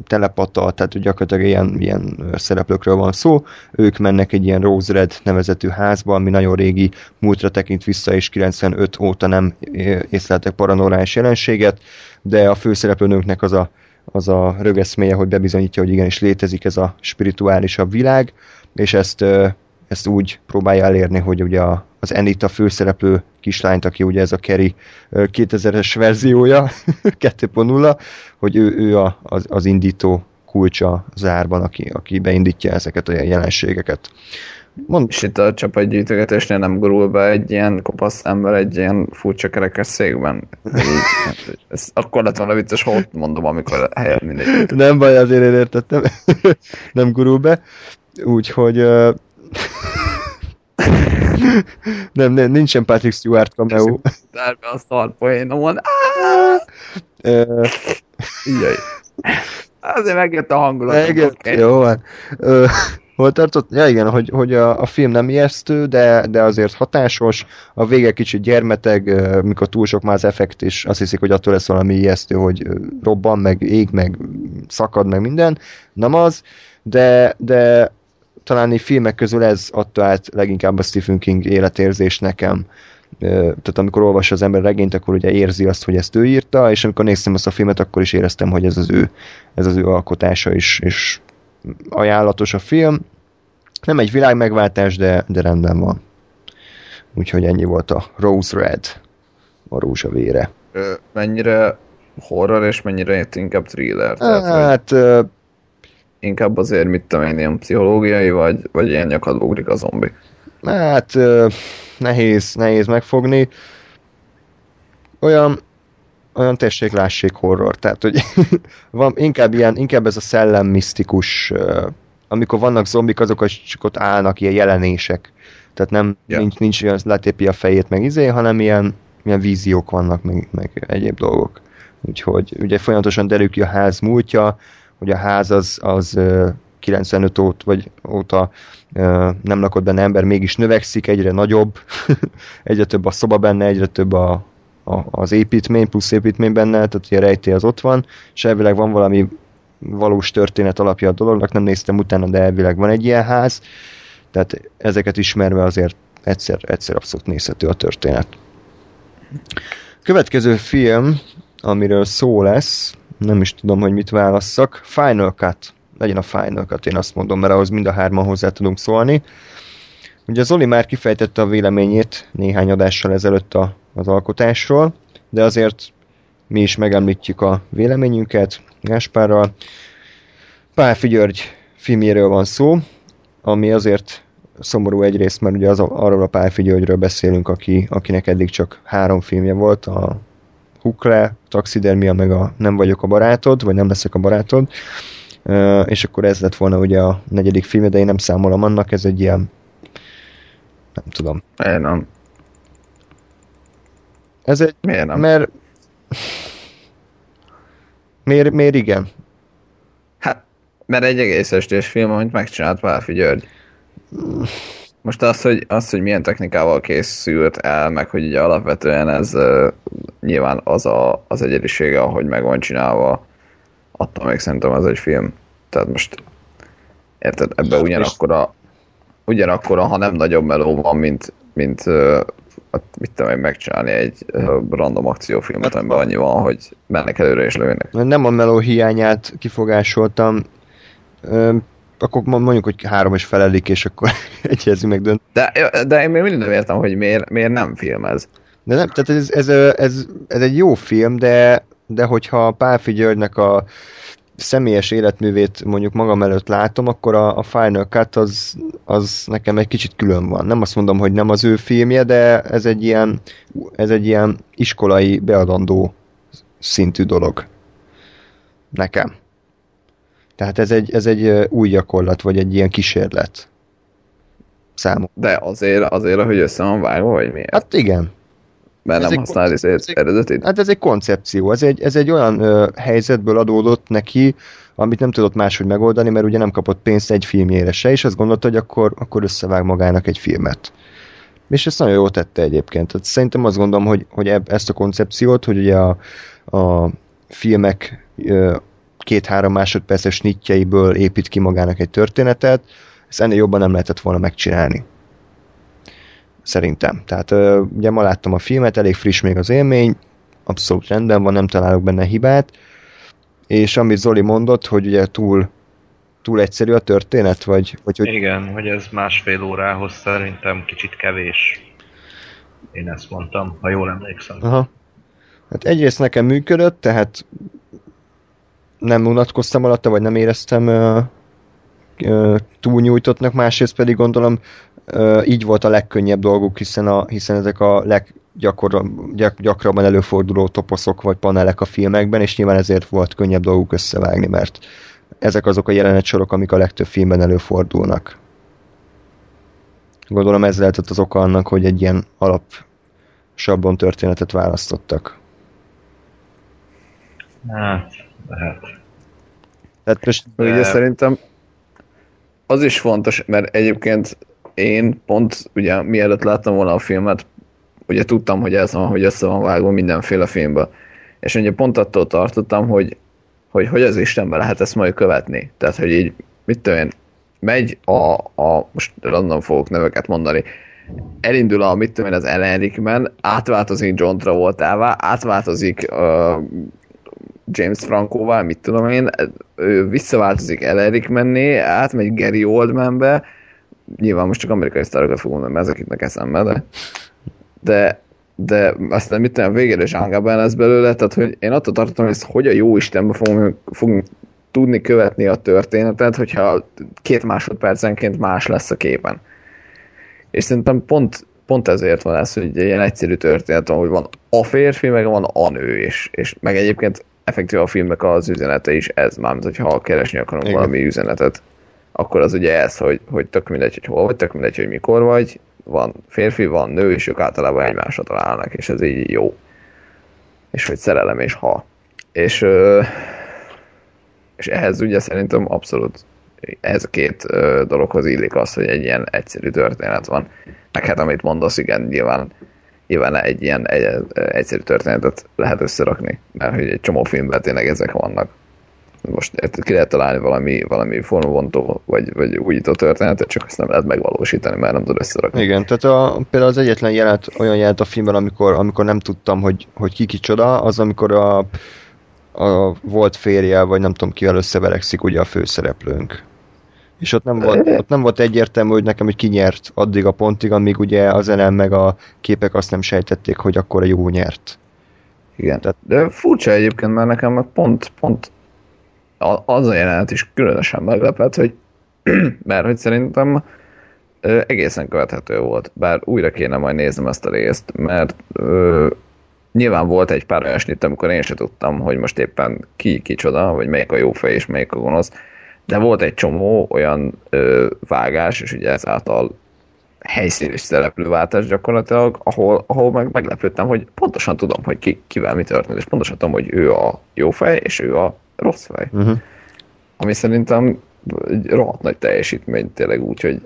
Speaker 1: telepata, tehát gyakorlatilag ilyen, ilyen szereplőkről van szó. Ők mennek egy ilyen Rose Red nevezetű házba, ami nagyon régi múltra tekint vissza, és 95 óta nem észleltek paranormális jelenséget, de a főszereplőnőknek az a, az a rögeszméje, hogy bebizonyítja, hogy igenis létezik ez a spirituálisabb világ, és ezt ezt úgy próbálja elérni, hogy ugye a, az Enita főszereplő kislányt, aki ugye ez a Kerry 2000-es verziója, 2.0, hogy ő, ő a, az, az indító kulcsa zárban, aki, aki beindítja ezeket a jelenségeket.
Speaker 2: Mond... És itt a csapatgyűjtögetésnél nem gurul be egy ilyen kopasz ember egy ilyen furcsa kerekes székben. Ez akkor lett volna vicces, hogy mondom, amikor helyett mindegy.
Speaker 1: Nem baj, azért én értettem. nem gurul be. Úgyhogy nem, nem, nincsen Patrick Stewart cameo.
Speaker 2: Dárbe a szar poénomon. Jaj. Azért megjött a hangulat.
Speaker 1: Megjött, okay. jó van. hol tartott? Ja igen, hogy, hogy a, a film nem ijesztő, de, de azért hatásos. A vége kicsit gyermeteg, mikor túl sok már az effekt, és azt hiszik, hogy attól lesz valami ijesztő, hogy robban, meg ég, meg szakad, meg minden. Nem az, de, de talán egy filmek közül ez adta át leginkább a Stephen King életérzés nekem. Tehát amikor olvas az ember regényt, akkor ugye érzi azt, hogy ezt ő írta, és amikor néztem ezt a filmet, akkor is éreztem, hogy ez az ő, ez az ő alkotása is, és ajánlatos a film. Nem egy világ megváltás, de, de rendben van. Úgyhogy ennyi volt a Rose Red, a rózsa vére.
Speaker 2: Mennyire horror, és mennyire inkább thriller?
Speaker 1: Tehát, hát,
Speaker 2: inkább azért, mit tudom én, ilyen pszichológiai, vagy, vagy ilyen nyakadba ugrik a zombi?
Speaker 1: Hát nehéz, nehéz megfogni. Olyan, olyan tessék, lássék horror. Tehát, hogy van inkább ilyen, inkább ez a szellem misztikus, amikor vannak zombik, azok csak ott állnak ilyen jelenések. Tehát nem,
Speaker 2: Ja.
Speaker 1: nincs, nincs olyan, letépi a fejét meg izé, hanem ilyen, ilyen víziók vannak, meg, meg egyéb dolgok. Úgyhogy ugye folyamatosan derül ki a ház múltja, hogy a ház az, az ö, 95 óta, vagy óta nem lakott benne ember, mégis növekszik, egyre nagyobb, egyre több a szoba benne, egyre több a, a, az építmény, plusz építmény benne, tehát ugye a rejtély az ott van, és elvileg van valami valós történet alapja a dolognak, nem néztem utána, de elvileg van egy ilyen ház, tehát ezeket ismerve azért egyszer, egyszer abszolút nézhető a történet. Következő film, amiről szó lesz, nem is tudom, hogy mit válasszak, Final Cut. Legyen a Final Cut, én azt mondom, mert ahhoz mind a hárman hozzá tudunk szólni. Ugye Zoli már kifejtette a véleményét néhány adással ezelőtt a, az alkotásról, de azért mi is megemlítjük a véleményünket Gáspárral. Pálfi György filmjéről van szó, ami azért szomorú egyrészt, mert ugye az, arról a Pálfi Györgyről beszélünk, aki, akinek eddig csak három filmje volt, a Hukle, Taxidermia, meg a Nem vagyok a barátod, vagy Nem leszek a barátod, és akkor ez lett volna ugye a negyedik filmje, de én nem számolom annak, ez egy ilyen nem tudom.
Speaker 2: Én nem.
Speaker 1: Ez egy,
Speaker 2: Miért nem?
Speaker 1: mert miért, miért igen?
Speaker 2: Hát, mert egy egész estés film, amit megcsinált Pálfi György. Most az, hogy, az, hogy milyen technikával készült el, meg hogy ugye alapvetően ez uh, nyilván az a, az egyedisége, ahogy meg van csinálva, attól még szerintem az egy film. Tehát most érted, ebbe
Speaker 3: Hát,
Speaker 2: ugyanakkor a, ugyanakkor a, ha nem nagyobb meló van, mint, mint uh, hát mit tudom én megcsinálni egy random akciófilmet, amiben annyi van, hogy mennek előre és lőnek.
Speaker 1: Nem a meló hiányát kifogásoltam, akkor mondjuk, hogy három és felelik, és akkor egyezünk meg dönt.
Speaker 2: De, de én még mindig nem értem, hogy miért, miért nem filmez.
Speaker 1: De nem, tehát ez, ez, ez, ez egy jó film, de, de hogyha Pálfi Györgynek a személyes életművét mondjuk magam előtt látom, akkor a, a Final Cut az, az nekem egy kicsit külön van. Nem azt mondom, hogy nem az ő filmje, de ez egy ilyen, ez egy ilyen iskolai beadandó szintű dolog. Nekem. Tehát ez egy, ez egy új gyakorlat, vagy egy ilyen kísérlet. Számomra.
Speaker 2: De azért, azért, hogy össze van vágva, vagy miért? Hát,
Speaker 1: igen,
Speaker 2: Mert
Speaker 1: ez
Speaker 2: nem használ
Speaker 1: ez
Speaker 2: eredetit?
Speaker 1: Hát ez egy koncepció, ez egy, ez egy olyan ö, helyzetből adódott neki, amit nem tudott máshogy megoldani, mert ugye nem kapott pénzt egy filmjére se, és azt gondolta, hogy akkor, akkor összevág magának egy filmet. És ezt nagyon jól tette egyébként. Tehát szerintem azt gondolom, hogy, hogy eb, ezt a koncepciót, hogy ugye a, a filmek ö, két-három másodperces nyitjaiből épít ki magának egy történetet, ezt ennél jobban nem lehetett volna megcsinálni. Szerintem. Tehát ugye ma láttam a filmet, elég friss még az élmény, abszolút rendben van, nem találok benne hibát, és amit Zoli mondott, hogy ugye túl, túl egyszerű a történet, vagy, vagy hogy
Speaker 3: Igen, hogy ez másfél órához szerintem kicsit kevés. Én ezt mondtam, ha jól emlékszem.
Speaker 1: Aha. Hát egyrészt nekem működött, tehát nem unatkoztam alatta, vagy nem éreztem túlnyújtottnak, másrészt pedig gondolom így volt a legkönnyebb dolguk, hiszen, a, hiszen ezek a leggyakrabban gyak, gyakrabban előforduló toposzok vagy panelek a filmekben, és nyilván ezért volt könnyebb dolguk összevágni, mert ezek azok a jelenetsorok, amik a legtöbb filmben előfordulnak. Gondolom ez lehetett az oka annak, hogy egy ilyen alap sablon történetet választottak.
Speaker 3: Hát, lehet.
Speaker 1: Tehát most
Speaker 2: De... Ugye szerintem az is fontos, mert egyébként én pont, ugye mielőtt láttam volna a filmet, ugye tudtam, hogy ez van, hogy össze van vágva mindenféle filmbe. És ugye pont attól tartottam, hogy hogy, hogy az Istenben lehet ezt majd követni. Tehát, hogy így, mit tudom én, megy a, a most random fogok neveket mondani, elindul a, mit tudom én, az Ellen Rickman, átváltozik John Travoltává, átváltozik uh, James Francoval, mit tudom én, ő visszaváltozik Ellen Rickmanné, átmegy Gary Oldmanbe, nyilván most csak amerikai sztárokat fogom mondani, ezek jutnak eszembe, de de, de aztán mit tudom, végére zsángában lesz belőle, tehát hogy én attól tartottam, hogy ezt hogy a jó Istenbe fogom, fogunk tudni követni a történetet, hogyha két másodpercenként más lesz a képen. És szerintem pont, pont ezért van ez, hogy egy ilyen egyszerű történet van, hogy van a férfi, meg van a nő, és, és meg egyébként effektív a filmnek az üzenete is ez, mármint hogyha keresni akarunk
Speaker 1: Igen.
Speaker 2: valami üzenetet, akkor az ugye ez, hogy, hogy tök mindegy, hogy hol vagy, tök mindegy, hogy mikor vagy, van férfi, van nő, és ők általában egymásra találnak, és ez így jó. És hogy szerelem és ha. És, és ehhez ugye szerintem abszolút ez a két dologhoz illik az, hogy egy ilyen egyszerű történet van. Meg hát amit mondasz, igen, nyilván, nyilván egy ilyen egy, egyszerű történetet lehet összerakni, mert hogy egy csomó filmben tényleg ezek vannak. Most érted, ki lehet találni valami, valami formabontó, vagy, vagy újító történetet, csak azt nem lehet megvalósítani, mert nem tud összerakni.
Speaker 1: Igen, tehát a, például az egyetlen jelent, olyan jelent a filmben, amikor, amikor nem tudtam, hogy, hogy ki kicsoda, az amikor a, a volt férje, vagy nem tudom kivel összeverekszik ugye a főszereplőnk. És ott nem, volt, ott nem volt egyértelmű, hogy nekem, hogy ki nyert addig a pontig, amíg ugye az elem meg a képek azt nem sejtették, hogy akkor a jó nyert.
Speaker 2: Igen. Tehát, de furcsa egyébként, mert nekem meg pont, pont a- az a jelenet is különösen meglepett, hogy mert hogy szerintem ö, egészen követhető volt, bár újra kéne majd néznem ezt a részt, mert ö, nyilván volt egy pár olyan snit, amikor én sem tudtam, hogy most éppen ki kicsoda, vagy melyik a jó fej és melyik a gonosz, de volt egy csomó olyan ö, vágás, és ugye ezáltal helyszín és szereplőváltás gyakorlatilag, ahol, ahol meg meglepődtem, hogy pontosan tudom, hogy ki, kivel mi történt, és pontosan tudom, hogy ő a jó fej, és ő a rossz fej.
Speaker 1: Uh-huh.
Speaker 2: Ami szerintem egy rohadt nagy teljesítmény, tényleg úgy, hogy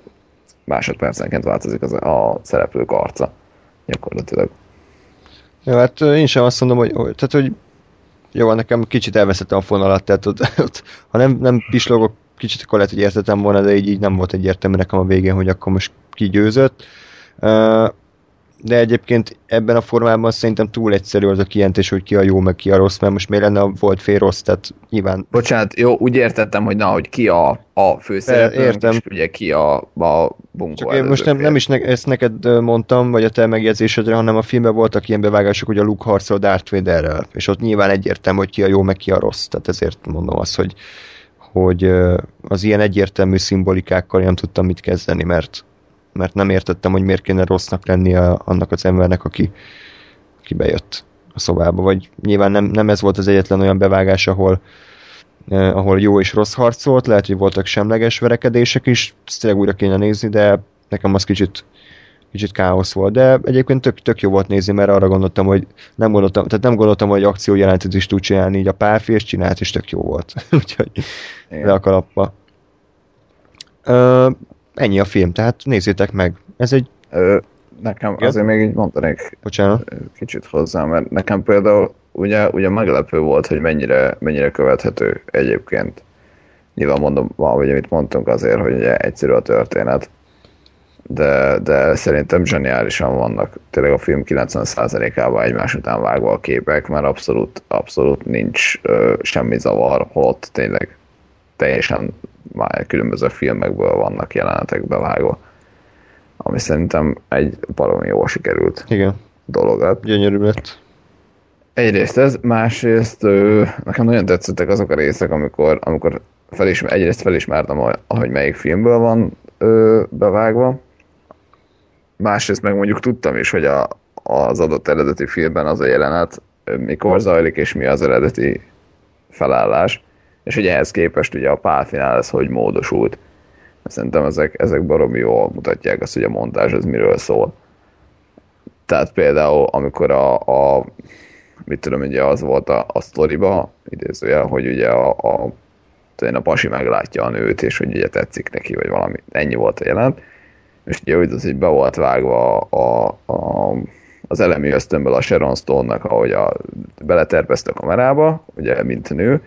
Speaker 2: másodpercenként változik az a szereplők arca. Gyakorlatilag.
Speaker 1: Jó, hát én sem azt mondom, hogy tehát, hogy jó, nekem kicsit elveszettem a fonalat, tehát ott, ott, ha nem, nem pislogok, kicsit akkor lehet, hogy értettem volna, de így, így nem volt egyértelmű nekem a végén, hogy akkor most ki győzött. Ö, De egyébként ebben a formában szerintem túl egyszerű az a kijelentés, hogy ki a jó, meg ki a rossz, mert most miért lenne a volt fél rossz, tehát nyilván
Speaker 2: Bocsánat, jó, úgy értettem, hogy na, hogy ki a, a főszereplő,
Speaker 1: Értem.
Speaker 2: és ugye ki a, a bunkó
Speaker 1: Csak én most nem, nem is ne, ezt neked mondtam, vagy a te megjegyzésedre, hanem a filmben voltak ilyen bevágások, hogy a Luke harcol Darth Vaderrel, és ott nyilván egyértelmű, hogy ki a jó, meg ki a rossz. Tehát ezért mondom azt, hogy, hogy az ilyen egyértelmű szimbolikákkal nem tudtam mit kezdeni, mert, mert nem értettem, hogy miért kéne rossznak lennie annak az embernek, aki, aki bejött a szobába. Vagy nyilván nem, nem ez volt az egyetlen olyan bevágás, ahol, eh, ahol jó és rossz harcolt, lehet, hogy voltak semleges verekedések is, ezt tényleg újra kéne nézni, de nekem az kicsit, kicsit káosz volt, de egyébként tök, tök jó volt nézni, mert arra gondoltam, hogy nem gondoltam, tehát nem gondoltam, hogy akciójelentet is tud csinálni így a párfi, és csinált, és tök jó volt. Úgyhogy le a kalappa. Ö, ennyi a film, tehát nézzétek meg. Ez egy,
Speaker 2: Ö, nekem
Speaker 1: Igen?
Speaker 2: azért még így mondanék
Speaker 1: bocsánat,
Speaker 2: kicsit hozzá, mert nekem például ugye, ugye meglepő volt, hogy mennyire, mennyire követhető egyébként. Nyilván mondom, valahogy amit mondtunk azért, hogy ugye egyszerű a történet, de, de szerintem zseniálisan vannak tényleg a film 90%-ában egymás után vágva a képek, mert abszolút, abszolút nincs ö, semmi zavar, holott tényleg teljesen már különböző filmekből vannak jelenetek bevágva, ami szerintem egy baromi jól sikerült
Speaker 1: igen,
Speaker 2: dolog.
Speaker 1: Gyönyörű lett.
Speaker 2: Egyrészt ez, másrészt ö, nekem nagyon tetszettek azok a részek, amikor, amikor felismer, egyrészt felismertem, hogy- melyik filmből van ö, bevágva, másrészt meg mondjuk tudtam is, hogy a, az adott eredeti filmben az a jelenet mikor zajlik, és mi az eredeti felállás, és hogy ehhez képest ugye a pálfinál ez hogy módosult. Szerintem ezek, ezek baromi jól mutatják azt, hogy a montázs az miről szól. Tehát például, amikor a, a mit tudom, ugye az volt a, a sztoriba, idézője, hogy ugye a, a, a pasi meglátja a nőt, és hogy ugye tetszik neki, vagy valami. Ennyi volt a jelent. És ugye úgy az, hogy be volt vágva a, a, az elemi ösztönből a Sharon Stone-nak, ahogy a, beletervezte a kamerába, ugye, mint nő,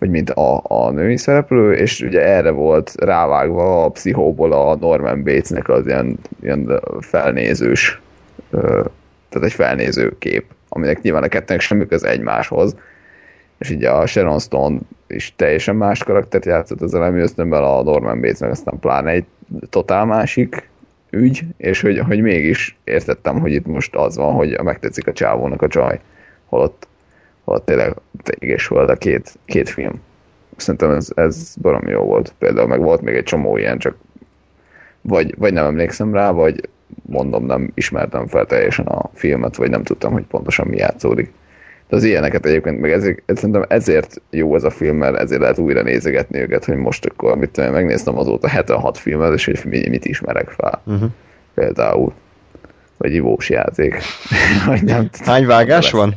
Speaker 2: vagy mint a, a női szereplő, és ugye erre volt rávágva a pszichóból a Norman Batesnek az ilyen, ilyen felnézős, tehát egy felnéző kép, aminek nyilván a kettőnek semmi köze egymáshoz, és ugye a Sharon Stone is teljesen más karaktert játszott az elemi ösztönben, a Norman Bates meg aztán pláne egy totál másik ügy, és hogy, hogy mégis értettem, hogy itt most az van, hogy megtetszik a csávónak a csaj, holott, holott tényleg égés volt a két, két film. Szerintem ez, ez baromi jó volt. Például meg volt még egy csomó ilyen, csak vagy, vagy nem emlékszem rá, vagy mondom, nem ismertem fel teljesen a filmet, vagy nem tudtam, hogy pontosan mi játszódik. De az ilyeneket egyébként, meg ezért, szerintem ezért jó ez a film, mert ezért lehet újra nézegetni őket, hogy most akkor mit tudom, megnéztem azóta 76 filmet, és hogy mi- mit ismerek fel.
Speaker 1: Uh-huh.
Speaker 2: Például. Vagy ivós játék. vagy nem tudom.
Speaker 1: Hány vágás van?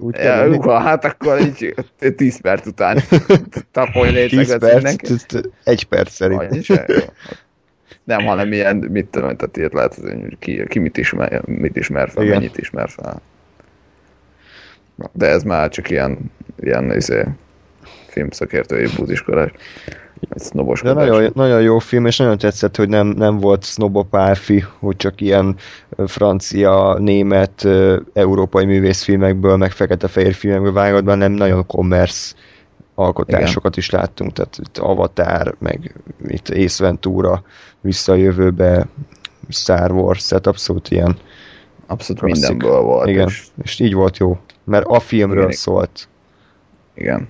Speaker 1: Úgy
Speaker 2: Ja, uha, hát akkor így 10 perc után tapolj
Speaker 1: 10
Speaker 2: létszeket
Speaker 1: perc,
Speaker 2: mindenki.
Speaker 1: t- t- egy perc szerint.
Speaker 2: Nem, hanem ilyen, mit tudom, tehát ilyet lehet, hogy ki, ki mit, ismer, mit ismer fel,
Speaker 1: Igen.
Speaker 2: mennyit ismer fel. De ez már csak ilyen, ilyen izé, filmszakértői búziskolás. Egy
Speaker 1: De nagyon, nagyon jó film, és nagyon tetszett, hogy nem, nem volt sznobopárfi, hogy csak ilyen francia, német, európai művészfilmekből, meg fekete-fehér filmekből vágott, nem nagyon commerce alkotásokat is láttunk, tehát itt Avatar, meg itt Ace Ventura, Visszajövőbe, Star Wars, tehát abszolút ilyen
Speaker 2: Abszolút
Speaker 1: klasszik.
Speaker 2: mindenből volt.
Speaker 1: Igen,
Speaker 2: És,
Speaker 1: és így volt jó, mert a filmről
Speaker 2: Igen.
Speaker 1: szólt.
Speaker 2: igen.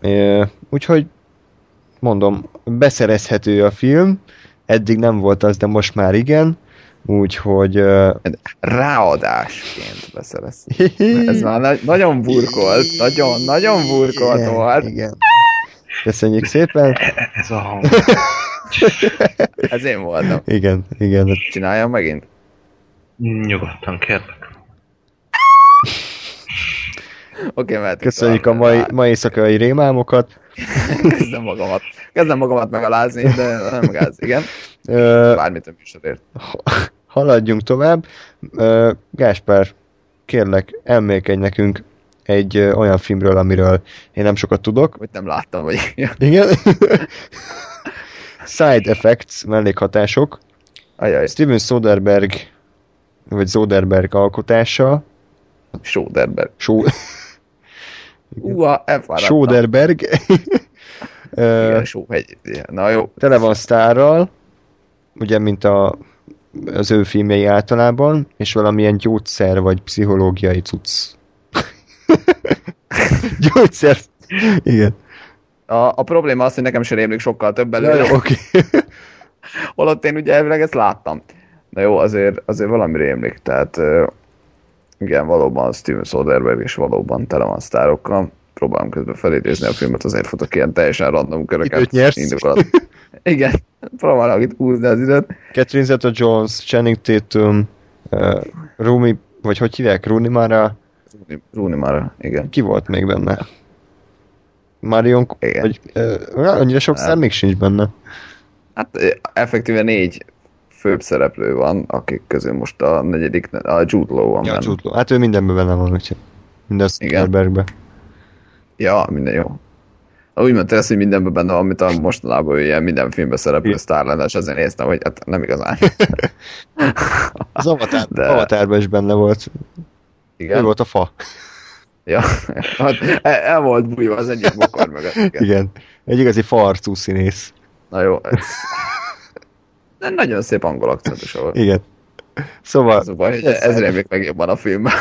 Speaker 1: É, Úgyhogy mondom, beszerezhető a film, eddig nem volt az, de most már igen, úgyhogy ö,
Speaker 2: Ráadásként beszerez. Ez már na- nagyon burkolt, nagyon, nagyon burkolt
Speaker 1: igen,
Speaker 2: volt.
Speaker 1: igen. Köszönjük szépen.
Speaker 3: Ez a hang.
Speaker 2: Ez én voltam.
Speaker 1: Igen, igen.
Speaker 2: Csináljam megint?
Speaker 3: Nyugodtan kérlek.
Speaker 2: Oké, okay, mert
Speaker 1: Köszönjük a mai, mai éjszakai rémálmokat.
Speaker 2: Kezdem magamat. Kezdem magamat megalázni, de nem gáz, igen. Bármit a műsorért.
Speaker 1: haladjunk tovább. Gáspár, kérlek, emlékedj nekünk egy ö, olyan filmről, amiről én nem sokat tudok.
Speaker 2: Hogy nem láttam, vagy
Speaker 1: Igen. Side effects, mellékhatások.
Speaker 2: Ajaj,
Speaker 1: Steven Soderbergh, vagy Soderbergh alkotása.
Speaker 2: Soderberg.
Speaker 1: Só...
Speaker 2: Uha, elfáradtam. Igen, Sóhegy. Na jó.
Speaker 1: Tele van sztárral, ugye, mint a, az ő filmjei általában, és valamilyen gyógyszer vagy pszichológiai cucc. gyógyszer. Igen.
Speaker 2: A, a probléma az, hogy nekem sem rémlik sokkal több belőle.
Speaker 1: jó, oké.
Speaker 2: Holott én ugye elvileg ezt láttam. Na jó, azért, azért valami rémlik. Tehát igen, valóban Steven Soderbergh is valóban tele van sztárokkal. Próbálom közben felidézni a filmet, azért futok ilyen teljesen random köröket. Indokolat. Igen, próbálok itt húzni az időt.
Speaker 1: Catherine Zeta-Jones, Channing Tatum, uh, Rumi, vagy hogy hívják, Rooney Mara,
Speaker 2: Rúni már, igen.
Speaker 1: ki volt még benne? Marion,
Speaker 2: Igen.
Speaker 1: vagy, uh, annyira sok szám még sincs benne.
Speaker 2: Hát ö, effektíve négy főbb szereplő van, akik közül most a negyedik, a Jude Law van
Speaker 1: Ja,
Speaker 2: benne.
Speaker 1: Jude Law. Hát ő mindenben benne van, úgyhogy minden. Soderbergbe.
Speaker 2: Ja, minden jó. Úgy mondta ezt, hogy mindenben benne van, amit a mostanában ő ilyen minden filmben szereplő sztár lenne, és ezért néztem, hogy hát nem igazán.
Speaker 1: Az Avatar,
Speaker 2: De-
Speaker 1: Avatarban is benne volt. Ő
Speaker 2: Igen?
Speaker 1: volt a fa.
Speaker 2: Ja, hát el, el volt bújva az egyik bokor mögött. Igen.
Speaker 1: Igen. Egy igazi fa arcú színész.
Speaker 2: Na jó, ez... De nagyon szép angol akcentus volt.
Speaker 1: Igen. Szóval,
Speaker 2: Az a baj, ez rémlik meg jobban a filmben.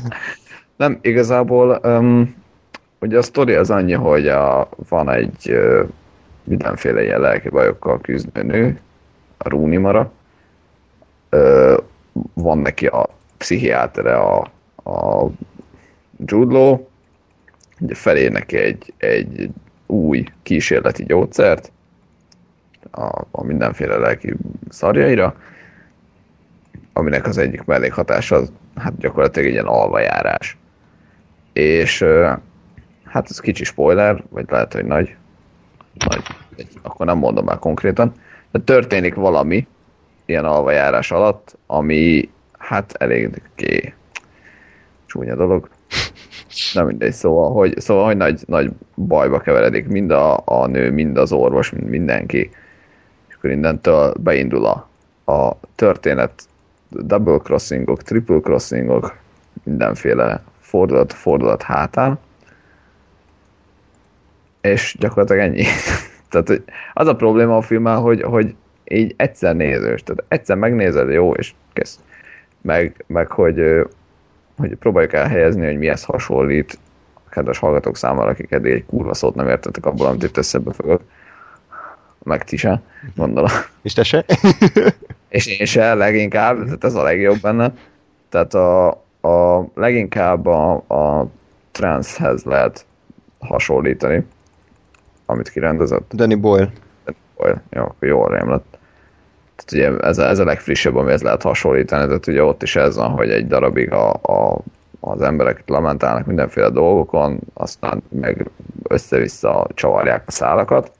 Speaker 2: Nem, igazából um, ugye a sztori az annyi, hogy a, van egy uh, mindenféle ilyen lelki bajokkal küzdő nő, a Rúni Mara. Uh, van neki a pszichiátere, a, a Jude Law, ugye felé neki egy, egy új kísérleti gyógyszert, a, a mindenféle lelki szarjaira, aminek az egyik mellékhatása az, hát gyakorlatilag egy ilyen alvajárás. És hát ez kicsi spoiler, vagy lehet, hogy nagy, nagy akkor nem mondom már konkrétan, de történik valami ilyen alvajárás alatt, ami hát eléggé csúnya dolog. Nem mindegy, szóval, hogy, szóval, hogy nagy, nagy bajba keveredik mind a, a nő, mind az orvos, mind mindenki. Akkor innentől beindul a, a történet double crossingok, triple crossingok, mindenféle fordulat, fordulat hátán. És gyakorlatilag ennyi. Tehát az a probléma a filmmel, hogy, hogy így egyszer nézős, tehát egyszer megnézed, jó, és kész. Meg, meg hogy, hogy próbáljuk elhelyezni, hogy mihez hasonlít a kedves hallgatók számára, akik eddig egy kurva szót nem értettek abból, amit itt összebefogok. Meg ti se, gondolom.
Speaker 1: És te se?
Speaker 2: És én se leginkább, tehát ez a legjobb benne. Tehát a, a leginkább a, a transhez lehet hasonlítani, amit kirendezett.
Speaker 1: Danny Boyle.
Speaker 2: Boyle. Jó, akkor jól rémlett. Tehát ugye ez a, ez a legfrissebb, amihez lehet hasonlítani, tehát ugye ott is ez van, hogy egy darabig a, a, az emberek lamentálnak mindenféle dolgokon, aztán meg össze-vissza csavarják a szálakat,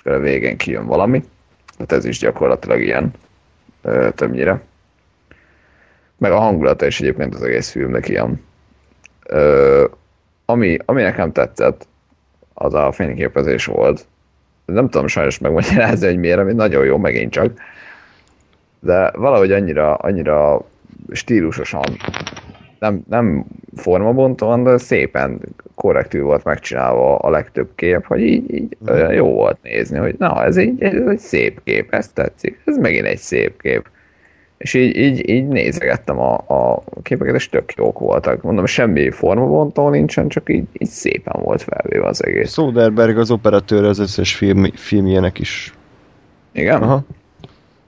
Speaker 2: és akkor a végén kijön valami. Tehát ez is gyakorlatilag ilyen többnyire. Meg a hangulata is egyébként az egész filmnek ilyen. Ö, ami, ami nekem tetszett, az a fényképezés volt. Nem tudom sajnos megmagyarázni, hogy miért, ami nagyon jó megint csak. De valahogy annyira, annyira stílusosan, nem, nem formabontóan, de szépen korrektül volt megcsinálva a legtöbb kép, hogy így, így olyan jó volt nézni, hogy na, ez, így, ez egy szép kép, ez tetszik, ez megint egy szép kép. És így, így, így nézegettem a, a képeket, és tök jók voltak. Mondom, semmi formabontó nincsen, csak így, így szépen volt felvéve az egész.
Speaker 1: Soderberg az operatőr az összes film, filmjének is.
Speaker 2: Igen?
Speaker 1: Aha.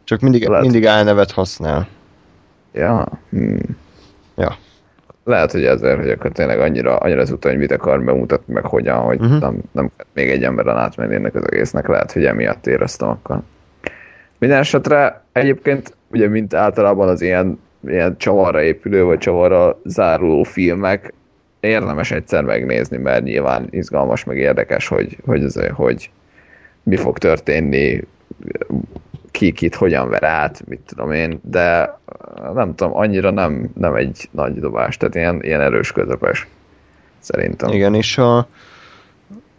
Speaker 1: Csak mindig,
Speaker 2: Lehet.
Speaker 1: mindig álnevet használ.
Speaker 2: Ja. Hmm.
Speaker 1: Ja.
Speaker 2: Lehet, hogy ezért, hogy akkor tényleg annyira, annyira az hogy mit akar bemutatni, meg hogyan, hogy uh-huh. nem, nem még egy emberen átmenni ennek az egésznek, lehet, hogy emiatt éreztem akkor. Minden esetre egyébként, ugye mint általában az ilyen, ilyen csavarra épülő, vagy csavarra záruló filmek, érdemes egyszer megnézni, mert nyilván izgalmas, meg érdekes, hogy, hogy, ez, hogy mi fog történni, ki kit hogyan ver át, mit tudom én, de nem tudom, annyira nem, nem egy nagy dobás, tehát ilyen, ilyen erős közepes, szerintem.
Speaker 1: Igen, és a,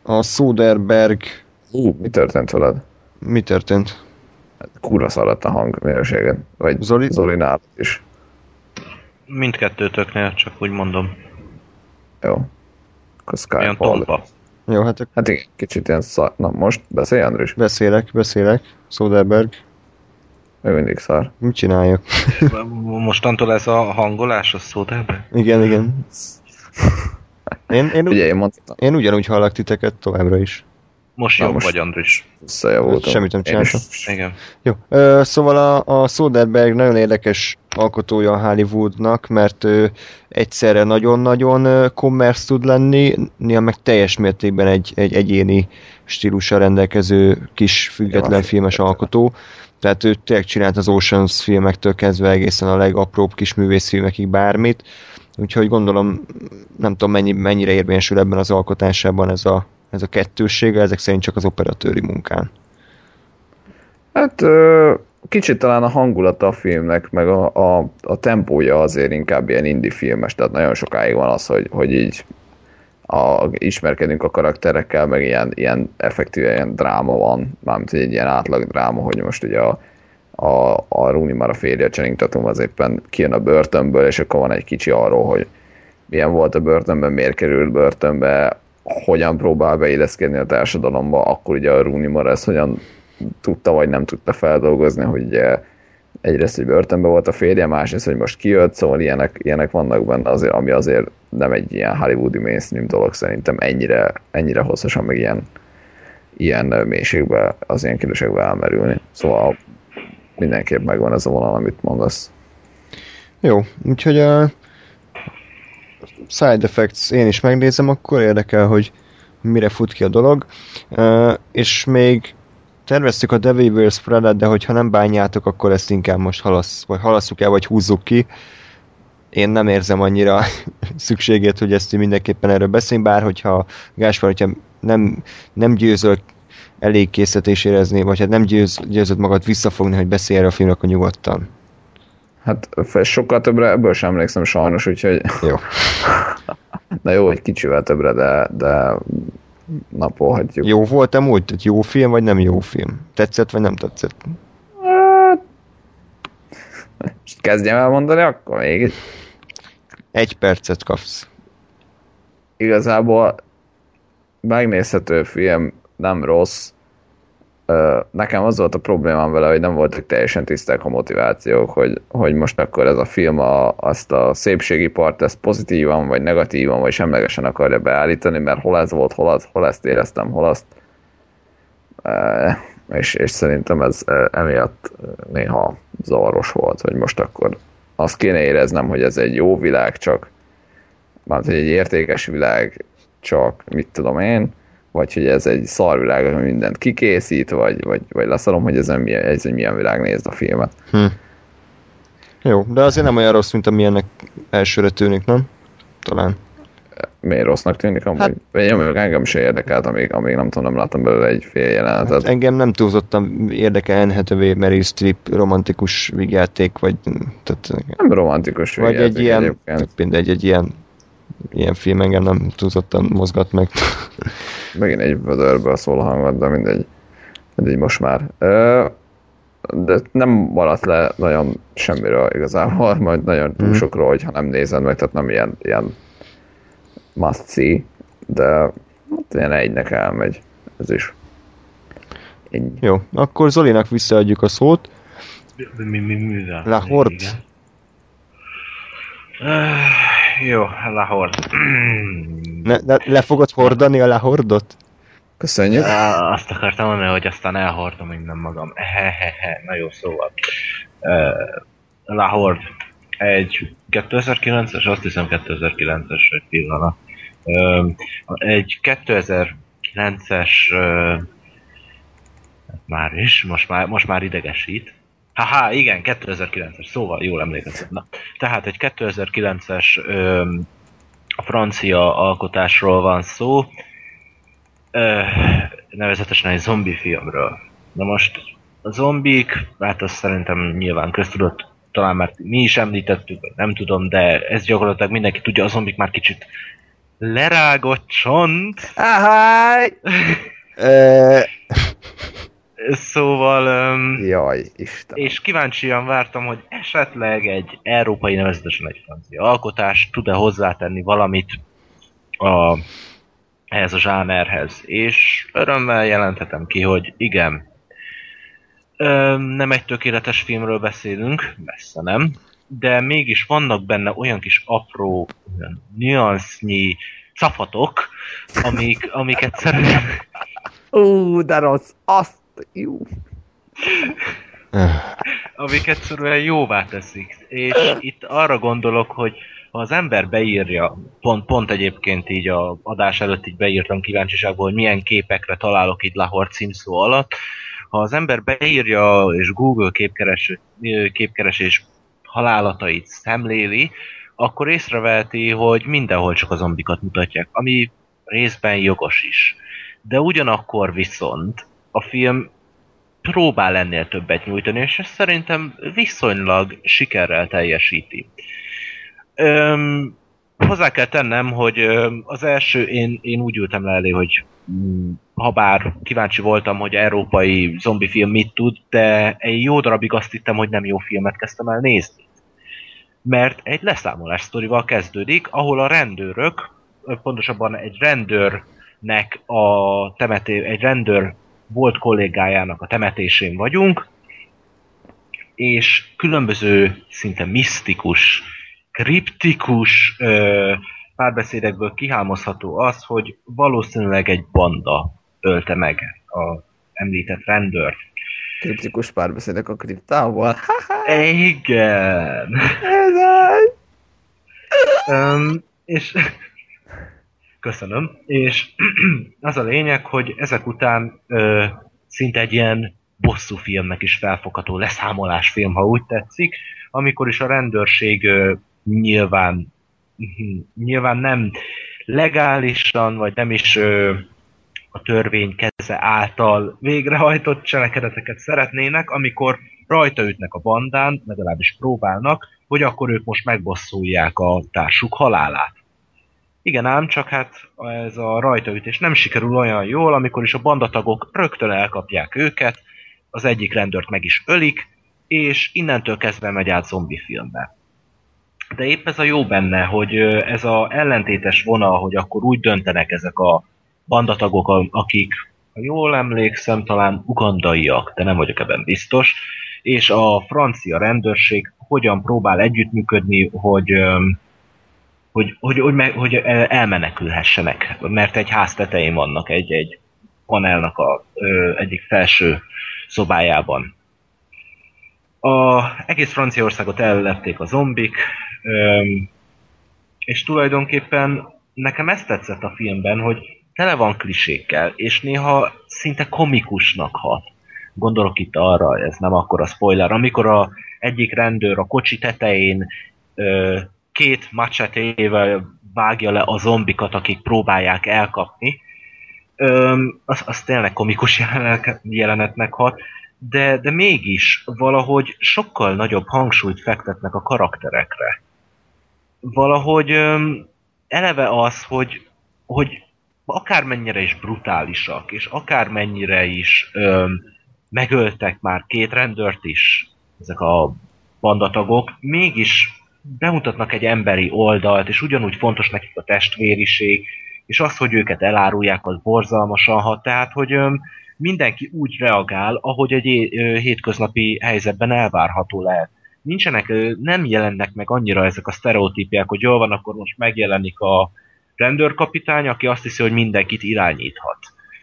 Speaker 1: a Soderberg
Speaker 2: Ú, mi történt veled?
Speaker 1: mi történt?
Speaker 2: Kurva szaradt a hangminőséged. Vagy
Speaker 1: Zoli?
Speaker 2: Zoli nálad is.
Speaker 3: Mindkettőtöknél, csak úgy mondom.
Speaker 2: Jó. Akkor
Speaker 3: Olyan
Speaker 2: Skype-ol.
Speaker 3: tompa.
Speaker 1: Jó, hát akkor
Speaker 2: Hát igen, kicsit ilyen szar. Na most beszélj, Andris?
Speaker 1: beszélek, beszélek. Soderberg.
Speaker 2: Még mindig szar.
Speaker 1: Mit csináljak?
Speaker 3: Mostantól ez a hangolás, a szódában?
Speaker 1: Igen, igen. Én, én,
Speaker 2: Ugye én mondtam,
Speaker 1: én ugyanúgy hallak titeket továbbra is.
Speaker 3: Most
Speaker 2: Na,
Speaker 3: jobb
Speaker 2: most-
Speaker 3: vagy, Andris.
Speaker 2: visszajavultam.
Speaker 1: Semmit nem csináltam.
Speaker 3: Igen.
Speaker 1: Jó, ö, szóval a, a Soderbergh nagyon érdekes alkotója a Hollywoodnak, mert ő egyszerre nagyon-nagyon ö, commerce tud lenni, néha meg teljes mértékben egy, egy egyéni stílussal rendelkező kis független
Speaker 2: Jó,
Speaker 1: filmes alkotó. Tehát ő tényleg csinált az Oceans filmektől kezdve egészen a legapróbb kis művészfilmekig bármit, úgyhogy gondolom, nem tudom mennyi, mennyire érvényesül ebben az alkotásában ez a, ez a kettőssége, ezek szerint csak az operatőri munkán.
Speaker 2: Hát kicsit talán a hangulata a filmnek, meg a, a, a tempója azért inkább ilyen indie filmes, tehát nagyon sokáig van az, hogy, hogy így a, ismerkedünk a karakterekkel, meg ilyen, ilyen effektíve ilyen dráma van, mármint hogy egy ilyen átlag dráma, hogy most ugye a, a, a Rooney már a férje Channing Tatum az éppen kijön a börtönből, és akkor van egy kicsi arról, hogy milyen volt a börtönben, miért került börtönbe, hogyan próbál beilleszkedni a társadalomba, akkor ugye a Rooney Mara hogyan tudta vagy nem tudta feldolgozni, hogy ugye egyrészt, hogy börtönben volt a férje, másrészt, hogy most kijött, szóval ilyenek, ilyenek vannak benne, azért, ami azért nem egy ilyen hollywoodi mainstream dolog szerintem ennyire, ennyire hosszasan, meg ilyen, ilyen mélységbe, az ilyen kérdésekbe elmerülni. Szóval mindenképp megvan ez a vonal, amit mondasz.
Speaker 1: Jó, úgyhogy a side effects én is megnézem, akkor érdekel, hogy mire fut ki a dolog. Uh, és még terveztük a Devil Wears Prada, de hogyha nem bánjátok, akkor ezt inkább most halassz, vagy halasszuk el, vagy húzzuk ki. Én nem érzem annyira szükségét, hogy ezt mindenképpen erről beszéljünk, bár hogyha Gáspár, hogyha nem, nem győzöl elég készítés érezni, vagy hát nem győz, győzöd magad visszafogni, hogy beszélj erről a filmről, akkor nyugodtan.
Speaker 2: Hát sokkal többre ebből sem emlékszem sajnos, úgyhogy
Speaker 1: Jó.
Speaker 2: na jó, egy kicsivel többre, de, de napolhatjuk.
Speaker 1: Jó volt amúgy? Tehát jó film, vagy nem jó film? Tetszett, vagy nem tetszett?
Speaker 2: Most kezdjem el mondani, akkor még
Speaker 1: Egy percet kapsz.
Speaker 2: igazából megnézhető film, nem rossz. Nekem az volt a problémám vele, hogy nem voltak teljesen tiszták a motivációk, hogy, hogy most akkor ez a film a, azt a szépségi part ezt pozitívan, vagy negatívan, vagy semlegesen akarja beállítani, mert hol ez volt, hol, az, hol ezt éreztem, hol azt. És, és szerintem ez emiatt néha zavaros volt, hogy most akkor azt kéne éreznem, hogy ez egy jó világ, csak mert hogy egy értékes világ, csak mit tudom én, vagy hogy ez egy szarvilág, ami mindent kikészít, vagy, vagy, vagy leszarom, hogy ez, milyen, ez egy milyen világ nézd a filmet.
Speaker 1: Hm. Jó, de azért nem olyan rossz, mint amilyennek elsőre tűnik, nem? Talán.
Speaker 2: Miért rossznak tűnik? Amúgy? Hát, Én, engem sem érdekelt, amíg, amíg nem tudom, nem láttam belőle egy fél jelenetet. Hát
Speaker 1: engem nem túlzottan érdekel Anne Hathaway, Meryl Streep romantikus vigyáték, vagy... Tehát,
Speaker 2: nem romantikus
Speaker 1: Vagy egy ilyen, mindegy, egy ilyen ilyen film engem nem túlzottan mozgat meg.
Speaker 2: Megint egy vödörből szól a hangod, de mindegy. Mindegy most már. De nem maradt le nagyon semmiről igazából, majd nagyon túl mhm. sokról, hogyha nem nézed meg, tehát nem ilyen, ilyen must see, de hát ilyen egynek elmegy. Ez is.
Speaker 1: Ennyi. Jó, akkor Zolinak visszaadjuk a szót.
Speaker 3: Mi, mi, mi, mi
Speaker 1: La Horde.
Speaker 3: Jó, Lahord.
Speaker 1: Ne, ne, le fogod hordani a Lahordot?
Speaker 2: Köszönjük.
Speaker 3: Uh, azt akartam mondani, hogy aztán elhordom minden magam. Hehehe, na jó, szóval. Uh, Lahord. Egy 2009-es, azt hiszem 2009-es egy pillanat. Uh, egy 2009-es uh, már is, most már, most már idegesít. Haha, igen, 2009-es, szóval jól emlékeztem. Na, tehát egy 2009-es ö, francia alkotásról van szó, ö, nevezetesen egy zombi filmről. Na most a zombik, hát azt szerintem nyilván köztudott, talán már mi is említettük, vagy nem tudom, de ez gyakorlatilag mindenki tudja, a zombik már kicsit lerágott csont.
Speaker 2: Aha!
Speaker 3: Szóval... Um,
Speaker 2: Jaj, Isten.
Speaker 3: És kíváncsian vártam, hogy esetleg egy európai, nevezetesen egy francia alkotás tud-e hozzátenni valamit a, ehhez a zsánerhez. És örömmel jelenthetem ki, hogy igen. Um, nem egy tökéletes filmről beszélünk, messze nem, de mégis vannak benne olyan kis apró, olyan nüansznyi cafatok, amik, amik egyszerűen...
Speaker 2: Ú, de rossz, azt jó.
Speaker 3: Amik egyszerűen jóvá teszik. És itt arra gondolok, hogy ha az ember beírja, pont, pont egyébként így a adás előtt így beírtam kíváncsiságból, hogy milyen képekre találok itt Lahore címszó alatt, ha az ember beírja és Google képkeres, képkeresés halálatait szemléli, akkor észreveheti, hogy mindenhol csak a zombikat mutatják, ami részben jogos is. De ugyanakkor viszont a film próbál ennél többet nyújtani, és ezt szerintem viszonylag sikerrel teljesíti. Öm, hozzá kell tennem, hogy az első, én, én úgy ültem le elé, hogy mm, ha bár kíváncsi voltam, hogy európai zombi film mit tud, de egy jó darabig azt hittem, hogy nem jó filmet kezdtem el nézni. Mert egy leszámolás sztorival kezdődik, ahol a rendőrök, pontosabban egy rendőrnek a temeté, egy rendőr volt kollégájának a temetésén vagyunk, és különböző szinte misztikus, kriptikus ö, párbeszédekből kihámozható az, hogy valószínűleg egy banda ölte meg a említett rendőrt.
Speaker 2: Kriptikus párbeszédek a kriptával?
Speaker 3: Igen.
Speaker 2: Ez az.
Speaker 3: um, és Köszönöm. És az a lényeg, hogy ezek után ö, szinte egy ilyen bosszú filmnek is felfogható leszámolás film, ha úgy tetszik, amikor is a rendőrség ö, nyilván nyilván nem legálisan, vagy nem is ö, a törvény keze által végrehajtott cselekedeteket szeretnének, amikor rajta ütnek a bandán, legalábbis próbálnak, hogy akkor ők most megbosszulják a társuk halálát. Igen ám, csak hát ez a rajtaütés nem sikerül olyan jól, amikor is a bandatagok rögtön elkapják őket, az egyik rendőrt meg is ölik, és innentől kezdve megy át zombi filmbe. De épp ez a jó benne, hogy ez a ellentétes vonal, hogy akkor úgy döntenek ezek a bandatagok, akik, ha jól emlékszem, talán ugandaiak, de nem vagyok ebben biztos, és a francia rendőrség hogyan próbál együttműködni, hogy hogy, hogy, hogy, meg, hogy elmenekülhessenek, mert egy ház tetején vannak, egy, egy panelnak a ö, egyik felső szobájában. A egész Franciaországot ellették a zombik, ö, és tulajdonképpen nekem ezt tetszett a filmben, hogy tele van klisékkel, és néha szinte komikusnak hat. Gondolok itt arra, ez nem akkor a spoiler, amikor a egyik rendőr a kocsi tetején két macsetével vágja le a zombikat, akik próbálják elkapni, ö, az, az tényleg komikus jelenetnek hat, de, de mégis valahogy sokkal nagyobb hangsúlyt fektetnek a karakterekre. Valahogy ö, eleve az, hogy, hogy akármennyire is brutálisak, és akármennyire is ö, megöltek már két rendőrt is, ezek a bandatagok, mégis bemutatnak egy emberi oldalt, és ugyanúgy fontos nekik a testvériség, és az, hogy őket elárulják, az borzalmasan hat, tehát, hogy mindenki úgy reagál, ahogy egy hétköznapi helyzetben elvárható lehet. Nincsenek, nem jelennek meg annyira ezek a sztereotípiák, hogy jól van, akkor most megjelenik a rendőrkapitány, aki azt hiszi, hogy mindenkit irányíthat.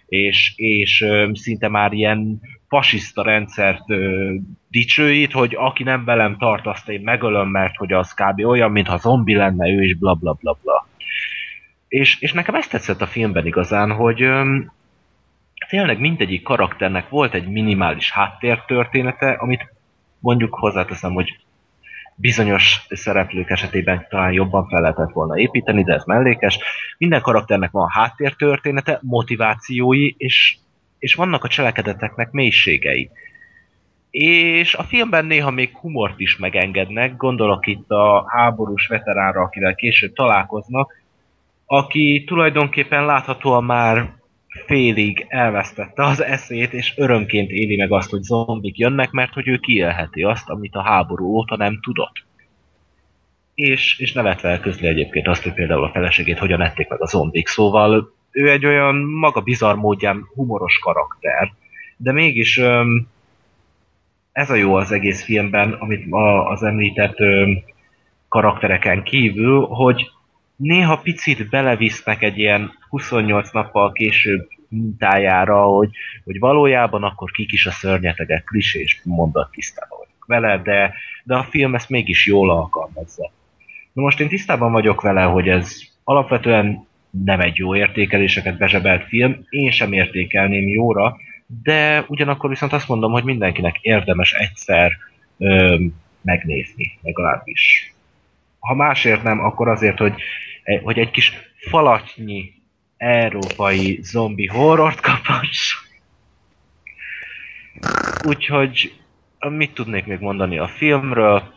Speaker 3: És, és szinte már ilyen fasiszta rendszert ö, dicsőít, hogy aki nem velem tart, azt én megölöm, mert hogy az kb. olyan, mintha zombi lenne ő, és bla bla bla bla. És, és nekem ezt tetszett a filmben igazán, hogy ö, tényleg mindegyik karakternek volt egy minimális háttértörténete, amit mondjuk hozzáteszem, hogy bizonyos szereplők esetében talán jobban fel lehetett volna építeni, de ez mellékes. Minden karakternek van háttértörténete, motivációi, és, és vannak a cselekedeteknek mélységei. És a filmben néha még humort is megengednek, gondolok itt a háborús veteránra, akivel később találkoznak, aki tulajdonképpen láthatóan már félig elvesztette az eszét, és örömként éli meg azt, hogy zombik jönnek, mert hogy ő kiélheti azt, amit a háború óta nem tudott. És, és nevetve közli egyébként azt, hogy például a feleségét hogyan ették meg a zombik, szóval ő egy olyan maga bizarr módján humoros karakter, de mégis öm, ez a jó az egész filmben, amit az említett öm, karaktereken kívül, hogy néha picit belevisznek egy ilyen 28 nappal később mintájára, hogy, hogy valójában akkor kik is a szörnyetegek, klisés mondat tisztában vagyok vele, de, de a film ezt mégis jól alkalmazza. Na most én tisztában vagyok vele, hogy ez alapvetően nem egy jó értékeléseket bezsebelt film, én sem értékelném jóra, de ugyanakkor viszont azt mondom, hogy mindenkinek érdemes egyszer ö, megnézni, legalábbis. Ha másért nem, akkor azért, hogy hogy egy kis falatnyi európai zombi horrort kapass. Úgyhogy mit tudnék még mondani a filmről?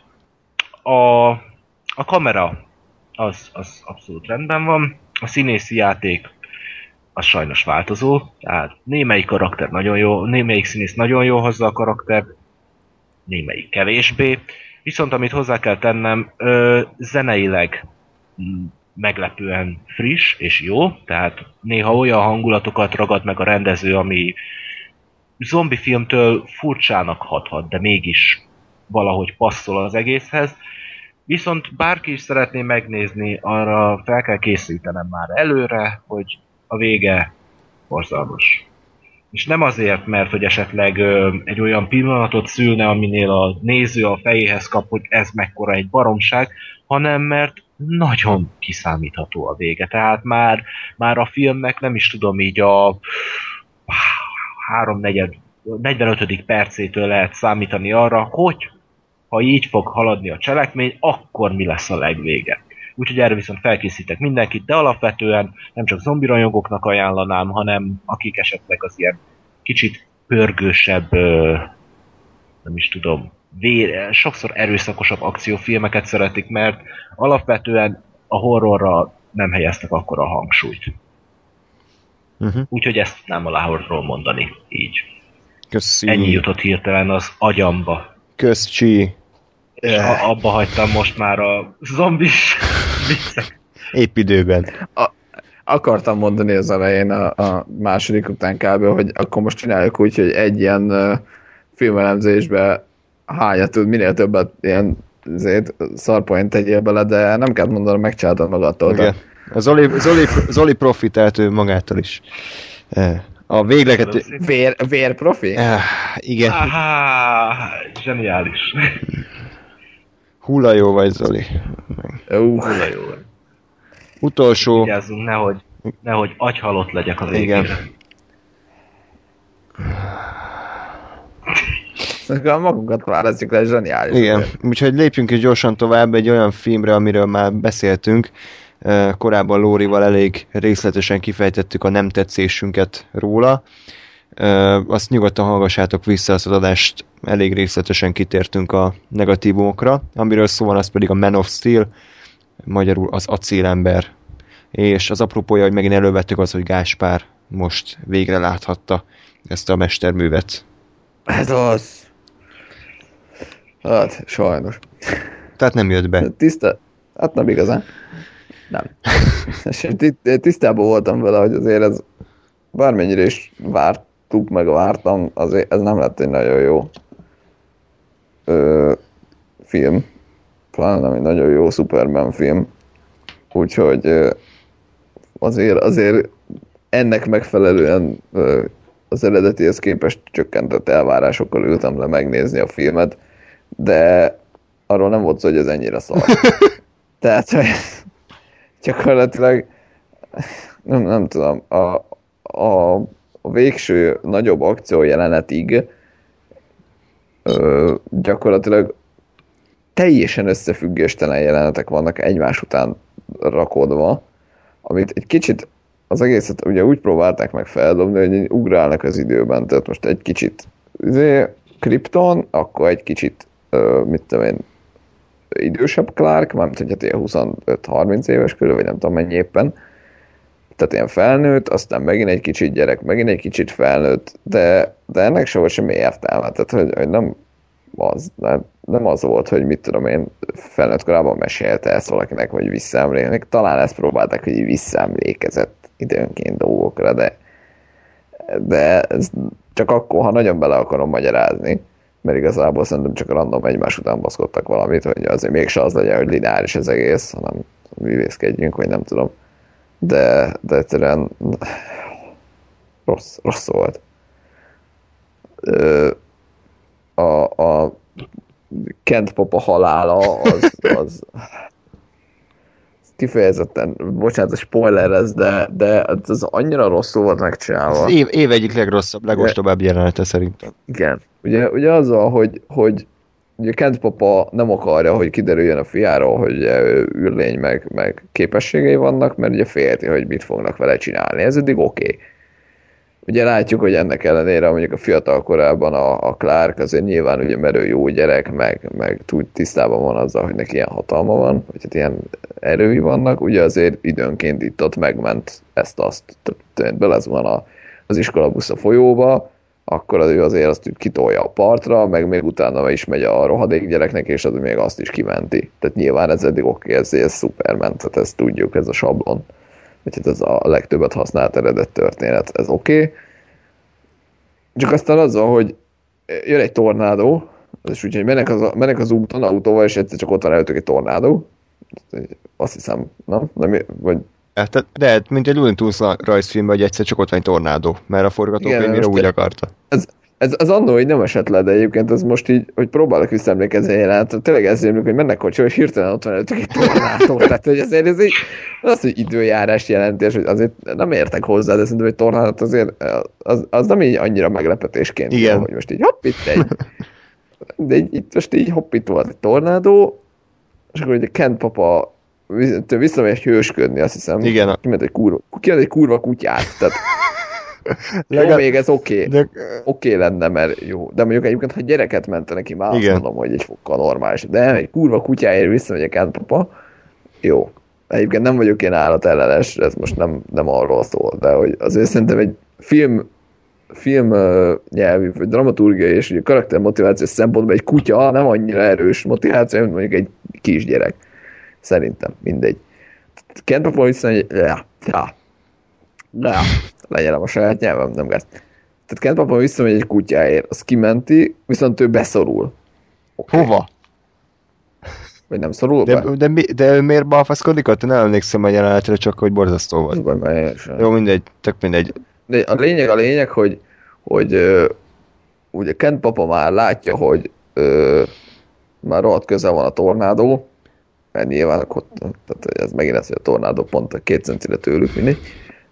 Speaker 3: A, a kamera az, az abszolút rendben van. A színészi játék az sajnos változó, tehát némelyik karakter nagyon jó, némelyik színész nagyon jó hozza a karakter, némelyik kevésbé. Viszont amit hozzá kell tennem, ö, zeneileg meglepően friss és jó, tehát néha olyan hangulatokat ragad meg a rendező, ami zombi filmtől furcsának hathat, de mégis valahogy passzol az egészhez. Viszont bárki is szeretné megnézni, arra fel kell készítenem már előre, hogy a vége borzalmas. És nem azért, mert hogy esetleg ö, egy olyan pillanatot szülne, aminél a néző a fejéhez kap, hogy ez mekkora egy baromság, hanem mert nagyon kiszámítható a vége. Tehát már, már a filmnek nem is tudom így a háromnegyed, 45. percétől lehet számítani arra, hogy ha így fog haladni a cselekmény, akkor mi lesz a legvége. Úgyhogy erre viszont felkészítek mindenkit, de alapvetően nem csak zombirajongóknak ajánlanám, hanem akik esetleg az ilyen kicsit pörgősebb, nem is tudom, vér, sokszor erőszakosabb akciófilmeket szeretik, mert alapvetően a horrorra nem helyeztek akkor a hangsúlyt. Uh-huh. Úgyhogy ezt nem a horrorról mondani így.
Speaker 1: Köszi.
Speaker 3: Ennyi jutott hirtelen az agyamba. És a, abba hagytam most már a zombis viccek.
Speaker 1: Épp időben.
Speaker 2: A, akartam mondani az elején a, a második után kb, hogy akkor most csináljuk úgy, hogy egy ilyen uh, filmelemzésbe hája tud, minél többet ilyen azért, szarpoint tegyél bele, de nem kell mondanom, megcsináltad magadtól.
Speaker 1: Igen. A Zoli, Zoli, Zoli profitált ő magától is. E, A végleget...
Speaker 2: Vér, vérprofi?
Speaker 1: Eh, igen,
Speaker 3: Áhá, zseniális.
Speaker 1: Hulla jó vagy, Zoli.
Speaker 2: Uh,
Speaker 3: Hulla jó.
Speaker 1: Utolsó,
Speaker 3: Vigyázzunk, nehogy, nehogy agyhalott legyek a végére.
Speaker 1: Igen.
Speaker 2: Szóval magunkat választjuk le, zseniális.
Speaker 1: igen, úgyhogy lépjünk is gyorsan tovább egy olyan filmre, amiről már beszéltünk. Korábban Lórival elég részletesen kifejtettük a nem tetszésünket róla. Azt nyugodtan hallgassátok vissza az adást, elég részletesen kitértünk a negatívumokra. Amiről szó van, az pedig a Man of Steel, magyarul az acélember. És az apropója, hogy megint elővettük az, hogy Gáspár most végre láthatta ezt a mesterművet.
Speaker 2: Ez az. Hát, sajnos.
Speaker 1: Tehát nem jött be.
Speaker 2: Tiszta, hát nem igazán. Nem. Tisztában voltam vele, hogy azért ez bármennyire is vártuk, meg vártam, azért ez nem lett egy nagyon jó ö, film. Pláne nem egy nagyon jó Superman film. Úgyhogy ö, azért, azért ennek megfelelően ö, az eredetihez képest csökkentett elvárásokkal ültem le megnézni a filmet, de arról nem volt szó, hogy ez ennyire szar. Tehát, hogy gyakorlatilag nem, nem tudom, a, a, a végső nagyobb akció jelenetig ö, gyakorlatilag teljesen összefüggéstelen jelenetek vannak egymás után rakodva, amit egy kicsit az egészet ugye úgy próbálták meg feldobni, hogy ugrálnak az időben, tehát most egy kicsit izé, Krypton, akkor egy kicsit, ö, mit tudom én, idősebb Clark, mármint hogy hát ilyen 25-30 éves körül, vagy nem tudom mennyi éppen, tehát ilyen felnőtt, aztán megint egy kicsit gyerek, megint egy kicsit felnőtt, de, de ennek soha semmi értelme, tehát hogy, hogy nem az, nem, nem az volt, hogy mit tudom én, felnőtt korában mesélte ezt valakinek, vagy visszaemlékezik. Talán ezt próbálták, hogy visszaemlékezett időnként dolgokra, de, de ez csak akkor, ha nagyon bele akarom magyarázni, mert igazából szerintem csak random egymás után baszkodtak valamit, hogy azért mégse az legyen, hogy lineáris az egész, hanem művészkedjünk, vagy nem tudom. De, de egyszerűen rossz, rossz volt. Ö, a, a Kent Papa halála az, az kifejezetten, bocsánat, a spoiler ez, de, de ez annyira rosszul volt megcsinálva.
Speaker 1: Az év, év egyik legrosszabb, legostobább jelenete szerintem.
Speaker 2: Igen. Ugye, ugye azzal, hogy, hogy ugye Kent papa nem akarja, hogy kiderüljön a fiáról, hogy ő űrlény meg, meg képességei vannak, mert ugye félti, hogy mit fognak vele csinálni. Ez eddig oké. Okay. Ugye látjuk, hogy ennek ellenére mondjuk a fiatal korában a, a Clark azért nyilván ugye merő jó gyerek, meg, meg tud tisztában van azzal, hogy neki ilyen hatalma van, vagy hát ilyen erői vannak, ugye azért időnként itt ott megment ezt-azt. Tehát belezuhan a, az iskolabusz a folyóba, akkor az ő azért azt úgy kitolja a partra, meg még utána is megy a rohadék gyereknek, és az még azt is kimenti. Tehát nyilván ez eddig oké, ez, ez Superman, tehát ezt tudjuk, ez a sablon. Hát ez a legtöbbet használt eredet történet, ez oké. Csak aztán azzal, hogy jön egy tornádó, és úgyhogy mennek az, mennek az úton autóval, és egyszer csak ott van előttük egy tornádó. Azt hiszem, nem? nem vagy
Speaker 1: Hát, de hát, mint egy Looney Tunes rajzfilmben, hogy egyszer csak ott van egy tornádó, mert a forgatókönyvére úgy akarta.
Speaker 2: Ez, ez az annó, hogy nem esett le, de egyébként ez most így, hogy próbálok visszaemlékezni a jelenet, tényleg ez hogy mennek kocsi, és hirtelen ott van előttük egy tornádó. Tehát, hogy azért ez így, az, hogy időjárás jelentés, hogy azért nem értek hozzá, de szerintem egy tornádot azért, az, az nem így annyira meglepetésként,
Speaker 1: Igen.
Speaker 2: hogy most így hopp, itt egy, de így, itt most így hopp, itt volt egy tornádó, és akkor ugye Kent papa visszamegy hősködni, azt hiszem.
Speaker 1: Igen.
Speaker 2: Kiment egy kurva, kiment egy kurva kutyát, tehát jó,
Speaker 1: Legalább-
Speaker 2: még ez oké. Okay.
Speaker 1: De,
Speaker 2: Oké okay lenne, mert jó. De mondjuk egyébként, ha gyereket mente neki, már azt
Speaker 1: Igen.
Speaker 2: mondom, hogy egy fokkal normális. De nem, egy kurva kutyáért visszamegyek át, papa. Jó. Egyébként nem vagyok én állatellenes, ez most nem, nem arról szól, de hogy azért szerintem egy film film uh, nyelvű, vagy dramaturgia és ugye karaktermotivációs szempontból egy kutya nem annyira erős motiváció, mint mondjuk egy kisgyerek. Szerintem, mindegy. Kent Papa viszont, ja, ja, ja, legyen a saját nyelvem, nem gáz. Tehát Kent Papa visszamegy egy kutyáért, az kimenti, viszont ő beszorul. Okay.
Speaker 1: hova?
Speaker 2: Vagy nem szorul
Speaker 1: De,
Speaker 2: be?
Speaker 1: de, mi- de ő miért balfaszkodik ott? Nem emlékszem a jelenetre, csak hogy borzasztó volt.
Speaker 2: baj, én sem.
Speaker 1: Jó, mindegy, tök mindegy.
Speaker 2: de a lényeg a lényeg, hogy, hogy ö, ugye Kent papa már látja, hogy ö, már rohadt közel van a tornádó, mert nyilván ott, tehát ez megint ez, hogy a tornádó pont a két centire tőlük mindig.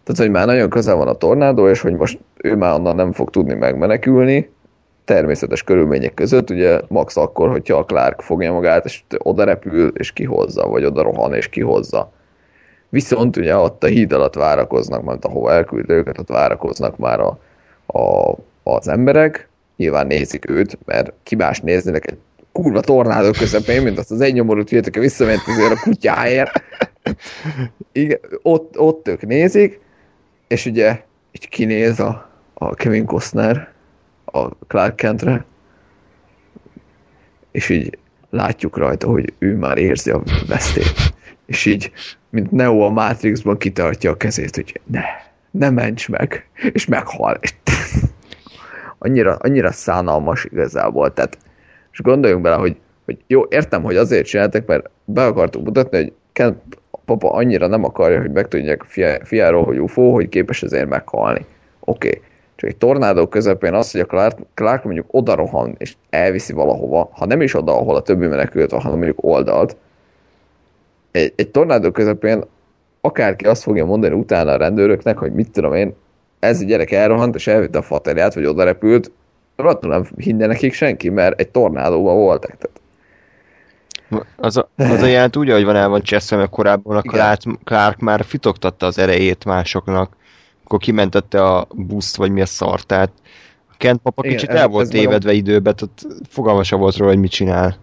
Speaker 2: Tehát, hogy már nagyon közel van a tornádó, és hogy most ő már onnan nem fog tudni megmenekülni, természetes körülmények között, ugye max akkor, hogyha a Clark fogja magát, és oda repül, és kihozza, vagy oda rohan, és kihozza. Viszont ugye ott a híd alatt várakoznak, mert ahova elküld őket, ott várakoznak már a, a, az emberek, nyilván nézik őt, mert ki más néznének egy kurva tornádó közepén, mint azt az egy nyomorút aki visszament azért a kutyáért. Igen, ott, ott ők nézik, és ugye így kinéz a, a Kevin Costner a Clark Kentre, és így látjuk rajta, hogy ő már érzi a vesztét. És így, mint Neo a Matrixban kitartja a kezét, hogy ne, ne ments meg, és meghal. Annyira, annyira szánalmas igazából, tehát és gondoljunk bele, hogy, hogy jó, értem, hogy azért csináltak, mert be akartuk mutatni, hogy Ken papa annyira nem akarja, hogy megtudják fia, fiáról, hogy UFO, hogy képes ezért meghalni. Oké. Okay. Csak egy tornádó közepén az, hogy a Clark, Clark mondjuk oda rohan, és elviszi valahova, ha nem is oda, ahol a többi menekült van, hanem mondjuk oldalt, egy, egy tornádó közepén akárki azt fogja mondani utána a rendőröknek, hogy mit tudom én, ez a gyerek elrohant, és elvitte a faterját, vagy oda repült, rohadtul nem hinne nekik senki, mert egy tornádóban voltak. Tehát.
Speaker 1: Az a, az a jelent úgy, ahogy van el van cseszve, mert korábban a Clark, Clark már fitoktatta az erejét másoknak, akkor kimentette a buszt, vagy mi a szart, tehát a Kent papa
Speaker 2: Igen,
Speaker 1: kicsit el volt
Speaker 2: meg a-
Speaker 1: tévedve időbe, tehát fogalma sem volt róla, hogy mit csinál.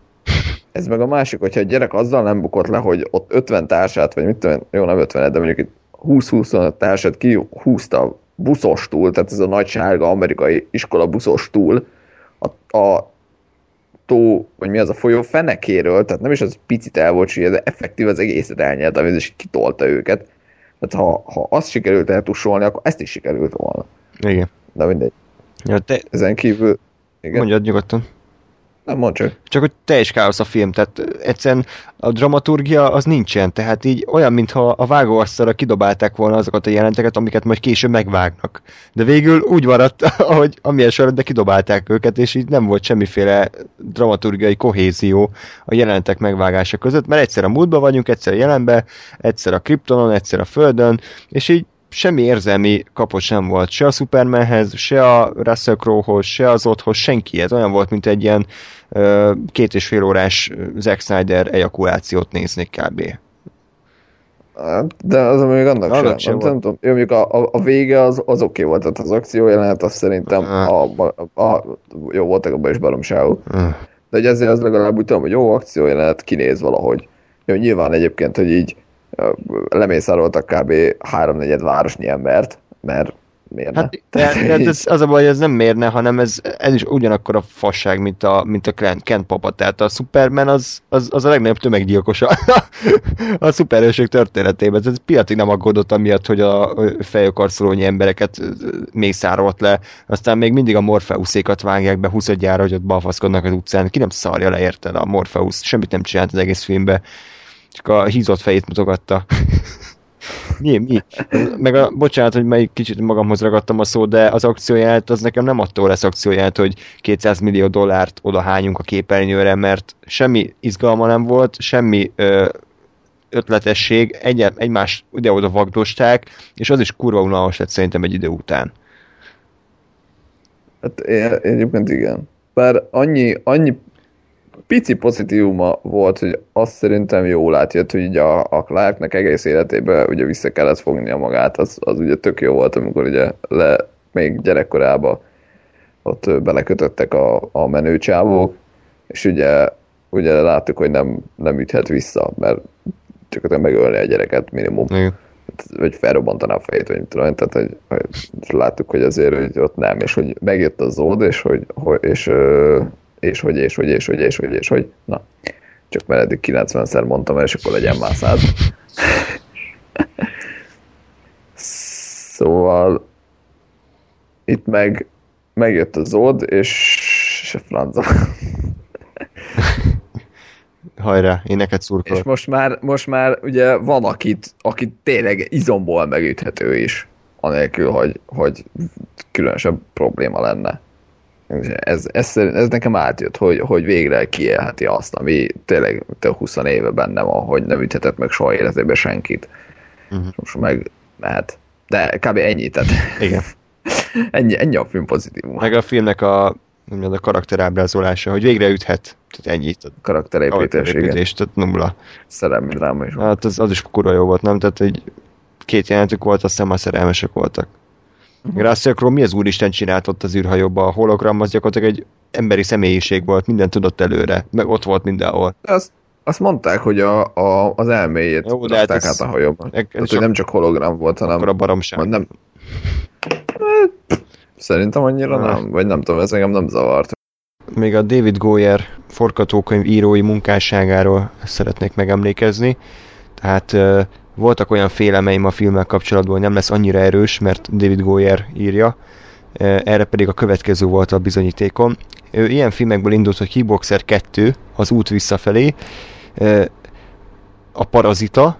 Speaker 2: Ez meg a másik, hogyha a gyerek azzal nem bukott le, hogy ott 50 társát, vagy mit tudom, jó, nem 50, de mondjuk itt 20-25 társát kihúzta buszos túl, tehát ez a nagy sárga amerikai iskola buszos túl, a, a tó, vagy mi az a folyó fenekéről, tehát nem is az picit el volt süllyed, de effektív az egészet elnyelt a víz, és kitolta őket. Tehát ha, ha azt sikerült eltussolni, akkor ezt is sikerült volna.
Speaker 1: Igen.
Speaker 2: De mindegy.
Speaker 1: Ja, te,
Speaker 2: Ezen kívül... Igen,
Speaker 1: mondjad nyugodtan.
Speaker 2: Nem mondd csak.
Speaker 1: Csak hogy teljes káosz a film, tehát egyszerűen a dramaturgia az nincsen, tehát így olyan, mintha a vágóasztalra kidobálták volna azokat a jelenteket, amiket majd később megvágnak. De végül úgy maradt, ahogy amilyen sorod, de kidobálták őket, és így nem volt semmiféle dramaturgiai kohézió a jelentek megvágása között, mert egyszer a múltban vagyunk, egyszer a jelenben, egyszer a Kryptonon, egyszer a Földön, és így semmi érzelmi kapos sem volt se a Supermanhez, se a Russell Crowe-hoz, se az otthoz, senkihez. Olyan volt, mint egy ilyen két és fél órás Zack Snyder ejakulációt néznék kb.
Speaker 2: Hát, De az még annak
Speaker 1: Annak
Speaker 2: sem,
Speaker 1: sem
Speaker 2: nem, tudom. Jó, mondjuk a, a, a vége az, az oké volt, tehát az akció jelenet, az szerintem a, a, a, jó voltak abban is baromságok. De hogy ezért az legalább úgy tudom, hogy jó akció jelenet kinéz valahogy. Jó, nyilván egyébként, hogy így lemészároltak kb. háromnegyed városnyi embert, mert miért ne?
Speaker 1: Hát de, de ez, az a baj, hogy ez nem mérne, hanem ez, ez is ugyanakkor a fasság, mint a, mint a Kent, Kent papa. Tehát a Superman az, az, az a legnagyobb tömeggyilkosa a szuperhősök történetében. Ez piatig nem aggódott amiatt, hogy a fejökarcolónyi embereket mészárolt le. Aztán még mindig a Morpheuszékat vágják be 20 gyára, hogy ott balfaszkodnak az utcán. Ki nem szarja le, érted a Morpheus? Semmit nem csinált az egész filmbe. Csak a hízott fejét mutogatta. Mi, mi? Meg a, bocsánat, hogy melyik kicsit magamhoz ragadtam a szót, de az akcióját az nekem nem attól lesz akcióját, hogy 200 millió dollárt odahányunk a képernyőre, mert semmi izgalma nem volt, semmi ö, ötletesség, egy, egymás ide-oda vagdosták, és az is kurva unalmas lett szerintem egy idő után.
Speaker 2: Hát én, egyébként igen. Bár annyi, annyi pici pozitívuma volt, hogy azt szerintem jól átjött, hogy ugye a, a Clarknak egész életében ugye vissza kellett fognia magát, az, az ugye tök jó volt, amikor ugye le, még gyerekkorában ott belekötöttek a, a menőcsávók, és ugye, ugye láttuk, hogy nem, nem üthet vissza, mert csak megölni a gyereket minimum
Speaker 1: Igen.
Speaker 2: vagy felrobbantaná a fejét, vagy nem tudom, tehát hogy, hogy láttuk, hogy azért hogy ott nem, és hogy megjött a zód, és hogy, hogy és, és hogy, és hogy, és hogy, és hogy, és hogy, na, csak mert eddig 90-szer mondtam el, és akkor legyen már száz. Szóval itt meg megjött a zód, és se franza.
Speaker 1: Hajrá, én neked
Speaker 2: És
Speaker 1: szurkolok.
Speaker 2: most már, most már ugye van, akit, akit tényleg izomból megüthető is. anélkül, hogy, hogy különösebb probléma lenne. Ez, ez, ez nekem átjött, hogy, hogy végre kiélheti azt, ami tényleg több 20 éve benne van, hogy nem üthetett meg soha életében senkit. Uh-huh. Most meg mehet. De kb. ennyi, tehát
Speaker 1: Igen.
Speaker 2: ennyi, ennyi a film pozitívum.
Speaker 1: Meg a filmnek a, a karakterábrázolása, hogy végre üthet. Tehát ennyi. Tehát
Speaker 2: karakterépítés, igen.
Speaker 1: tehát nulla.
Speaker 2: Szerelmi dráma is
Speaker 1: Hát az, az is kurva jó volt, nem? Tehát egy két jelentük volt, aztán már szerelmesek voltak. Uh-huh. Russell mi az úristen csinált ott az űrhajóban? A hologram az gyakorlatilag egy emberi személyiség volt, minden tudott előre, meg ott volt mindenhol.
Speaker 2: Azt, azt mondták, hogy a, a, az elméjét Jó, de hát át a hajóban. Ez, Tehát, hogy nem csak hologram volt, hanem...
Speaker 1: Akkor a baromság.
Speaker 2: Nem, Szerintem annyira ah. nem, vagy nem tudom, ez engem nem zavart.
Speaker 1: Még a David Goyer forgatókönyv írói munkásságáról szeretnék megemlékezni. Tehát voltak olyan félemeim a filmmel kapcsolatban, hogy nem lesz annyira erős, mert David Goyer írja, erre pedig a következő volt a bizonyítékom. Ő ilyen filmekből indult, hogy Kickboxer 2, az út visszafelé, a Parazita,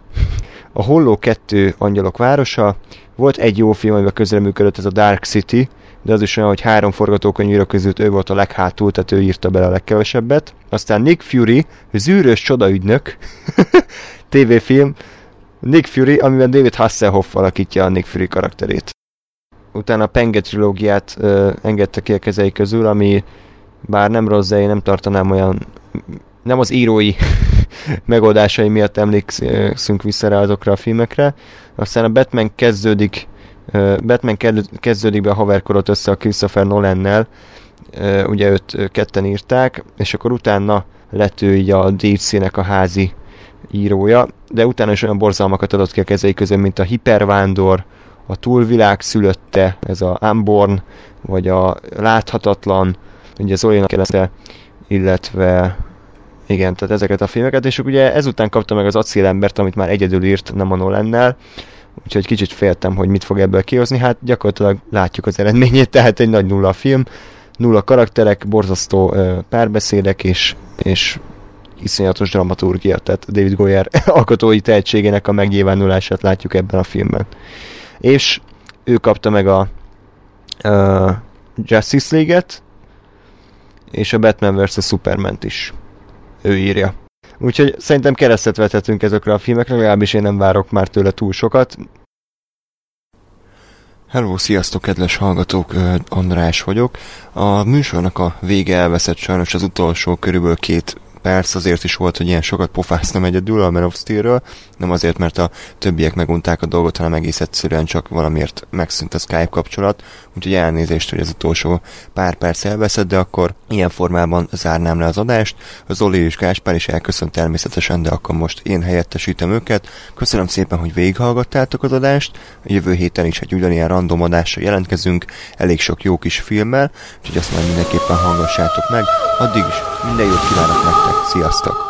Speaker 1: a Holló 2 Angyalok városa, volt egy jó film, amivel közreműködött, ez a Dark City, de az is olyan, hogy három forgatókönyvíró között ő volt a leghátul, tehát ő írta bele a legkevesebbet. Aztán Nick Fury, zűrös csodaügynök, tévéfilm, Nick Fury, amiben David Hasselhoff alakítja a Nick Fury karakterét. Utána a Penge trilógiát ö, engedte ki a kezei közül, ami bár nem rossz, de én nem tartanám olyan, nem az írói megoldásai miatt emlékszünk vissza rá azokra a filmekre. Aztán a Batman kezdődik Batman kezdődik be a haverkorot össze a Christopher Nolan-nel, ugye őt ketten írták, és akkor utána lett ő így a DC-nek a házi írója, de utána is olyan borzalmakat adott ki a kezei közül, mint a Hipervándor, a Túlvilág szülötte, ez a Unborn, vagy a Láthatatlan, ugye Zolinak jelente, illetve igen, tehát ezeket a filmeket, és ugye ezután kapta meg az acélembert, amit már egyedül írt, nem a Nolannel, úgyhogy kicsit féltem, hogy mit fog ebből kihozni, hát gyakorlatilag látjuk az eredményét, tehát egy nagy nulla film, nulla karakterek, borzasztó párbeszédek, és, és iszonyatos dramaturgia, tehát David Goyer alkotói tehetségének a megnyilvánulását látjuk ebben a filmben. És ő kapta meg a uh, Justice League-et, és a Batman vs. Superman is. Ő írja. Úgyhogy szerintem keresztet vethetünk ezekre a filmekre, legalábbis én nem várok már tőle túl sokat. Hello, sziasztok, kedves hallgatók, András vagyok. A műsornak a vége elveszett sajnos az utolsó körülbelül két perc azért is volt, hogy ilyen sokat pofáztam egyedül a Man of Steel-ről, nem azért, mert a többiek megunták a dolgot, hanem egész egyszerűen csak valamiért megszűnt a Skype kapcsolat, úgyhogy elnézést, hogy az utolsó pár perc elveszett, de akkor ilyen formában zárnám le az adást. Az Zoli és Gáspár is elköszönt természetesen, de akkor most én helyettesítem őket. Köszönöm szépen, hogy végighallgattátok az adást. A jövő héten is egy ugyanilyen random adással jelentkezünk, elég sok jó kis filmmel, úgyhogy azt már mindenképpen hallgassátok meg. Addig is minden jót kívánok nektek! Sziasztok!